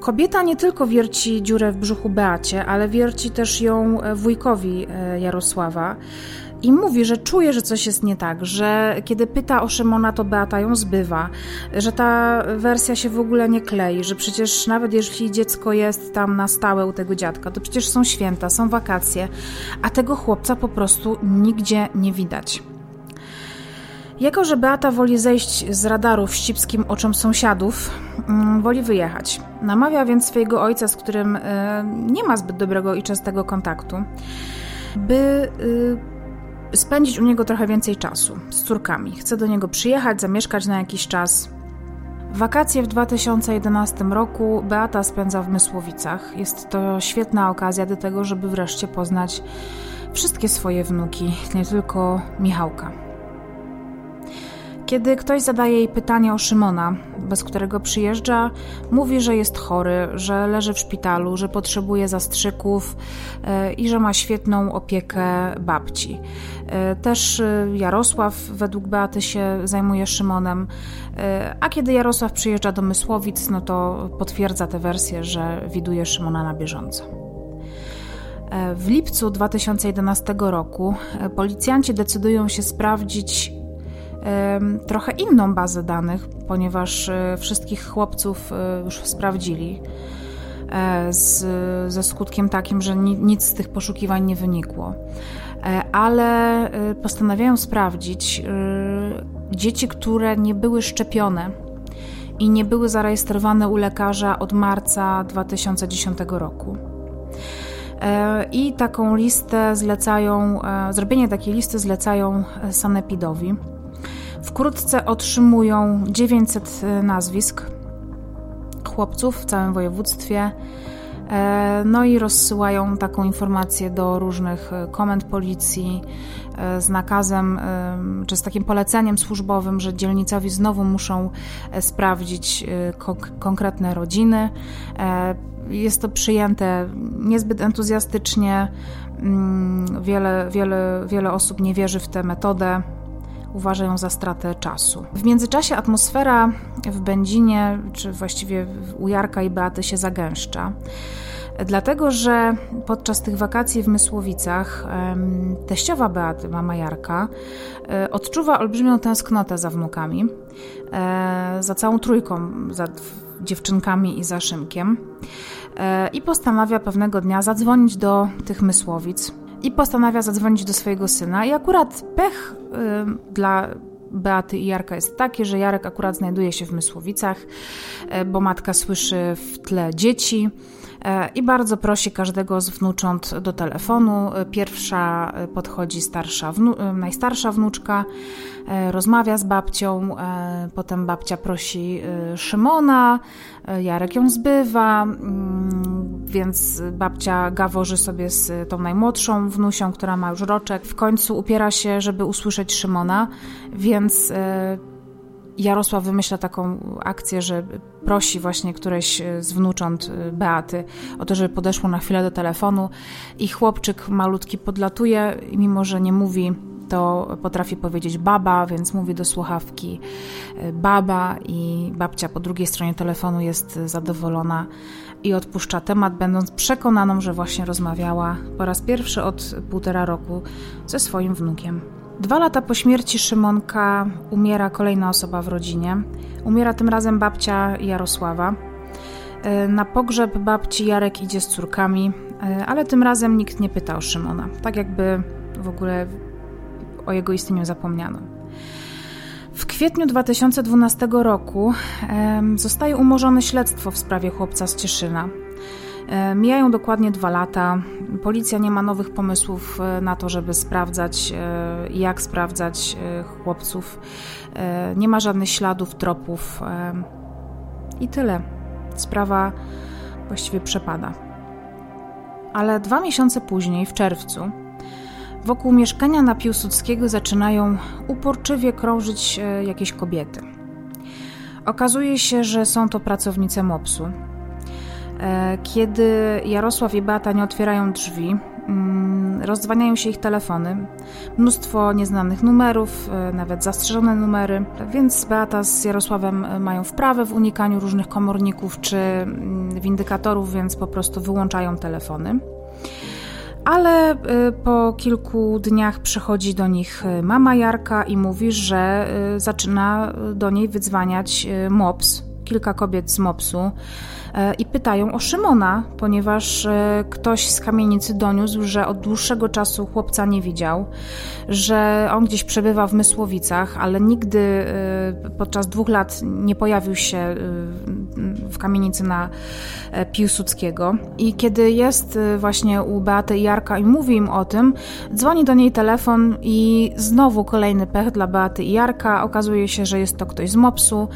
Kobieta nie tylko wierci dziurę w brzuchu Beacie, ale wierci też ją wujkowi e, Jarosława. I mówi, że czuje, że coś jest nie tak, że kiedy pyta o Szymona, to Beata ją zbywa, że ta wersja się w ogóle nie klei, że przecież nawet jeśli dziecko jest tam na stałe u tego dziadka, to przecież są święta, są wakacje, a tego chłopca po prostu nigdzie nie widać. Jako, że Beata woli zejść z radaru wścibskim oczom sąsiadów, mm, woli wyjechać. Namawia więc swojego ojca, z którym y, nie ma zbyt dobrego i częstego kontaktu, by y, spędzić u niego trochę więcej czasu z córkami. Chce do niego przyjechać, zamieszkać na jakiś czas. Wakacje w 2011 roku Beata spędza w Mysłowicach. Jest to świetna okazja do tego, żeby wreszcie poznać wszystkie swoje wnuki, nie tylko Michałka. Kiedy ktoś zadaje jej pytanie o Szymona, bez którego przyjeżdża, mówi, że jest chory, że leży w szpitalu, że potrzebuje zastrzyków e, i że ma świetną opiekę babci. E, też e, Jarosław według Beaty się zajmuje Szymonem, a kiedy Jarosław przyjeżdża do Mysłowic, no to potwierdza tę wersję, że widuje Szymona na bieżąco. W lipcu 2011 roku policjanci decydują się sprawdzić trochę inną bazę danych, ponieważ e, wszystkich chłopców e, już sprawdzili. E, z, ze skutkiem takim, że nic z tych poszukiwań nie wynikło. Ale postanawiają sprawdzić dzieci, które nie były szczepione i nie były zarejestrowane u lekarza od marca 2010 roku. I taką listę zlecają, zrobienie takiej listy zlecają Sanepidowi. Wkrótce otrzymują 900 e, nazwisk chłopców w całym województwie. E, no i rozsyłają taką informację do różnych e, komend policji z nakazem czy z takim poleceniem służbowym, że dzielnicowi znowu muszą sprawdzić konkretne rodziny. Jest to przyjęte niezbyt entuzjastycznie. Mm, wiele, wiele, wiele osób nie wierzy w tę metodę uważa ją za stratę czasu. W międzyczasie atmosfera w Będzinie, czy właściwie u Jarka i Beaty się zagęszcza. Dlatego, że podczas tych wakacji w Mysłowicach teściowa Beaty, mama Jarka, e, odczuwa olbrzymią tęsknotę za wnukami, e, za całą trójką, za dziewczynkami i za Szymkiem e, i postanawia pewnego dnia zadzwonić do tych Mysłowic i postanawia zadzwonić do swojego syna. I akurat pech dla Beaty i Jarka jest takie, że Jarek akurat znajduje się w Mysłowicach, bo matka słyszy w tle dzieci. E, i bardzo prosi każdego z wnucząt do telefonu. E, pierwsza e, podchodzi starsza wnu najstarsza wnuczka, rozmawia z babcią, potem babcia prosi Szymona, Jarek ją zbywa, mm, więc babcia gaworzy sobie z tą najmłodszą wnusią, która ma już roczek. W końcu upiera się, żeby usłyszeć Szymona, więc Jarosław wymyśla taką akcję, że prosi właśnie któreś z wnucząt y, Beaty o to, żeby podeszło na chwilę do telefonu i chłopczyk malutki podlatuje i mimo, że nie mówi, to potrafi powiedzieć baba, więc mówi do słuchawki y, baba i babcia po drugiej stronie telefonu jest zadowolona i odpuszcza temat, będąc przekonaną, że właśnie rozmawiała po raz pierwszy od półtora roku ze swoim wnukiem. Dwa lata po śmierci Szymonka umiera kolejna osoba w rodzinie. Umiera tym razem babcia Jarosława. E, na pogrzeb babci Jarek idzie z córkami, e, ale tym razem nikt nie pyta o Szymona. Tak jakby w ogóle o jego istnieniu zapomniano. W kwietniu 2012 roku zostaje umorzone śledztwo w sprawie chłopca z Cieszyna. E, mijają dokładnie dwa lata. Policja nie ma nowych pomysłów e, na to, żeby sprawdzać, e, jak sprawdzać chłopców. Nie ma żadnych śladów, tropów. I tyle. Sprawa właściwie przepada. Ale dwa miesiące później, w czerwcu, wokół mieszkania na Piłsudskiego zaczynają uporczywie krążyć jakieś kobiety. Okazuje się, że są to pracownice MOPS-u, kiedy Jarosław i Beata nie otwierają drzwi, mm, rozdzwaniają się ich telefony, mnóstwo nieznanych numerów, e, nawet zastrzeżone numery, więc Beata z Jarosławem mają wprawę w unikaniu różnych komorników czy mm, windykatorów, więc po prostu wyłączają telefony. Ale e, po kilku dniach przychodzi do nich mama Jarka i mówi, że zaczyna do niej wydzwaniać MOPS, kilka kobiet z MOPS-u. E, i pytają o Szymona, ponieważ e, ktoś z kamienicy doniósł, że od dłuższego czasu chłopca nie widział, że on gdzieś przebywa w Mysłowicach, ale nigdy e, podczas dwóch lat nie pojawił się w kamienicy na Piłsudskiego. I kiedy jest właśnie u Beaty i Jarka i mówi im o tym, dzwoni do niej telefon i znowu kolejny pech dla Beaty i Jarka. Okazuje się, że jest to ktoś z MOPS-u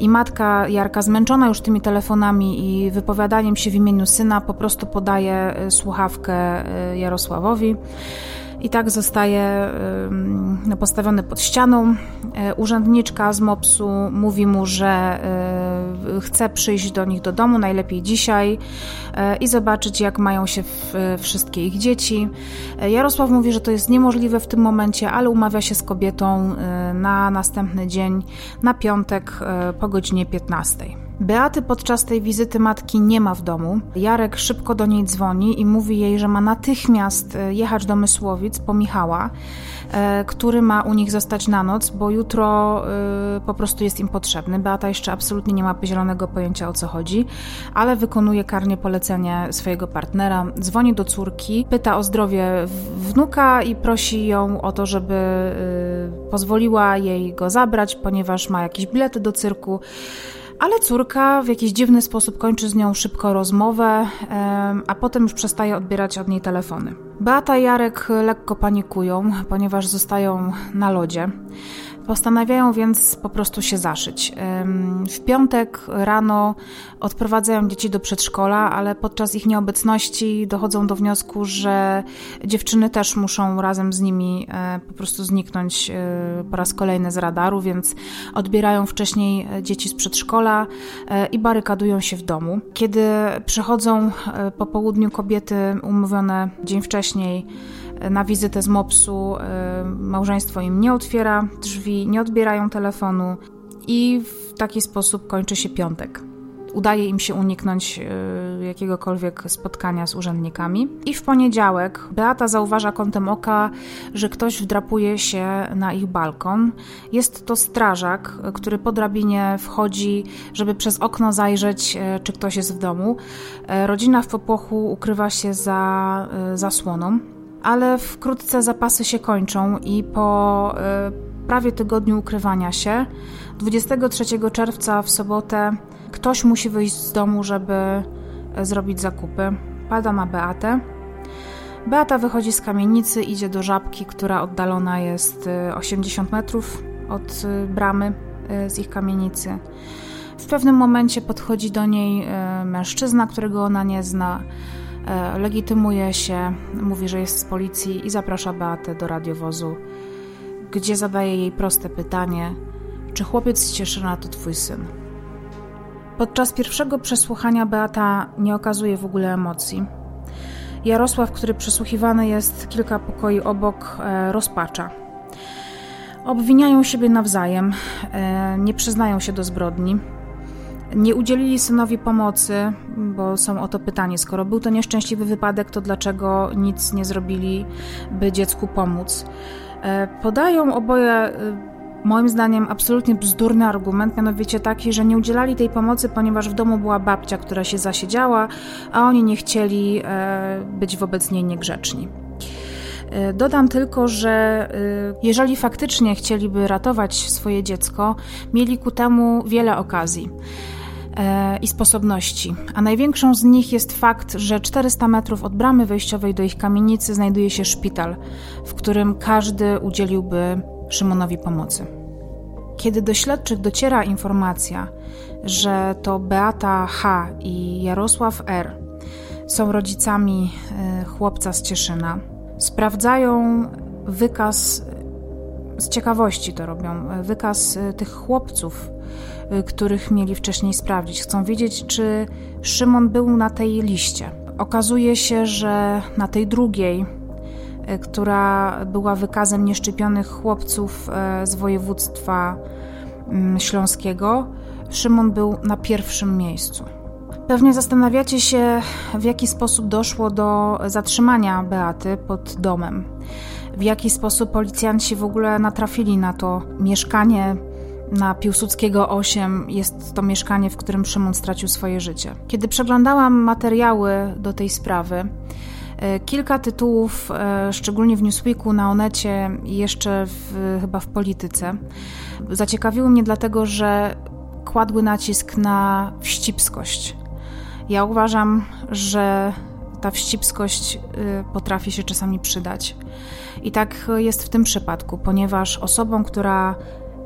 i matka Jarka zmęczona już tymi telefonami i wypowiadaniem się w imieniu syna po prostu podaje y, słuchawkę y, Jarosławowi. I tak zostaje postawiony pod ścianą. Y, urzędniczka z MOPS-u mówi mu, że chce przyjść do nich do domu, najlepiej dzisiaj, i zobaczyć, jak mają się wszystkie ich dzieci. Jarosław mówi, że to jest niemożliwe w tym momencie, ale umawia się z kobietą na następny dzień, na piątek po godzinie 15. Beaty podczas tej wizyty matki nie ma w domu. Jarek szybko do niej dzwoni i mówi jej, że ma natychmiast e, jechać do Mysłowic po Michała, e, który ma u nich zostać na noc, bo jutro e, po prostu jest im potrzebny. Beata jeszcze absolutnie nie ma zielonego pojęcia o co chodzi, ale wykonuje karnie polecenie swojego partnera. Dzwoni do córki, pyta o zdrowie wnuka i prosi ją o to, żeby pozwoliła jej go zabrać, ponieważ ma jakieś bilety do cyrku ale córka w jakiś dziwny sposób kończy z nią szybko rozmowę, a potem już przestaje odbierać od niej telefony. Beata i Jarek lekko panikują, ponieważ zostają na lodzie. Postanawiają więc po prostu się zaszyć. W piątek rano odprowadzają dzieci do przedszkola, ale podczas ich nieobecności dochodzą do wniosku, że dziewczyny też muszą razem z nimi e, po prostu zniknąć e, po raz kolejny z radaru, więc odbierają wcześniej e, dzieci z przedszkola i barykadują się w domu. Kiedy przychodzą po południu kobiety umówione dzień wcześniej, na wizytę z MOPS-u. Y, małżeństwo im nie otwiera drzwi, nie odbierają telefonu i w taki sposób kończy się piątek. udaje im się uniknąć y, jakiegokolwiek spotkania z urzędnikami. I w poniedziałek Beata zauważa kątem oka, że ktoś wdrapuje się na ich balkon. Jest to strażak, który po drabinie wchodzi, żeby przez okno zajrzeć, y, czy ktoś jest w domu. Rodzina w popłochu ukrywa się za zasłoną, ale wkrótce zapasy się kończą i po prawie tygodniu ukrywania się 23 czerwca w sobotę ktoś musi wyjść z domu, żeby e, zrobić zakupy. Pada na Beatę. Beata wychodzi z kamienicy, idzie do żabki, która oddalona jest 80 e, metrów od bramy z ich kamienicy. W pewnym momencie podchodzi do niej mężczyzna, którego ona nie zna. Legitymuje się, mówi, że jest z policji i zaprasza Beatę do radiowozu, gdzie zadaje jej proste pytanie: czy chłopiec z Cieszyna to twój syn? Podczas pierwszego przesłuchania Beata nie okazuje w ogóle emocji. Jarosław, który przesłuchiwany jest kilka pokoi obok, e, rozpacza. Obwiniają siebie nawzajem, e, nie przyznają się do zbrodni. Nie udzielili synowi pomocy, bo są o to pytanie. Skoro był to nieszczęśliwy wypadek, to dlaczego nic nie zrobili, by dziecku pomóc? E, podają oboje moim zdaniem absolutnie bzdurny argument, mianowicie taki, że nie udzielali tej pomocy, ponieważ w domu była babcia, która się zasiedziała, a oni nie chcieli e, być wobec niej niegrzeczni. E, dodam tylko, że e, jeżeli faktycznie chcieliby ratować swoje dziecko, mieli ku temu wiele okazji i sposobności. A największą z nich jest fakt, że 400 metrów od bramy wejściowej do ich kamienicy znajduje się szpital, w którym każdy udzieliłby Szymonowi pomocy. Kiedy do śledczych dociera informacja, że to Beata H. i Jarosław R. są rodzicami e, chłopca z Cieszyna, sprawdzają wykaz, z ciekawości to robią, e, wykaz e, tych chłopców, których mieli wcześniej sprawdzić. Chcą wiedzieć, czy Szymon był na tej liście. Okazuje się, że na tej drugiej E, która była wykazem nieszczepionych chłopców e, z województwa mm, śląskiego, Szymon był na pierwszym miejscu. Pewnie zastanawiacie się, w jaki sposób doszło do zatrzymania Beaty pod domem. W jaki sposób policjanci w ogóle natrafili na to mieszkanie na Piłsudskiego 8 jest to mieszkanie, w którym Szymon stracił swoje życie. Kiedy przeglądałam materiały do tej sprawy, E, kilka tytułów, e, szczególnie w Newsweeku, na Onecie i jeszcze w, chyba w polityce, zaciekawiły mnie dlatego, że kładły nacisk na wścibskość. Ja uważam, że ta wścibskość y, potrafi się czasami przydać. I tak jest w tym przypadku, ponieważ osobą, która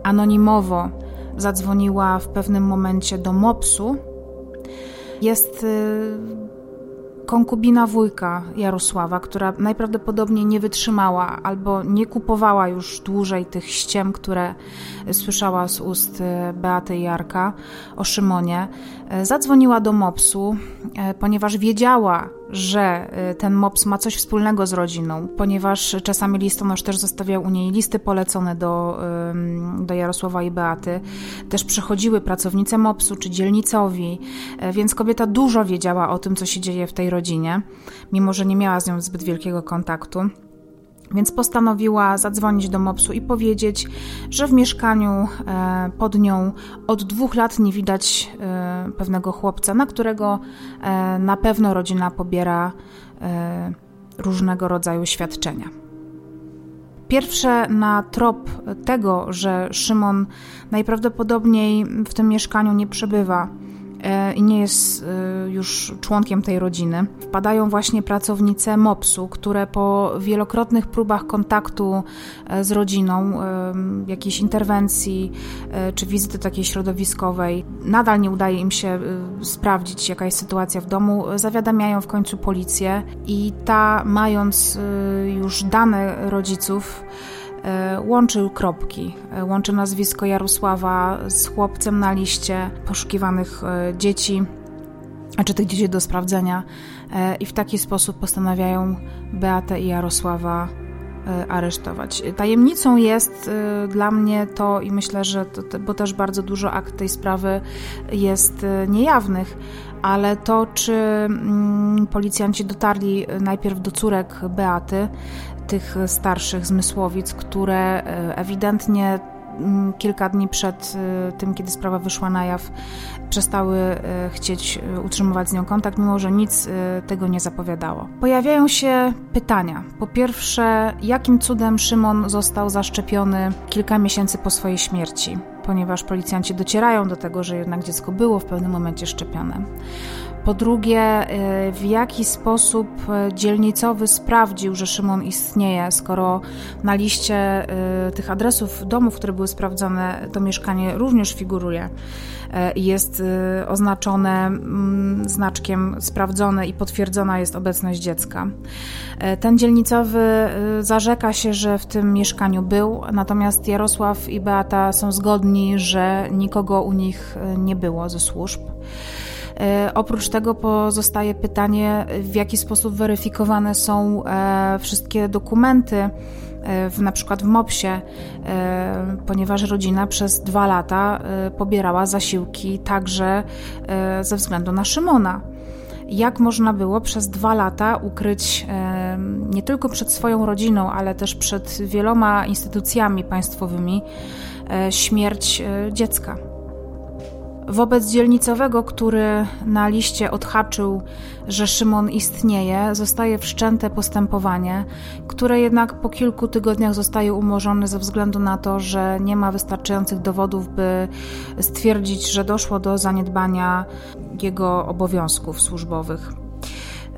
anonimowo zadzwoniła w pewnym momencie do MOPS-u, jest y, konkubina wujka Jarosława, która najprawdopodobniej nie wytrzymała albo nie kupowała już dłużej tych ściem, które słyszała z ust e, Beaty Jarka o Szymonie, e, zadzwoniła do MOPS-u, ponieważ wiedziała, że ten MOPS ma coś wspólnego z rodziną, ponieważ czasami listonosz też zostawiał u niej listy polecone do, do Jarosława i Beaty. Też przychodziły pracownice MOPS-u czy dzielnicowi, więc kobieta dużo wiedziała o tym, co się dzieje w tej rodzinie, mimo że nie miała z nią zbyt wielkiego kontaktu. Więc postanowiła zadzwonić do MOPS-u i powiedzieć, że w mieszkaniu e, pod nią od dwóch lat nie widać e, pewnego chłopca, na którego e, na pewno rodzina pobiera różnego rodzaju świadczenia. Pierwsze na trop tego, że Szymon najprawdopodobniej w tym mieszkaniu nie przebywa, i nie jest e, już członkiem tej rodziny. Wpadają właśnie pracownice MOPS-u, które po wielokrotnych próbach kontaktu e, z rodziną, jakiejś interwencji czy wizyty takiej środowiskowej, nadal nie udaje im się sprawdzić, jaka jest sytuacja w domu, zawiadamiają w końcu policję i ta, mając już dane rodziców, E, łączył kropki. E, łączy nazwisko Jarosława z chłopcem na liście poszukiwanych e, dzieci, czy tych dzieci do sprawdzenia. I w taki sposób postanawiają Beatę i Jarosława aresztować. Tajemnicą jest dla mnie to i myślę, że to, bo też bardzo dużo akt tej sprawy jest niejawnych, ale to, czy mm, policjanci dotarli najpierw do córek Beaty, tych starszych zmysłowic, które ewidentnie Mm, kilka dni przed y, tym, kiedy sprawa wyszła na jaw, przestały y, chcieć utrzymywać z nią kontakt, mimo że nic tego nie zapowiadało. Pojawiają się pytania. Po pierwsze, jakim cudem Szymon został zaszczepiony kilka miesięcy po swojej śmierci? Ponieważ policjanci docierają do tego, że jednak dziecko było w pewnym momencie szczepione. Po drugie, y, w jaki sposób y, dzielnicowy sprawdził, że Szymon istnieje, skoro na liście y, tych adresów domów, które były sprawdzone, to mieszkanie również figuruje jest oznaczone mm, znaczkiem sprawdzone i potwierdzona jest obecność dziecka. Ten dzielnicowy zarzeka się, że w tym mieszkaniu był, natomiast Jarosław i Beata są zgodni, że nikogo u nich nie było ze służb. E, oprócz tego pozostaje pytanie, w jaki sposób weryfikowane są e, wszystkie dokumenty, e, w, na przykład w MOPS-ie, ponieważ rodzina przez dwa lata pobierała zasiłki także ze względu na Szymona. Jak można było przez dwa lata ukryć nie tylko przed swoją rodziną, ale też przed wieloma instytucjami państwowymi śmierć dziecka? Wobec dzielnicowego, który na liście odhaczył, że Szymon istnieje, zostaje wszczęte postępowanie, które jednak po kilku tygodniach zostaje umorzone ze względu na to, że nie ma wystarczających dowodów, by stwierdzić, że doszło do zaniedbania jego obowiązków służbowych.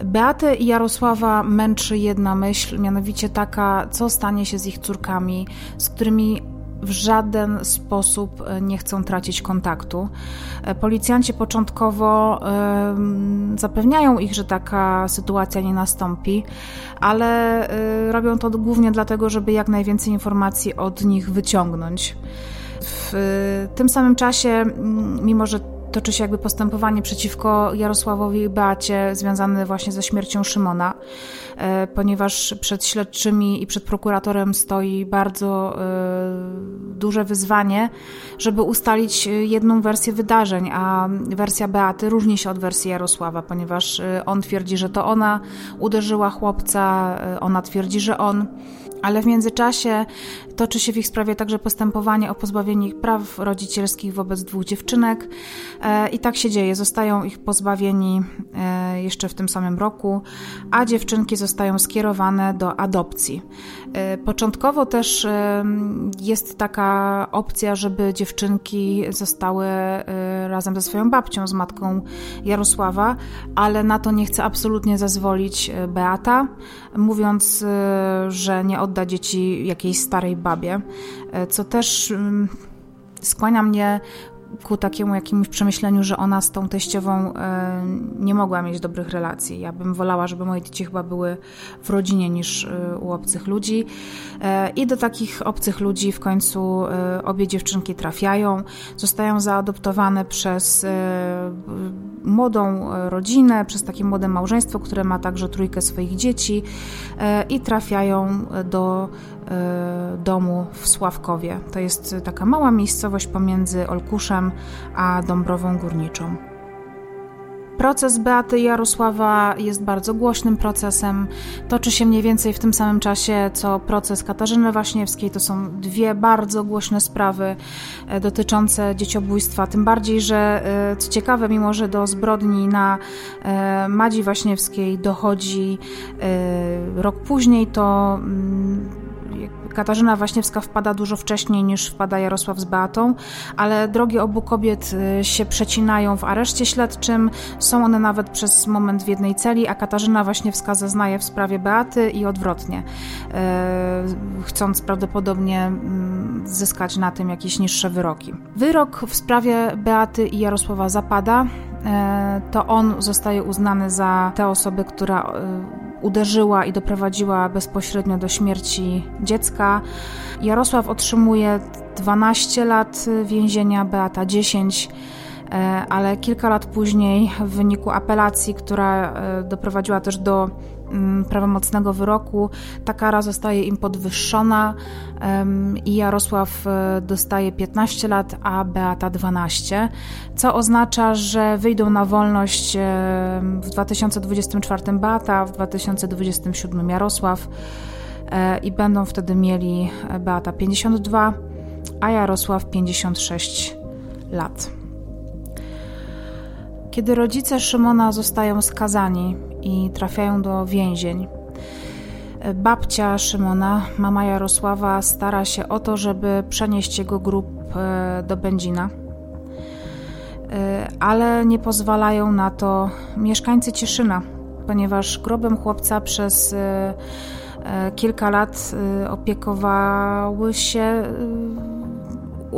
Beatę i Jarosława męczy jedna myśl, mianowicie taka, co stanie się z ich córkami, z którymi w żaden sposób e, nie chcą tracić kontaktu. E, policjanci początkowo zapewniają ich, że taka sytuacja nie nastąpi, ale e, robią to głównie dlatego, żeby jak najwięcej informacji od nich wyciągnąć. W tym samym czasie, mimo że toczy się jakby postępowanie przeciwko Jarosławowi i Beacie związane właśnie ze śmiercią Szymona, e, ponieważ przed śledczymi i przed prokuratorem stoi bardzo e, duże wyzwanie, żeby ustalić jedną wersję wydarzeń, a wersja Beaty różni się od wersji Jarosława, ponieważ e, on twierdzi, że to ona uderzyła chłopca, ona twierdzi, że on ale w międzyczasie toczy się w ich sprawie także postępowanie o pozbawienie ich praw rodzicielskich wobec dwóch dziewczynek e, i tak się dzieje. Zostają ich pozbawieni e, jeszcze w tym samym roku, a dziewczynki zostają skierowane do adopcji. E, początkowo też jest taka opcja, żeby dziewczynki zostały razem ze swoją babcią, z matką Jarosława, ale na to nie chce absolutnie zezwolić Beata, mówiąc, że nie odda dzieci jakiejś starej babie, e, co też mm, skłania mnie ku takiemu jakimś przemyśleniu, że ona z tą teściową e, nie mogła mieć dobrych relacji. Ja bym wolała, żeby moje dzieci chyba były w rodzinie niż e, u obcych ludzi. I do takich obcych ludzi w końcu obie dziewczynki trafiają, zostają zaadoptowane przez młodą rodzinę, przez takie młode małżeństwo, które ma także trójkę swoich dzieci i trafiają do E, domu w Sławkowie. To jest taka mała miejscowość pomiędzy Olkuszem a Dąbrową Górniczą. Proces Beaty Jarosława jest bardzo głośnym procesem. Toczy się mniej więcej w tym samym czasie co proces Katarzyny Waśniewskiej. To są dwie bardzo głośne sprawy e, dotyczące dzieciobójstwa. Tym bardziej, że e, co ciekawe, mimo że do zbrodni na Madzi Waśniewskiej dochodzi rok później, to mm, Katarzyna Waśniewska wpada dużo wcześniej niż wpada Jarosław z Beatą, ale drogi obu kobiet y, się przecinają w areszcie śledczym. Są one nawet przez moment w jednej celi, a Katarzyna Waśniewska zeznaje w sprawie Beaty i odwrotnie, y, chcąc prawdopodobnie mm, zyskać na tym jakieś niższe wyroki. Wyrok w sprawie Beaty i Jarosława zapada. Y, to on zostaje uznany za tę osobę, która uderzyła i doprowadziła bezpośrednio do śmierci dziecka. Jarosław otrzymuje 12 lat więzienia, Beata 10. ale kilka lat później w wyniku apelacji, która doprowadziła też do prawomocnego wyroku, ta kara zostaje im podwyższona i Jarosław dostaje 15 lat, a Beata 12, co oznacza, że wyjdą na wolność w 2024 Beata, w 2027 Jarosław i będą wtedy mieli Beata 52, a Jarosław 56 lat. Kiedy rodzice Szymona zostają skazani i trafiają do więzień, babcia Szymona, mama Jarosława, stara się o to, żeby przenieść jego grób e, do Będzina. E, ale nie pozwalają na to mieszkańcy Cieszyna, ponieważ grobem chłopca przez e, kilka lat opiekowały się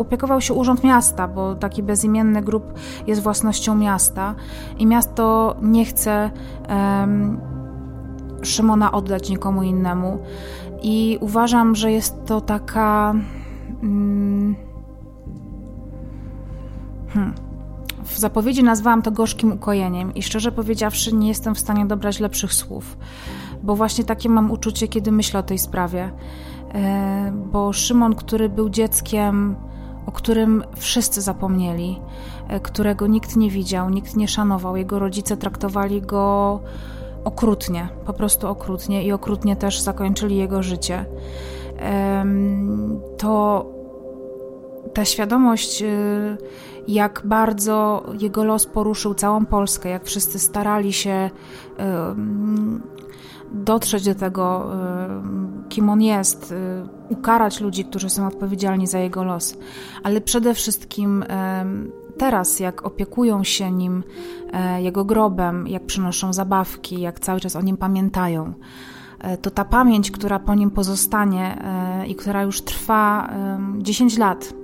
opiekował się Urząd Miasta, bo taki bezimienny grób jest własnością miasta i miasto nie chce um, Szymona oddać nikomu innemu. I uważam, że jest to taka. Um, hmm. W zapowiedzi nazwałam to gorzkim ukojeniem i szczerze powiedziawszy, nie jestem w stanie dobrać lepszych słów, bo właśnie takie mam uczucie, kiedy myślę o tej sprawie. E, bo Szymon, który był dzieckiem o którym wszyscy zapomnieli, e, którego nikt nie widział, nikt nie szanował. Jego rodzice traktowali go okrutnie, po prostu okrutnie i okrutnie też zakończyli jego życie. To ta świadomość, y, jak bardzo jego los poruszył całą Polskę, jak wszyscy starali się dotrzeć do tego, y, kim on jest, y, ukarać ludzi, którzy są odpowiedzialni za jego los, ale przede wszystkim y, teraz, jak opiekują się nim, jego grobem, jak przynoszą zabawki, jak cały czas o nim pamiętają, to ta pamięć, która po nim pozostanie i która już trwa 10 lat,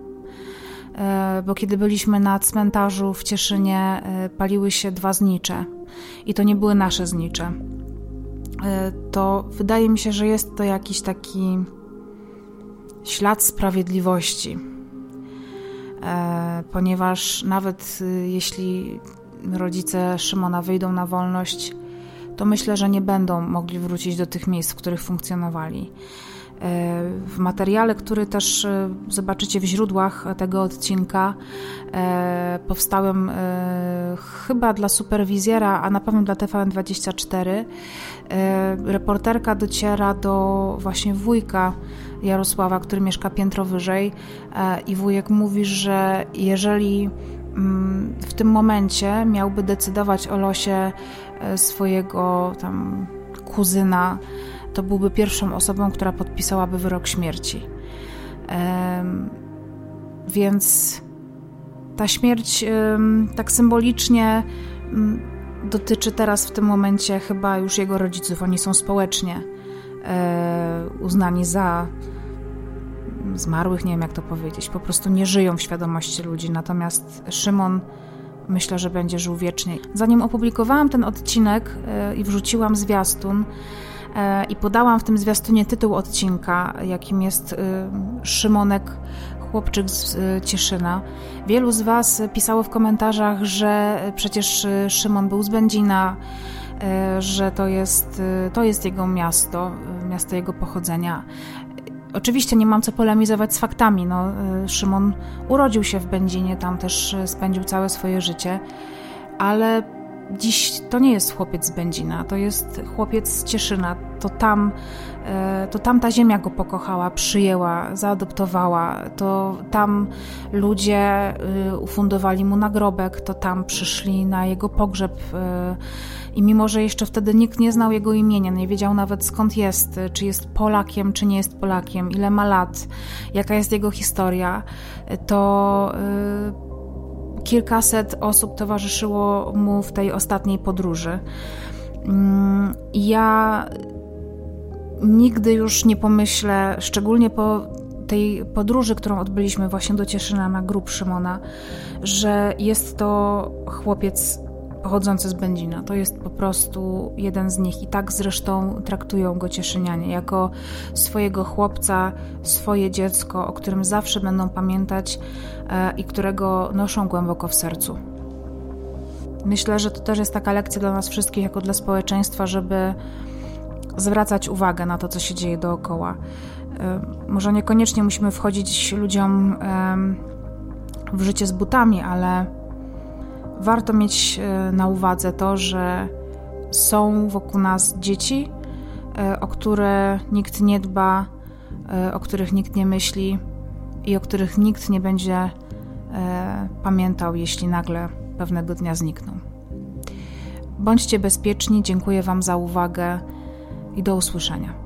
bo kiedy byliśmy na cmentarzu w Cieszynie, paliły się dwa znicze i to nie były nasze znicze. E, to wydaje mi się, że jest to jakiś taki ślad sprawiedliwości. E, ponieważ nawet y, jeśli rodzice Szymona wyjdą na wolność, to myślę, że nie będą mogli wrócić do tych miejsc, w których funkcjonowali. E, w materiale, który też e, zobaczycie w źródłach tego odcinka, e, powstałym chyba dla superwizjera, a na pewno dla TVN24, reporterka dociera do właśnie wujka Jarosława, który mieszka piętro wyżej i wujek mówi, że jeżeli mm, w tym momencie miałby decydować o losie swojego tam kuzyna, to byłby pierwszą osobą, która podpisałaby wyrok śmierci. Więc ta śmierć tak symbolicznie dotyczy teraz w tym momencie chyba już jego rodziców. Oni są społecznie e, uznani za zmarłych, nie wiem jak to powiedzieć, po prostu nie żyją w świadomości ludzi. Natomiast Szymon myślę, że będzie żył wiecznie. Zanim opublikowałam ten odcinek e, i wrzuciłam zwiastun, i podałam w tym zwiastunie tytuł odcinka, jakim jest y, Szymonek, chłopczyk z y, Cieszyna. Wielu z Was pisało w komentarzach, że przecież y, Szymon był z Będzina, że to jest, to jest jego miasto, miasto jego pochodzenia. Oczywiście nie mam co polemizować z faktami. No, Szymon urodził się w Będzinie, tam też spędził całe swoje życie, ale dziś to nie jest chłopiec z Będzina, to jest chłopiec z Cieszyna. To tam, e, to tam ta ziemia go pokochała, przyjęła, zaadoptowała. To tam ludzie e, ufundowali mu nagrobek, to tam przyszli na jego pogrzeb. E, I mimo, że jeszcze wtedy nikt nie znał jego imienia, nie wiedział nawet skąd jest, czy jest Polakiem, czy nie jest Polakiem, ile ma lat, jaka jest jego historia, to kilkaset osób towarzyszyło mu w tej ostatniej podróży. Mm, ja nigdy już nie pomyślę, szczególnie po tej podróży, którą odbyliśmy właśnie do Cieszyna na grób Szymona, że jest to chłopiec pochodzący z Będzina. To jest po prostu jeden z nich i tak zresztą traktują go Cieszynianie jako swojego chłopca, swoje dziecko, o którym zawsze będą pamiętać e, i którego noszą głęboko w sercu. Myślę, że to też jest taka lekcja dla nas wszystkich, jako dla społeczeństwa, żeby zwracać uwagę na to, co się dzieje dookoła. Może niekoniecznie musimy wchodzić ludziom w życie z butami, ale warto mieć e, na uwadze to, że są wokół nas dzieci, e, o które nikt nie dba, e, o których nikt nie myśli i o których nikt nie będzie pamiętał, jeśli nagle pewnego dnia znikną. Bądźcie bezpieczni, dziękuję Wam za uwagę i do usłyszenia.